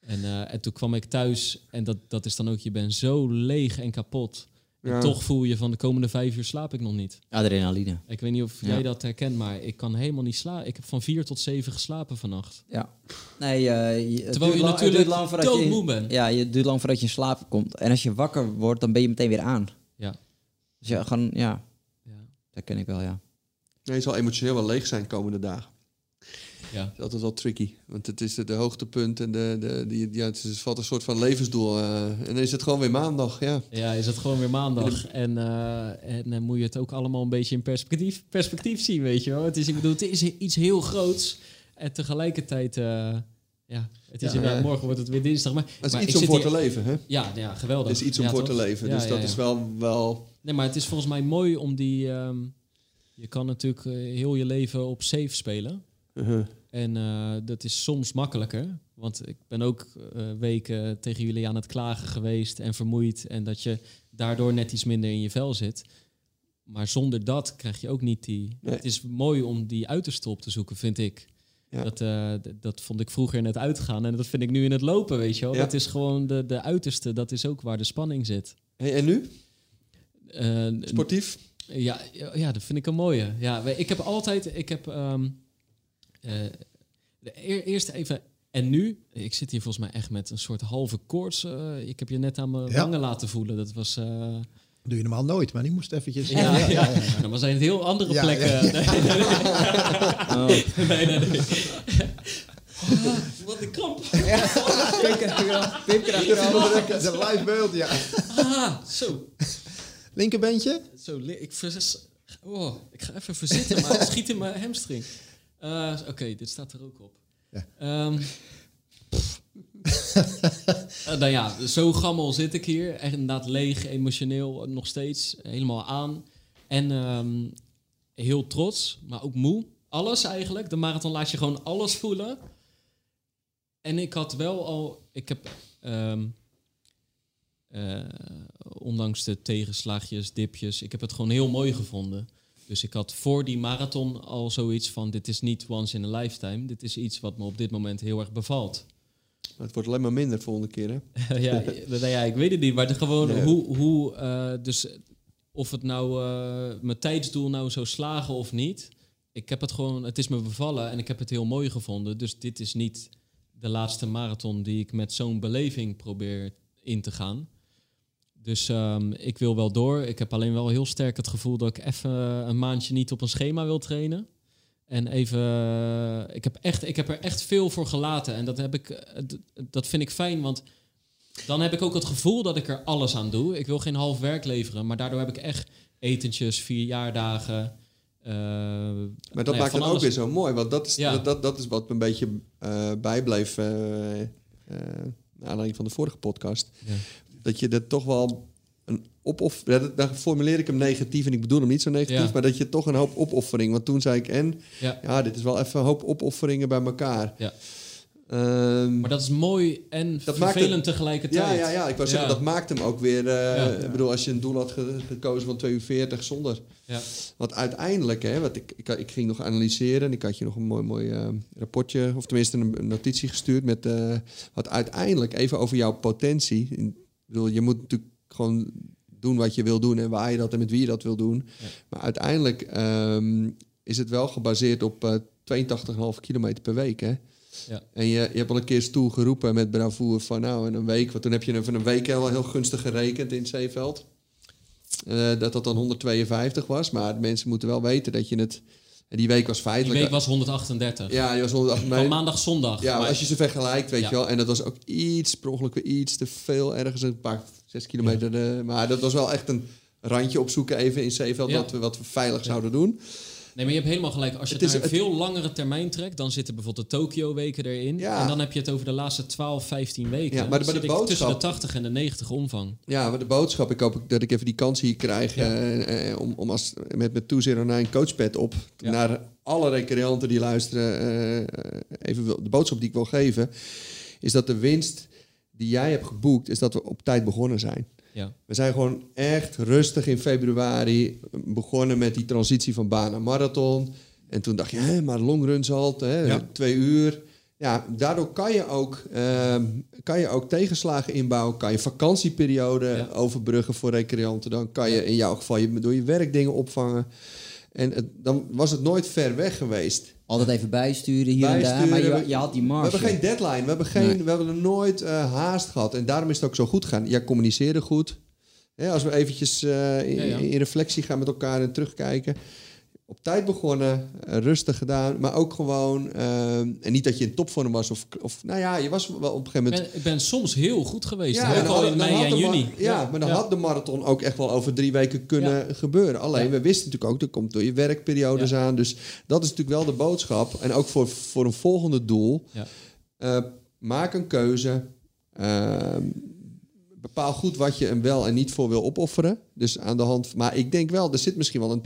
En, uh, en toen kwam ik thuis en dat, dat is dan ook, je bent zo leeg en kapot. En Ja. toch voel je van de komende vijf uur slaap ik nog niet. Adrenaline. Ik weet niet of Ja. jij dat herkent, maar ik kan helemaal niet slapen. Ik heb van vier tot zeven geslapen vannacht. Ja. Nee, eh, je, het Terwijl duurt je lang- natuurlijk duurt lang voordat je in- doodmoe bent. Ja, je duurt lang voordat je in slaap komt. En als je wakker wordt, dan ben je meteen weer aan. Ja. Dus ja, gewoon, Ja. Dat ken ik wel, ja. Nee, je zal emotioneel wel leeg zijn de komende dagen. Ja. Dat is altijd wel tricky. Want het is de, de hoogtepunt en de, de, die, ja, het, is, valt een soort van levensdoel. eh, en dan is het gewoon weer maandag, ja. Ja, is het gewoon weer maandag. En, eh, en dan moet je het ook allemaal een beetje in perspectief, perspectief zien, weet je wel. Het is, ik bedoel, het is iets heel groots. En tegelijkertijd, eh, ja, het is Ja, inderdaad, ja. morgen wordt het weer dinsdag. Maar, Het is maar iets om voor hier- te leven, hè? Ja, ja, geweldig. Het is iets om voor te leven. Dus dat is wel, wel... Nee, maar het is volgens mij mooi om die... ehm, je kan natuurlijk heel je leven op safe spelen. Uh-huh. En dat is soms makkelijker. Want ik ben ook weken tegen jullie aan het klagen geweest en vermoeid. En dat je daardoor net iets minder in je vel zit. Maar zonder dat krijg je ook niet die. Het is mooi om die uiterste op te zoeken, vind ik. Dat, uh, dat vond ik vroeger in het uitgaan en dat vind ik nu in het lopen, weet je wel. Dat is gewoon de, de uiterste, dat is ook waar de spanning zit. Hey, en nu? Uh, Sportief? Ja, ja, dat vind ik een mooie. Ja, ik heb altijd, ik heb um, uh, eerst even en nu, ik zit hier volgens mij echt met een soort halve koorts. ik heb je net aan mijn wangen laten voelen. Dat was. Doe je normaal nooit, maar die moest eventjes... Ja, ja, ja, ja. Nou, maar zijn het heel andere plekken. Nee, nee, nee. Oh, wat een kramp. Pim krijgt er een live beeld, ja. Ah, zo. Linkerbeentje? Zo, ik, oh, ik ga even verzitten, maar het schiet in mijn hamstring. Uh, Oké, dit staat er ook op. Ja. Um, uh, nou ja, zo gammel zit ik hier. Echt inderdaad leeg, emotioneel nog steeds. Helemaal aan. En um, heel trots, maar ook moe. Alles eigenlijk. De marathon laat je gewoon alles voelen. En ik had wel al... Ik heb... Um, uh, ondanks de tegenslagjes, dipjes... Ik heb het gewoon heel mooi gevonden. Dus ik had voor die marathon al zoiets van... Dit is niet once in a lifetime. Dit is iets wat me op dit moment heel erg bevalt. Het wordt alleen maar minder volgende keer, hè? ja, nou ja, ik weet het niet. Maar de, gewoon hoe... hoe uh, dus of het nou uh, mijn tijdsdoel nou zou slagen of niet... Ik heb het gewoon... Het is me bevallen en ik heb het heel mooi gevonden. Dus dit is niet de laatste marathon die ik met zo'n beleving probeer in te gaan. Dus um, ik wil wel door. Ik heb alleen wel heel sterk het gevoel dat ik even een maandje niet op een schema wil trainen. En even, eh, ik heb, echt, ik heb er echt veel voor gelaten. En dat, heb ik, eh, dat vind ik fijn, want dan heb ik ook het gevoel dat ik er alles aan doe. Ik wil geen half werk leveren, maar daardoor heb ik echt etentjes, vier jaardagen. Uh, maar dat nou maakt het ook weer zo mooi, want dat is, ja. dat, dat, is wat me een beetje uh, bijbleef uh, naar aanleiding van de vorige podcast. Ja. Dat je er toch wel een opoffering. Ja, dan formuleer ik hem negatief en ik bedoel hem niet zo negatief, maar dat je toch een hoop opoffering. Want toen zei ik en ja. ja, dit is wel even een hoop opofferingen bij elkaar. Ja. Um, maar dat is mooi en dat vervelend tegelijkertijd. Ja, ja, ja, ik wou zeggen, dat maakt hem ook weer... Uh, Ik bedoel, als je een doel had gekozen van 2 uur 40 zonder... Ja. Want uiteindelijk, hè, wat ik, ik, ik, ging nog analyseren... en ik had je nog een mooi, mooi uh, rapportje... of tenminste een, een notitie gestuurd met... Uh, wat uiteindelijk, even over jouw potentie... Ik bedoel, je moet natuurlijk gewoon doen wat je wil doen en waar je dat en met wie je dat wil doen. Maar uiteindelijk um, is het wel gebaseerd op uh, 82,5 kilometer per week. Hè? Ja. En je, je hebt al een keer stoel geroepen met bravoure van nou in een week, want toen heb je even een week wel heel gunstig gerekend in het Zeeveld. Uh, dat dat dan 152 was, maar mensen moeten wel weten dat je het en die week was feitelijk... Die week was 138. Ja, die was 138. Van maandag, zondag. Ja, maar als je ze vergelijkt, weet je wel. En dat was ook iets, per ongeluk iets te veel. Ergens een paar, zes kilometer. De, maar dat was wel echt een randje opzoeken even in Zeeveld. Wat, we, wat we veilig zouden doen. Nee, maar je hebt helemaal gelijk. Als je het, naar een veel langere termijn trekt, dan zitten bijvoorbeeld de Tokio-weken erin. Ja. En dan heb je het over de laatste 12, 15 weken. Ja, maar de, de boodschap, tussen de 80 en de 90 omvang. Ja, maar de boodschap, ik hoop dat ik even die kans hier krijg eh, eh, om, om als, met, naar een coachpad op naar alle recreanten die luisteren. Uh, even de boodschap die ik wil geven, is dat de winst die jij hebt geboekt, is dat we op tijd begonnen zijn. Ja. We zijn gewoon echt rustig in februari begonnen met die transitie van baan naar marathon. En toen dacht je, hè, maar longruns halt, hè, twee uur. Ja, daardoor kan je, ook, ehm, kan je ook tegenslagen inbouwen. Kan je vakantieperiode overbruggen voor recreanten. Dan kan je in jouw geval je, door je werk dingen opvangen. En het, dan was het nooit ver weg geweest. Altijd even bijsturen hier en daar, maar je, je, had die marge. We hebben geen deadline, we hebben, geen, we hebben er nooit uh, haast gehad. En daarom is het ook zo goed gaan. Jij communiceerde goed. als we eventjes uh, in, in, reflectie gaan met elkaar en terugkijken op tijd begonnen, uh, rustig gedaan, maar ook gewoon. Uh, en niet dat je in topvorm was, of, of nou ja, je was wel op een gegeven moment. Ik ben, ik ben soms heel goed geweest, ja, al in mei en juni. Ja, maar dan had de marathon ook echt wel over drie weken kunnen gebeuren. Alleen we wisten natuurlijk ook, er komt door je werkperiodes aan. Dus dat is natuurlijk wel de boodschap. En ook voor, voor een volgende doel. Uh, maak een keuze. Bepaal goed wat je hem wel en niet voor wil opofferen. Dus aan de hand. Maar ik denk wel, er zit misschien wel een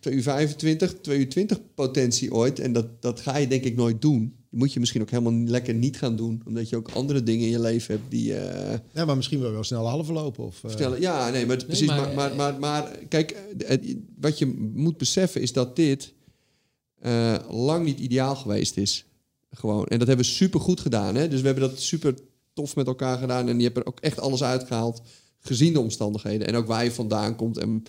2 uur 25, 2 uur 20 potentie ooit. En dat, dat ga je denk ik nooit doen. Moet je misschien ook helemaal lekker niet gaan doen. Omdat je ook andere dingen in je leven hebt die... Uh, ja, maar misschien wel wel snel halve lopen. Of, uh... ja, nee, maar, precies. Maar, maar, maar, maar, kijk, wat je moet beseffen is dat dit uh, lang niet ideaal geweest is. Gewoon. En dat hebben we super goed gedaan. Hè? Dus we hebben dat super tof met elkaar gedaan. En je hebt er ook echt alles uitgehaald. Gezien de omstandigheden. En ook waar je vandaan komt. En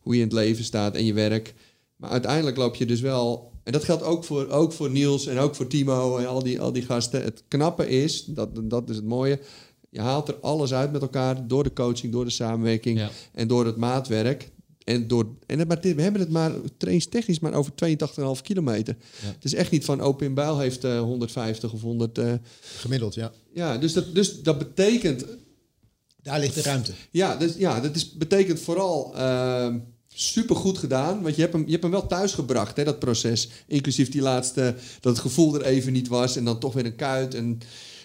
hoe je in het leven staat en je werk. Maar uiteindelijk loop je dus wel. En dat geldt ook voor, ook voor Niels en ook voor Timo en al die, al die gasten. Het knappe is, dat, dat is het mooie. Je haalt er alles uit met elkaar door de coaching, door de samenwerking en door het maatwerk. En, door, en het, we hebben het maar trainingstechnisch maar over 82,5 kilometer. Het is echt niet van Open Bijl heeft uh, 150 of 100. Uh, Gemiddeld, ja. Ja, dus dat, dus dat betekent. Daar ligt de ruimte. Ja, dus, ja dat is, betekent vooral. Uh, super goed gedaan. Want je hebt hem, je hebt hem wel thuis gebracht, hè, dat proces. Inclusief die laatste, dat het gevoel er even niet was. En dan toch weer een kuit. En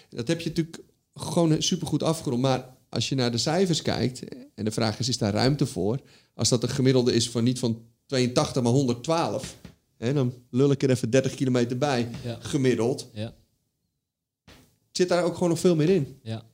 dat heb je natuurlijk gewoon super goed afgerond. Maar als je naar de cijfers kijkt, en de vraag is, is daar ruimte voor? Als dat een gemiddelde is van niet van 82, maar 112. Hè, dan lul ik er even 30 kilometer bij, gemiddeld. Ja. Zit daar ook gewoon nog veel meer in. Ja.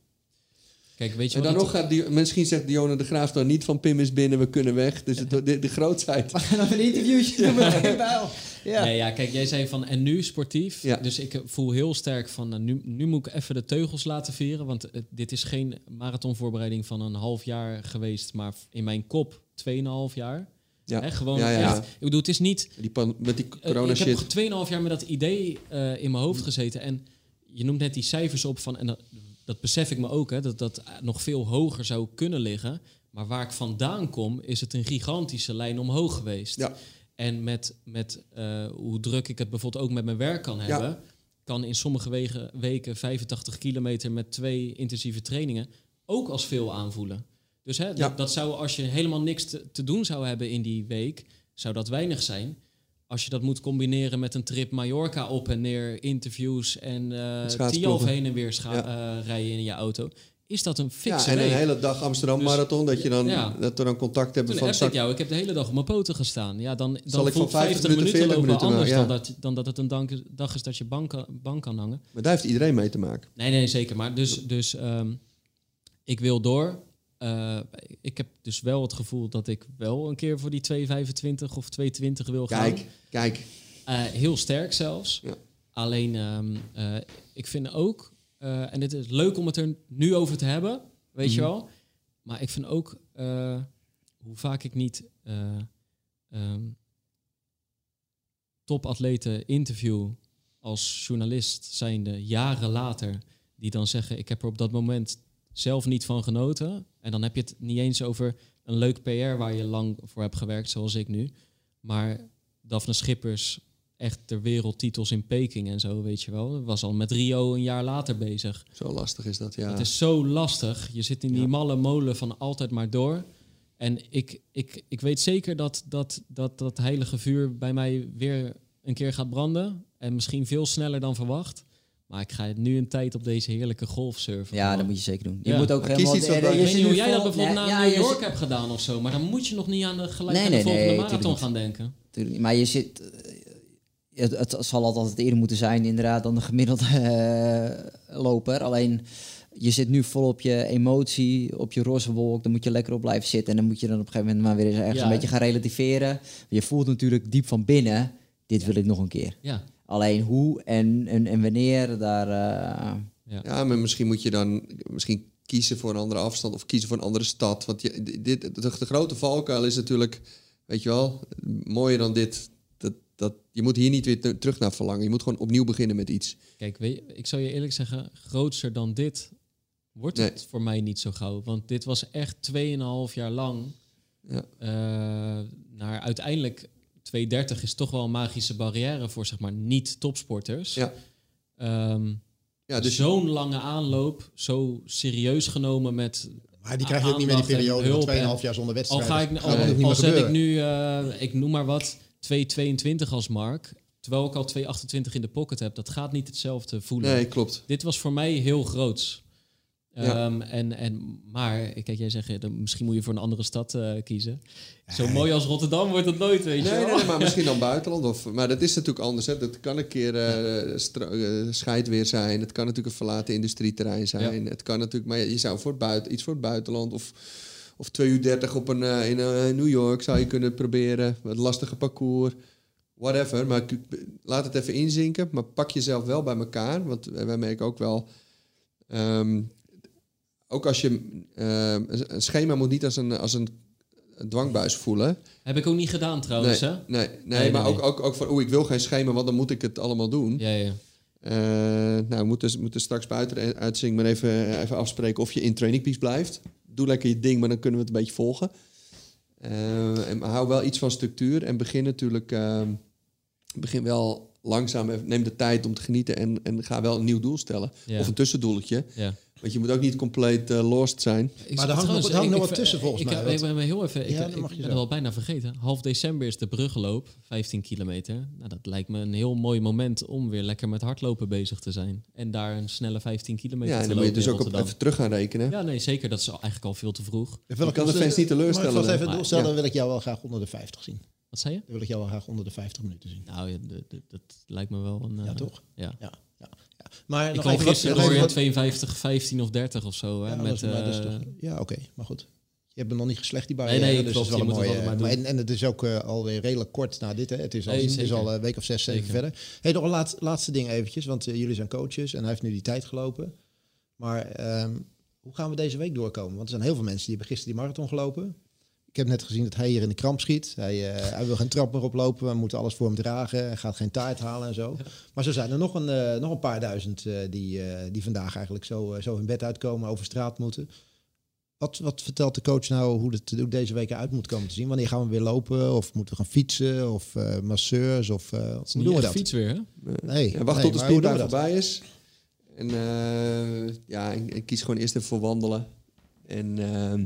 Kijk, weet je en dan nog gaat die, misschien zegt Dionne de Graaf dan niet van Pim is binnen, we kunnen weg. Dus de, de, de grootheid. We gaan nog een interviewtje doen met ja. ja. Nee, ja, kijk, jij zei van en nu sportief. Ja. Dus ik voel heel sterk van nou, nu, nu moet ik even de teugels laten veren. Want dit is geen marathonvoorbereiding van een half jaar geweest, maar in mijn kop 2,5 jaar. Ja. Hè, gewoon ja, ja, echt. Ik bedoel, het is niet... Die pan, met die corona shit. Ik heb 2,5 jaar met dat idee uh, in mijn hoofd gezeten. En je noemt net die cijfers op van... En dat, dat besef ik me ook, hè, dat dat nog veel hoger zou kunnen liggen. Maar waar ik vandaan kom, is het een gigantische lijn omhoog geweest. Ja. En met, met uh, hoe druk ik het bijvoorbeeld ook met mijn werk kan hebben, kan in sommige wegen, weken 85 kilometer met twee intensieve trainingen ook als veel aanvoelen. Dus hè, dat, dat, zou als je helemaal niks te, te, doen zou hebben in die week, zou dat weinig zijn als je dat moet combineren met een trip Mallorca op en neer, interviews en uh, heen en weer scha- eh, rijden in je auto, is dat een fixe Ja, en een hele dag Amsterdam dus Marathon, dat, je dan, dat we dan contact hebben Toen van... ik jou, ik heb de hele dag op mijn poten gestaan. Ja, dan, dan Zal ik van 50, 50 minuten, lopen minuten anders dan, dat, dan dat het een dag is dat je bank, bank kan hangen. Maar daar heeft iedereen mee te maken. Nee, nee, zeker. Maar dus, dus um, ik wil door. Uh, ik heb dus wel het gevoel dat ik wel een keer voor die 225 of 220 wil gaan. Kijk, kijk. Uh, heel sterk zelfs. Ja. Alleen, um, uh, ik vind ook, en het is leuk om het er nu over te hebben, weet mm je mhm. wel. Maar ik vind ook hoe vaak ik niet um, topatleten interview als journalist zijnde jaren later, die dan zeggen: Ik heb er op dat moment zelf niet van genoten. En dan heb je het niet eens over een leuk PR waar je lang voor hebt gewerkt, zoals ik nu. Maar Daphne Schippers, echt de wereldtitels in Peking en zo, weet je wel. Was al met Rio een jaar later bezig. Zo lastig is dat, ja. Het is zo lastig. Je zit in die malle molen van altijd maar door. En ik, ik, ik weet zeker dat, dat, dat dat heilige vuur bij mij weer een keer gaat branden. En misschien veel sneller dan verwacht. Maar ik ga nu een tijd op deze heerlijke golf surfen. Ja, dat moet je zeker doen. Je moet ook helemaal... Iets je, je, je hoe jij dat bijvoorbeeld naar ja, New York hebt gedaan of zo. Maar dan moet je nog niet aan de, gelijk nee, aan de volgende marathon gaan denken. Tuurlijk, maar je zit... Eh, het, het, zal altijd eerder moeten zijn inderdaad dan de gemiddelde uh, loper. Alleen je zit nu vol op je emotie, op je roze wolk. Dan moet je lekker op blijven zitten. En dan moet je dan op een gegeven moment maar weer eens ergens een beetje gaan relativeren. Je voelt natuurlijk diep van binnen, dit wil ik nog een keer. Ja. Alleen hoe en, en, en wanneer, daar... Uh, ja. ja, maar misschien moet je dan misschien kiezen voor een andere afstand of kiezen voor een andere stad. Want je, dit, de, de grote valkuil is natuurlijk, weet je wel, mooier dan dit. Dat, dat, je moet hier niet weer terug naar verlangen. Je moet gewoon opnieuw beginnen met iets. Kijk, weet ik zou je eerlijk zeggen, groter dan dit wordt het voor mij niet zo gauw. Want dit was echt 2,5 jaar lang. Ja. Uh, naar uiteindelijk 230 is toch wel een magische barrière voor zeg maar niet-topsporters. Ja. Um, ja, dus zo'n lange aanloop, zo serieus genomen met. Maar die krijg je ook niet meer die periode van 2,5 jaar zonder wedstrijd. Al ga ik, al, al zet ik nu, uh, ik noem maar wat, 2,22 als mark. Terwijl ik al 2,28 in de pocket heb, dat gaat niet hetzelfde voelen. Nee, klopt. Dit was voor mij heel groots. Ehm, en, en, maar, kijk, jij zegt, misschien moet je voor een andere stad uh, kiezen. Zo mooi als Rotterdam wordt het nooit, weet je nee, nee, nee, maar misschien dan buitenland. Of, maar dat is natuurlijk anders. Hè. Dat kan een keer uh, scheidweer zijn. Het kan natuurlijk een verlaten industrieterrein zijn. Het kan natuurlijk, maar je zou voor het buiten, iets voor het buitenland of of 2 uur 30 op een, uh, in New York zou je kunnen proberen. Wat lastige parcours. Whatever. Maar laat het even inzinken. Maar pak jezelf wel bij elkaar. Want wij merken ook wel. Um, ook als je. Uh, een schema moet niet als een, als een dwangbuis voelen. Heb ik ook niet gedaan trouwens, nee, hè? Nee, nee, maar Ook, ook, ook van, oeh, ik wil geen schema, want dan moet ik het allemaal doen. Ja, ja. Uh, nou, we moeten, moeten straks buiten uitzingen, maar even, even afspreken of je in Training Peaks blijft doe lekker je ding, maar dan kunnen we het een beetje volgen. Uh, en hou wel iets van structuur en begin natuurlijk begin wel langzaam. Neem de tijd om te genieten en, en ga wel een nieuw doel stellen. Of een tussendoeletje. Ja. Want je moet ook niet compleet uh, lost zijn. maar daar hangt, nog, hangt nog wat tussen volgens ik, mij. Ik, ben heel even, ik, ja, ik, ik ben het al bijna vergeten. Half december is de bruggenloop, 15 kilometer. Nou, dat lijkt me een heel mooi moment om weer lekker met hardlopen bezig te zijn. En daar een snelle 15 kilometer ja, te lopen. Ja, dan moet je dus ook op even terug gaan rekenen. Ja, nee, zeker. Dat is eigenlijk al veel te vroeg. Ik kan de fans niet teleurstellen. Maar ik even doorstellen, dan wil ik jou wel graag onder de 50 zien. Wat zei je? Dan wil ik jou wel graag onder de 50 minuten zien. Nou, ja, dat lijkt me wel een... Ja, toch? Ja. ja. ja. Maar ik kwam gisteren door in 52, 15 of 30 of zo. Hè, ja, met, dat is, toch, ja, oké, maar goed. Je hebt hem nog niet geslecht, die barrière. Nee, nee, dus klopt, is wel een mooie, maar en, en het is ook uh, alweer redelijk kort na dit. Hè. Het is al, nee, het is al een week of zes, zeven zeker. verder. Hey, nog een laat, laatste ding eventjes, want uh, jullie zijn coaches en hij heeft nu die tijd gelopen. Maar um, hoe gaan we deze week doorkomen? Want er zijn heel veel mensen die hebben gisteren die marathon gelopen. Ik heb net gezien dat hij hier in de kramp schiet. Hij, uh, hij wil geen trap meer oplopen. We moeten alles voor hem dragen. Hij gaat geen taart halen en zo. Maar zo zijn er nog een, uh, nog een paar duizend uh, die, die vandaag eigenlijk zo, zo hun bed uitkomen, over straat moeten. Wat, wat vertelt de coach nou hoe het hoe deze week uit moet komen te zien? Wanneer gaan we weer lopen? Of moeten we gaan fietsen? Of masseurs? Of hoe doen we dat? fiets weer, hè? Nee. Ja, wacht nee, tot de spoeddag voorbij is. En ja, ik, ik, kies gewoon eerst even voor wandelen. En ehm,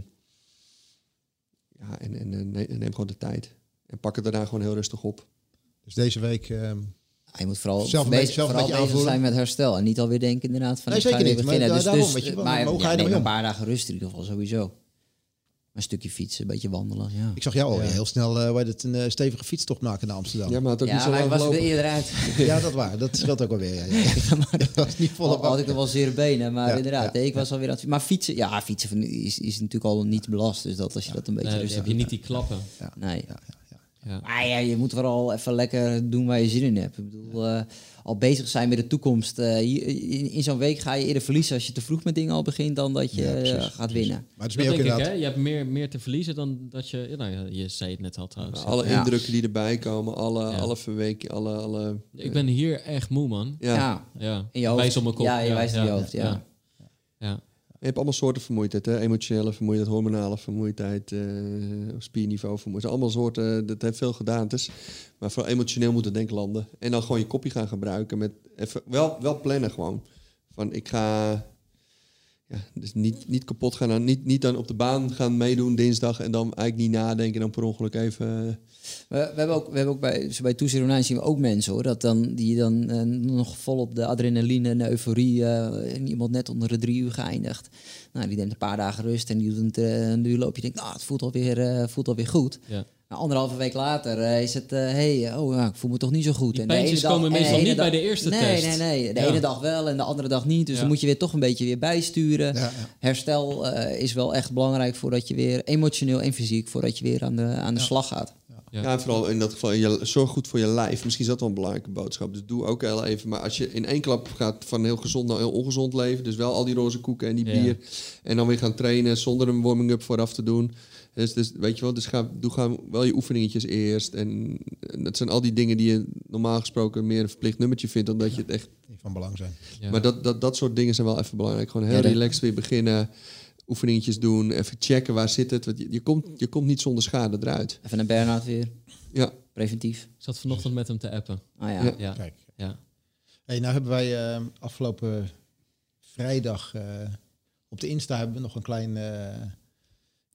ja, en, en, en neem gewoon de tijd. En pak het daarna gewoon heel rustig op. Dus deze week... Um, je moet vooral, zelf bezig, zelf vooral bezig zijn met herstel. En niet alweer denken inderdaad van... Nee, ik ga zeker niet. Beginnen. Maar, dus, daarom, dus, je, maar, hoe ga je ja, nee, een paar dagen rust in ieder geval sowieso. Een stukje fietsen, een beetje wandelen. Ja. Ik zag jou al ja. heel snel uh, het een uh, stevige fietstocht maken naar Amsterdam. Ja, maar het ook ja, niet zo maar lang ik was gelopen. er eerder uit. ja, dat waar. Dat scheelt ook alweer. Ja, ja. maar dat was niet volle al, had ik nog wel zere benen, maar Ja, inderdaad. ik was alweer aan het Maar fietsen, ja, fietsen is, is natuurlijk al niet belast. Dus dat als je dat een beetje Nee, rustig heb je niet die klappen. Nee. Ja, ja, Ja. Maar ja, je moet vooral even lekker doen waar je zin in hebt. Ik bedoel, eh, al bezig zijn met de toekomst. Eh, hier- in in zo'n week ga je eerder verliezen als je te vroeg met dingen al begint dan dat je Ja, precies, eh, gaat precies. winnen. Maar het is meer ook ik, inderdaad... hè? Je hebt meer, meer te verliezen dan dat je... Nou je zei het net al trouwens. Alle Ja. indrukken die erbij komen, alle, Ja. alle verweken, alle... alle Ik ben hier echt moe, man. ja. Ja, Ja. in je hoofd. Wijs op mijn kop. Ja, je wijst in je hoofd, ja. Ja. Je hebt allemaal soorten vermoeidheid. Hè? Emotionele vermoeidheid, hormonale vermoeidheid, eh, spierniveau vermoeidheid. Allemaal soorten, dat heeft veel gedaantes. Maar vooral emotioneel moet het denk landen. En dan gewoon je kopje gaan gebruiken. Met even, wel, wel plannen gewoon. Van ik ga... Ja, dus niet, niet kapot gaan. aan- Niet, niet dan op de baan gaan meedoen dinsdag. En dan eigenlijk niet nadenken. En dan per ongeluk even... We, we hebben ook, we hebben ook bij, zo bij Toezicht zien we ook mensen hoor. Dat dan, die dan eh, nog volop de adrenaline en de euforie. eh, en iemand net onder de drie uur geëindigd. Nou, die neemt een paar dagen rust en die doet een, uh, een duurloopje. denkt, nou, het voelt alweer, eh voelt alweer goed. Ja. Nou, anderhalve week later eh, is het, eh hey, oh ja, ik voel me toch niet zo goed. Die En de pijntjes ene dag- komen en de meestal niet bij de eerste nee, test. Nee, nee, De Ja. ene dag wel en de andere dag niet. Dus Ja. dan moet je weer toch een beetje weer bijsturen. Ja, ja. Herstel eh, is wel echt belangrijk voordat je weer emotioneel en fysiek, voordat je weer aan de, aan de slag gaat. Ja. Ja, en vooral in dat geval, je, zorg goed voor je lijf. Misschien is dat wel een belangrijke boodschap. Dus doe ook heel even. Maar als je in één klap gaat van heel gezond naar heel ongezond leven... dus wel al die roze koeken en die Ja. bier... en dan weer gaan trainen zonder een warming-up vooraf te doen... Dus, dus weet je wel, dus ga, doe gaan wel je oefeningetjes eerst. En, en dat zijn al die dingen die je normaal gesproken meer een verplicht nummertje vindt... dan dat je het echt... die van belang zijn. Ja. Maar dat, dat, dat soort dingen zijn wel even belangrijk. Gewoon heel Ja, relaxed weer beginnen... oefeningetjes doen, even checken waar zit het. Want je, je, komt, je komt niet zonder schade eruit. Even een burn-out weer, Ja, preventief. Ik zat vanochtend met hem te appen. Ah ja. Ja. Ja. Kijk. Ja. Hey, nou hebben wij eh, afgelopen vrijdag eh, op de Insta hebben we nog een klein, eh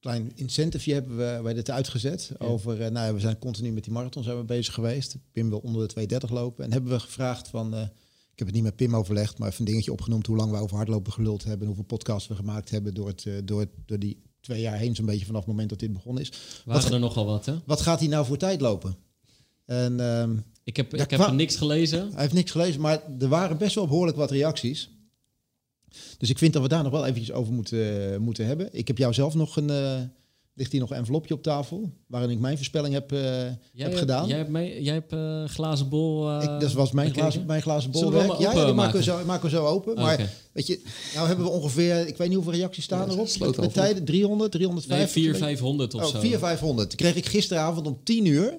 klein incentive hebben we, wij dit uitgezet. Over, eh, nou, ja, we zijn continu met die marathon zijn we bezig geweest. Pim wil onder de 230 lopen. En hebben we gevraagd van, eh, heb het niet met Pim overlegd, maar even een dingetje opgenoemd hoe lang we over hardlopen geluld hebben, hoeveel podcasts we gemaakt hebben door, het, door, het, door die twee jaar heen, zo'n beetje vanaf het moment dat dit begonnen is. Waren wat, er nogal wat, hè? Wat gaat hij nou voor tijd lopen? En, um, ik heb, ik heb niks gelezen. Hij heeft niks gelezen, maar er waren best wel behoorlijk wat reacties. Dus ik vind dat we daar nog wel eventjes over moeten, moeten hebben. Ik heb jou zelf nog een, uh, ligt hier nog een envelopje op tafel, waarin ik mijn voorspelling heb, uh, heb gedaan. Jij hebt, mee, jij hebt uh, glazen bol. ik, dat was mijn glazen, mijn glazen bol. Ja, ja, die maken we, zo, maken we zo open. Maar weet je, nou hebben we ongeveer, ik weet niet hoeveel reacties staan ja, erop. Met, tijden 300, 350. Nee, 400, 500 of oh, zo. 400, 500. Toen kreeg ik gisteravond om 10 uur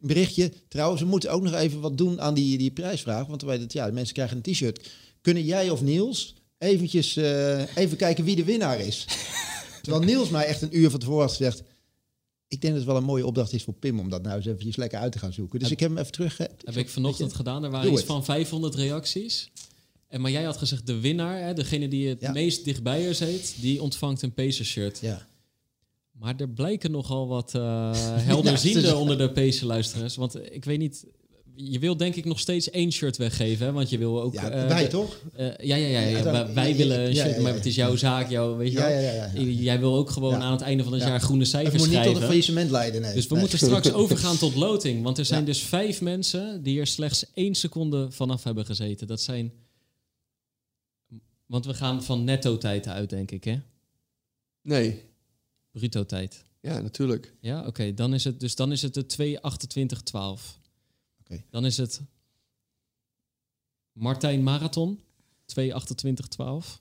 een berichtje. Trouwens, we moeten ook nog even wat doen aan die, die prijsvraag. Want wij dat, ja, de mensen krijgen een t-shirt. Kunnen jij of Niels eventjes uh, even kijken wie de winnaar is? Terwijl Niels mij echt een uur van tevoren had gezegd... Ik denk dat het wel een mooie opdracht is voor Pim om dat nou eens eventjes lekker uit te gaan zoeken. Dus ik heb hem even terug. Heb ik vanochtend gedaan. Er waren iets van 500 reacties. En maar jij had gezegd de winnaar, hè, degene die het meest dichtbij je zit, die ontvangt een Pacer shirt. Ja. Maar er blijken nogal wat uh, helderzienden ja, onder de PC-luisteraars. Want ik weet niet, je wil denk ik nog steeds één shirt weggeven, hè? want je wil ook... Ja, uh, wij toch? Uh, ja, ja, ja, ja, wij, wij willen een shirt, maar het is jouw zaak, jouw, weet je wel. Jij wil ook gewoon aan het einde van het jaar groene cijfers schrijven. Het moet niet tot een faillissement leiden, nee. Dus we moeten straks overgaan tot loting. Want er zijn dus vijf mensen die er slechts één seconde vanaf hebben gezeten. Dat zijn... Want we gaan van netto-tijd uit, denk ik, hè? Nee. Bruto tijd. Ja, natuurlijk. Ja, oké. Dan is het dus dan is het de 2.28.12. Dan is het Martijn Marathon 2.28.12.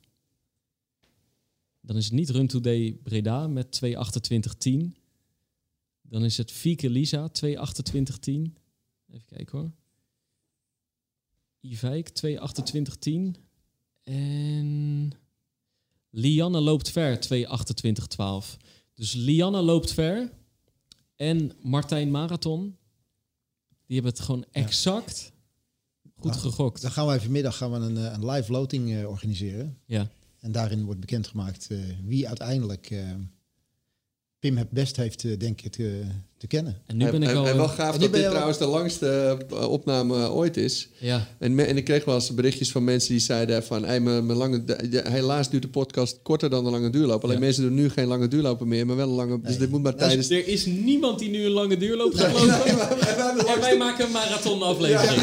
Dan is het niet Run Today Breda met 2.28.10. Dan is het Fieke Lisa 2.28.10. Even kijken hoor. Ivijk 2.28.10. En Lianne loopt ver 2.28.12. Dus Lianne loopt ver en Martijn Marathon, die hebben het gewoon exact goed nou, gegokt. Dan gaan wij vanmiddag gaan we een, eh, een live loting uh, organiseren. Ja. En daarin wordt bekendgemaakt uh, wie uiteindelijk Pim het best heeft, denk ik, te, te kennen. En nu ben ik al... En wel gaaf dat dit trouwens de langste uh, opname ooit is. Ja. En, en ik kreeg wel eens berichtjes van mensen die zeiden van... Hey, mijn, mijn lange, de, helaas duurt de podcast korter dan de lange duurloop. Alleen mensen doen nu geen lange duurlopen meer, maar wel een lange... Dus dit moet maar tijdens... Dus er is niemand die nu een lange duurloop gaat lopen. Nee, en wij maken een marathon aflevering.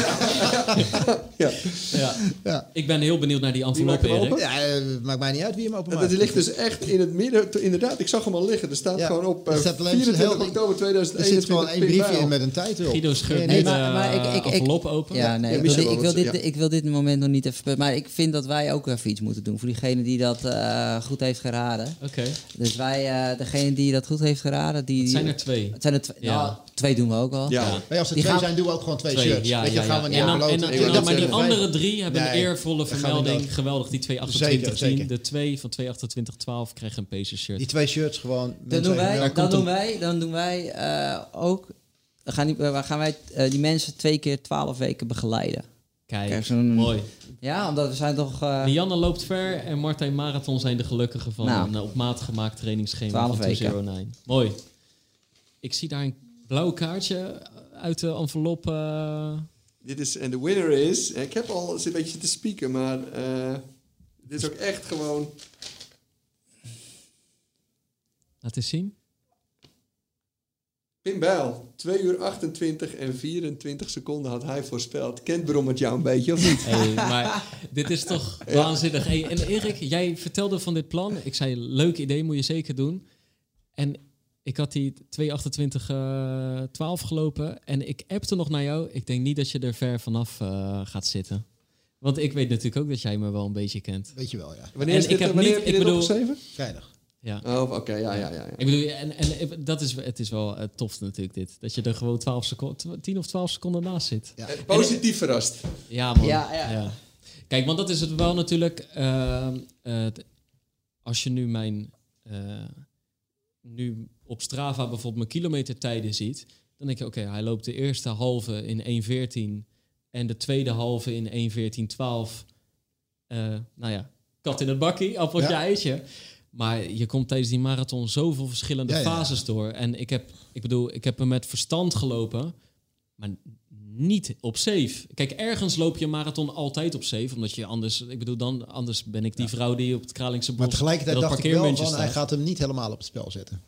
Ja. Ja. ja. Ik ben heel benieuwd naar die envelop, Erik. Ja, uh, maakt mij niet uit wie hem open maakt. Het ligt dus echt in het midden... Inderdaad, ik zag hem al liggen. Er staat gewoon op uh, 24 oktober 2021. Er zit gewoon één briefje in met een tijd erop. Guido scheurt nee, maar, maar ik, ik, envelop open. Ja, nee, ik, wil dit, ik, wil dit, ik wil dit moment nog niet even... Maar ik vind dat wij ook even iets moeten doen. Voor diegene die dat uh, goed heeft geraden. Oké. Dus wij, uh, degene die dat goed heeft geraden... Die, het zijn er twee. Het zijn er twee. Ja. Nou, twee doen we ook al. Ja. ja. Maar als er die twee gaan... zijn, doen we ook gewoon twee, twee. shirts. Ja, Weet je, ja, gaan we niet en dan, en dan, en dan, Maar die andere drie hebben een eervolle vermelding. Geweldig, die 228 De twee van 22812 krijgen een Pacer shirt. Die twee shirts gewoon... Dan doen wij, dan doen wij, dan doen wij uh, ook... Dan gaan, die, uh, gaan wij uh, die mensen twee keer twaalf weken begeleiden. Kijk, mooi. Ja, omdat we zijn toch... Uh... Lianne loopt ver en Martijn Marathon zijn de gelukkigen van nou, een op maat gemaakt trainingsschema van 209. Mooi. Ik zie daar een blauw kaartje uit de envelop. Uh... Dit is, en de winner is, ik heb al een beetje te spieken, maar uh, dit is ook echt gewoon... Laat eens zien. Pim Bijl, 2 uur 28 en 24 seconden had hij voorspeld. Kent Brom het jou een beetje of niet? Hey, maar dit is toch waanzinnig. Hey, en Erik, jij vertelde van dit plan. Ik zei, leuk idee, moet je zeker doen. En ik had die 228 uh, 12 gelopen en ik appte nog naar jou. Ik denk niet dat je er ver vanaf uh, gaat zitten. Want ik weet natuurlijk ook dat jij me wel een beetje kent. Weet je wel, ja. Wanneer, is dit, ik heb wanneer niet, heb je ik bedoel, opgeschreven? Vrijdag. Ja. Oh, oké, ja, ja, ja, Ik bedoel, en, en dat is, het is wel het tofste natuurlijk dit. Dat je er gewoon 12 seconden, 10 of 12 seconden naast zit. Ja. Positief en, verrast. Ja, man. Ja, ja. ja, Kijk, want dat is het wel natuurlijk. Uh, uh, als je nu mijn... Uh, nu op Strava bijvoorbeeld mijn kilometertijden ziet... dan denk je, oké, okay, hij loopt de eerste halve in 1.14... en de tweede halve in 1.14.12. nou ja, kat in het bakkie, appeltje ja. eitje. Maar je komt tijdens die marathon zoveel verschillende fases door. En ik heb, ik bedoel, ik heb hem met verstand gelopen. Maar niet op safe. Kijk, ergens loop je een marathon altijd op safe. Omdat je anders... Ik bedoel, dan, anders ben ik die vrouw die op het Kralingse bos... Maar tegelijkertijd dat dacht ik wel van, hij gaat hem niet helemaal op het spel zetten.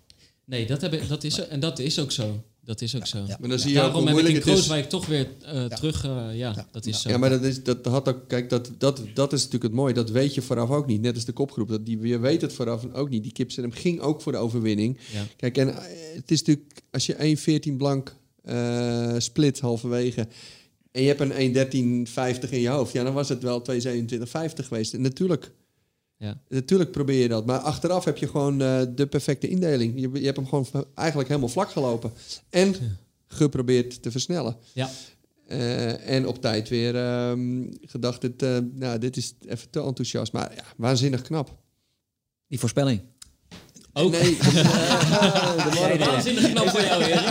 Nee, dat, heb ik, dat is, en dat is ook zo. Dat is ook zo. ja. Maar dan zie je ook Daarom hoe heb ik in. Krooswijk toch weer eh, terug... eh, ja, dat is zo. Ja, maar dat, is, dat had ook, kijk, dat, dat, dat is natuurlijk het mooie. Dat weet je vooraf ook niet. Net als de kopgroep. Dat die, je weet het vooraf ook niet. Die Kipsenham ging ook voor de overwinning. Ja. Kijk, en eh, het is natuurlijk, als je 1.14 blank eh, split halverwege. En je hebt een 1.13.50 in je hoofd. Ja, dan was het wel 2.27.50 geweest. En natuurlijk, Ja. natuurlijk probeer je dat. Maar achteraf heb je gewoon eh, de perfecte indeling. Je, je hebt hem gewoon eigenlijk helemaal vlak gelopen. En geprobeerd te versnellen. Ja. Eh, en op tijd weer ehm, gedacht, dit, eh, nou, dit is even te enthousiast. Maar ja, waanzinnig knap. Die voorspelling. Ook. Nee, dat- Ja, waanzinnig knap voor jou, Erik.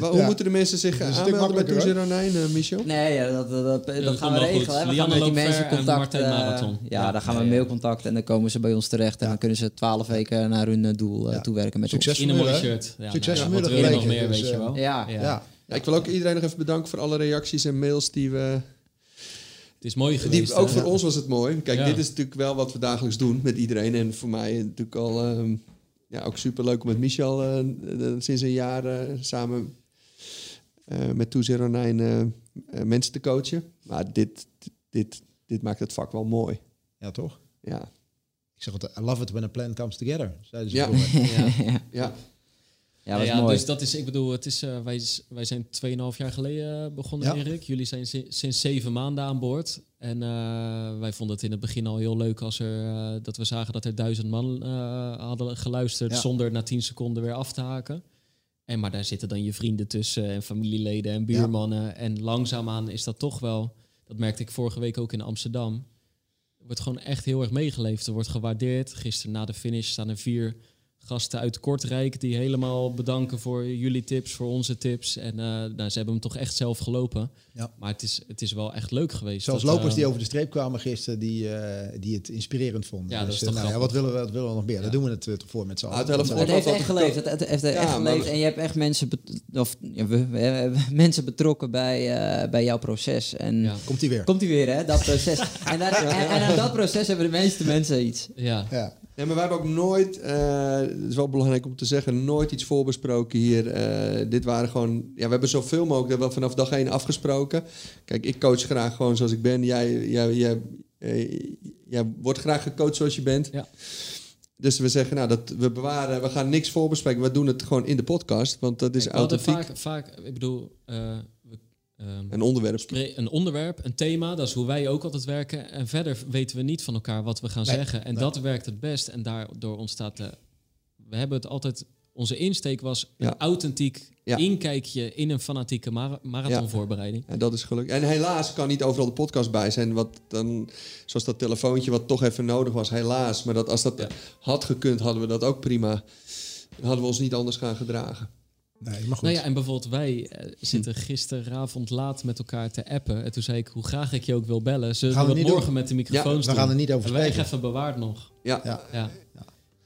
maar hoe Ja. moeten de mensen zich stuk aanmelden bij hoor. Toezeronijn, uh, Michel? Nee, ja, dat, dat, dat, dat dat gaan we regelen. goed. We gaan met die mensen contact. Eh, Marathon. ja, Ja. dan gaan we Ja, ja. mailcontact en dan komen ze bij ons terecht. En Ja. dan kunnen ze twaalf weken naar hun eh, doel eh, Ja. toewerken met Succes In een mooi shirt. Ja, Succes Formule Wat wil je nog meer, dus, weet je eh, wel? Ja. Ja. Ja, ik wil ook iedereen nog even bedanken voor alle reacties en mails die we... Het is mooi geweest. Die, ook hè? voor ons was het mooi. Kijk, Ja. dit is natuurlijk wel wat we dagelijks doen met iedereen. En voor mij natuurlijk al ehm, ja, ook super leuk om met Michel eh, eh, sinds een jaar eh, samen eh, met Toezeronijn eh eh, mensen te coachen. Maar dit, dit, dit maakt het vak wel mooi. ja, toch? Ja, Ik zeg altijd, I love it when a plan comes together. Zeiden ze Ja. Ja. ja. Ja, dat is ja, mooi. Dus dat is, ik bedoel, het is, eh, wij, wij zijn 2,5 jaar geleden eh, begonnen, Ja. Erik. Jullie zijn si- sinds zeven maanden aan boord. En eh, wij vonden het in het begin al heel leuk als er, dat we zagen dat er duizend man hadden geluisterd Ja. zonder na 10 seconden weer af te haken. En maar daar zitten dan je vrienden tussen en familieleden en buurmannen. En langzaamaan is dat toch wel, dat merkte ik vorige week ook in Amsterdam. Er wordt gewoon echt heel erg meegeleefd. Er wordt gewaardeerd. Gisteren na de finish staan er vier gasten uit Kortrijk die helemaal bedanken voor jullie tips, voor onze tips. En eh, nou, ze hebben hem toch echt zelf gelopen. Ja. Maar het is, het is wel echt leuk geweest. Zoals Dat, lopers eh, die over de streep kwamen gisteren, die, eh, die het inspirerend vonden. Ja, dat dus, is eh, toch nou, ja, wat, willen we, wat willen we nog meer? Daar doen we het uh, voor met z'n allen. Ah, het Dat- Het heeft echt dat- geleefd. Het, het heeft echt Ja, geleefd. En je hebt echt mensen, of, ja, we, we hebben mensen betrokken bij, eh, bij jouw proces. En Ja. Komt hij weer? komt hij weer, hè? Dat proces. en, daar- en, en aan dat proces hebben de meeste mensen iets. Ja, Ja. Nee, maar wij hebben ook nooit, eh, het is wel belangrijk om te zeggen, nooit iets voorbesproken hier. Eh, dit waren gewoon, ja, we hebben zoveel mogelijk, dat hebben we vanaf dag één afgesproken. Kijk, ik coach graag gewoon zoals ik ben. Jij, jij, jij, eh, jij wordt graag gecoacht zoals je bent. Ja. Dus we zeggen, nou, dat we bewaren, we gaan niks voorbespreken. We doen het gewoon in de podcast, want dat is Kijk, we authentiek. vaak, vaak, ik bedoel, ehm, Een onderwerp. een onderwerp, een thema, dat is hoe wij ook altijd werken. En verder weten we niet van elkaar wat we gaan Nee, zeggen. En nee. dat werkt het best. En daardoor ontstaat de. We hebben het altijd. Onze insteek was Ja. een authentiek Ja. inkijkje in een fanatieke mara- marathonvoorbereiding. En dat is gelukkig. En helaas kan niet overal de podcast bij zijn. Wat dan, zoals dat telefoontje wat toch even nodig was, helaas. Maar dat, als dat had gekund, hadden we dat ook prima. Hadden we ons niet anders gaan gedragen. Nee, maar goed. Nou ja, en bijvoorbeeld wij eh, zitten gisteravond laat met elkaar te appen. En toen zei ik, hoe graag ik je ook wil bellen, zullen Gaan we we morgen met de microfoons we doen? gaan er niet over En wij spreken. echt even bewaard nog. Ja, Ja. Ja.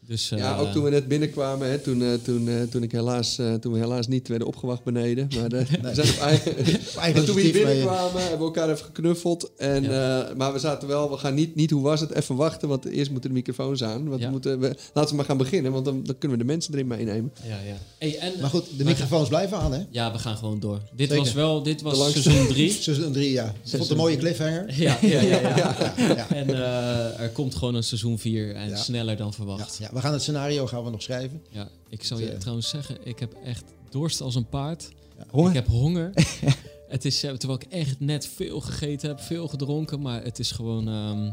Dus, eh, ja ook toen we net binnenkwamen, hè, toen, eh, toen, eh, toen, ik helaas, eh, toen we helaas niet werden opgewacht beneden. Maar de, we zijn op eigen, eigen en toen we hier binnenkwamen, hebben we elkaar even geknuffeld. En, eh, maar we zaten wel, we gaan niet, niet hoe was het, even wachten. Want eerst moeten de microfoons aan. Want Ja. we moeten, we, laten we maar gaan beginnen, want dan, dan kunnen we de mensen erin meenemen. ja, ja. Hey, en, Maar goed, de microfoons blijven aan, hè? Ja, we gaan gewoon door. Dit Zeker. was wel, dit was seizoen drie. Seizoen drie, ja. Vond het een mooie cliffhanger. Ja, ja, ja. ja. Ja. En eh, er komt gewoon een seizoen 4 en Ja. sneller dan Ja, verwacht. Ja, ja, we gaan het scenario gaan we nog schrijven. ik zal Het, je eh, trouwens zeggen, ik heb echt dorst als een paard. Honger? Ik heb honger. het is, eh, terwijl ik echt net veel gegeten heb, veel gedronken, maar het is gewoon... ehm,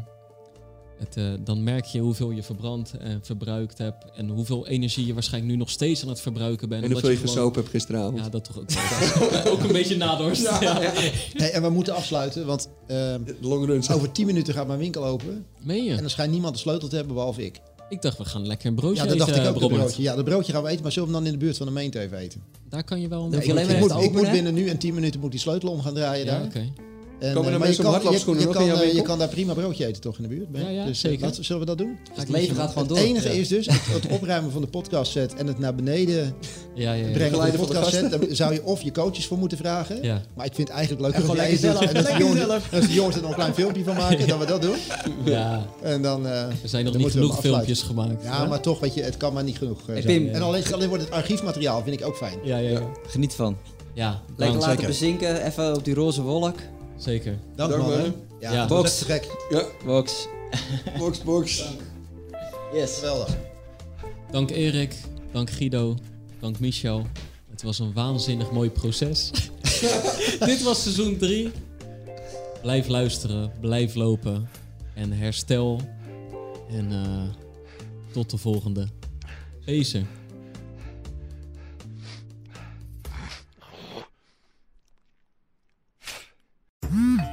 het, eh, dan merk je hoeveel je verbrandt en verbruikt hebt. En hoeveel energie je waarschijnlijk nu nog steeds aan het verbruiken bent. En omdat hoeveel je gewoon- gesopen hebt gisteravond. Ja, dat toch ook. ook een beetje nadorst. Ja. Hey, en we moeten afsluiten, want ehm, De long run. over 10 minuten gaat mijn winkel open. Meen je? En er schijnt niemand de sleutel te hebben, behalve ik. Ik dacht, we gaan lekker een broodje Ja, dat dacht eten, ik ook, Robert. broodje. Ja, de broodje gaan we eten, maar zullen we hem dan in de buurt van de meente even eten? Daar kan je wel een ik, moet, ik, binnen nu en 10 minuten moet die sleutel om gaan draaien Ja, daar. oké. En, Komen er maar mensen je om hardloopschoenen kan, eh, je kan daar prima broodje eten toch in de buurt? Ja, ja, dus, eh, zeker. zullen we dat doen? Het leven gaat gewoon door. Het enige Ja. is dus het, het opruimen van de podcast set en het naar beneden Ja, ja, ja. brengen van de Begeleiden van de podcast set. Daar zou je of je coaches voor moeten vragen. Ja. Maar ik vind het eigenlijk leuk En gewoon jij lekker zelf. En dat de jongens, er nog een klein filmpje van maken, dat we dat doen. ja. En dan, eh, Er zijn nog dan niet genoeg filmpjes gemaakt. Ja, maar toch, weet je, het kan maar niet genoeg eh, zijn. En alleen, wordt het archiefmateriaal, vind ik ook fijn. Ja, ja, ja. Geniet van. Ja, Lekker laten zeker. bezinken, even op die roze wolk. Zeker. Dank, Dank, man. hè. man. Ja, Box. gek. Ja, Box. box, box. Yes. Geweldig. Dank Erik, dank Guido, dank Michel. Het was een waanzinnig mooi proces. Dit was seizoen 3. Blijf luisteren, blijf lopen en herstel. En eh, tot de volgende. Peace.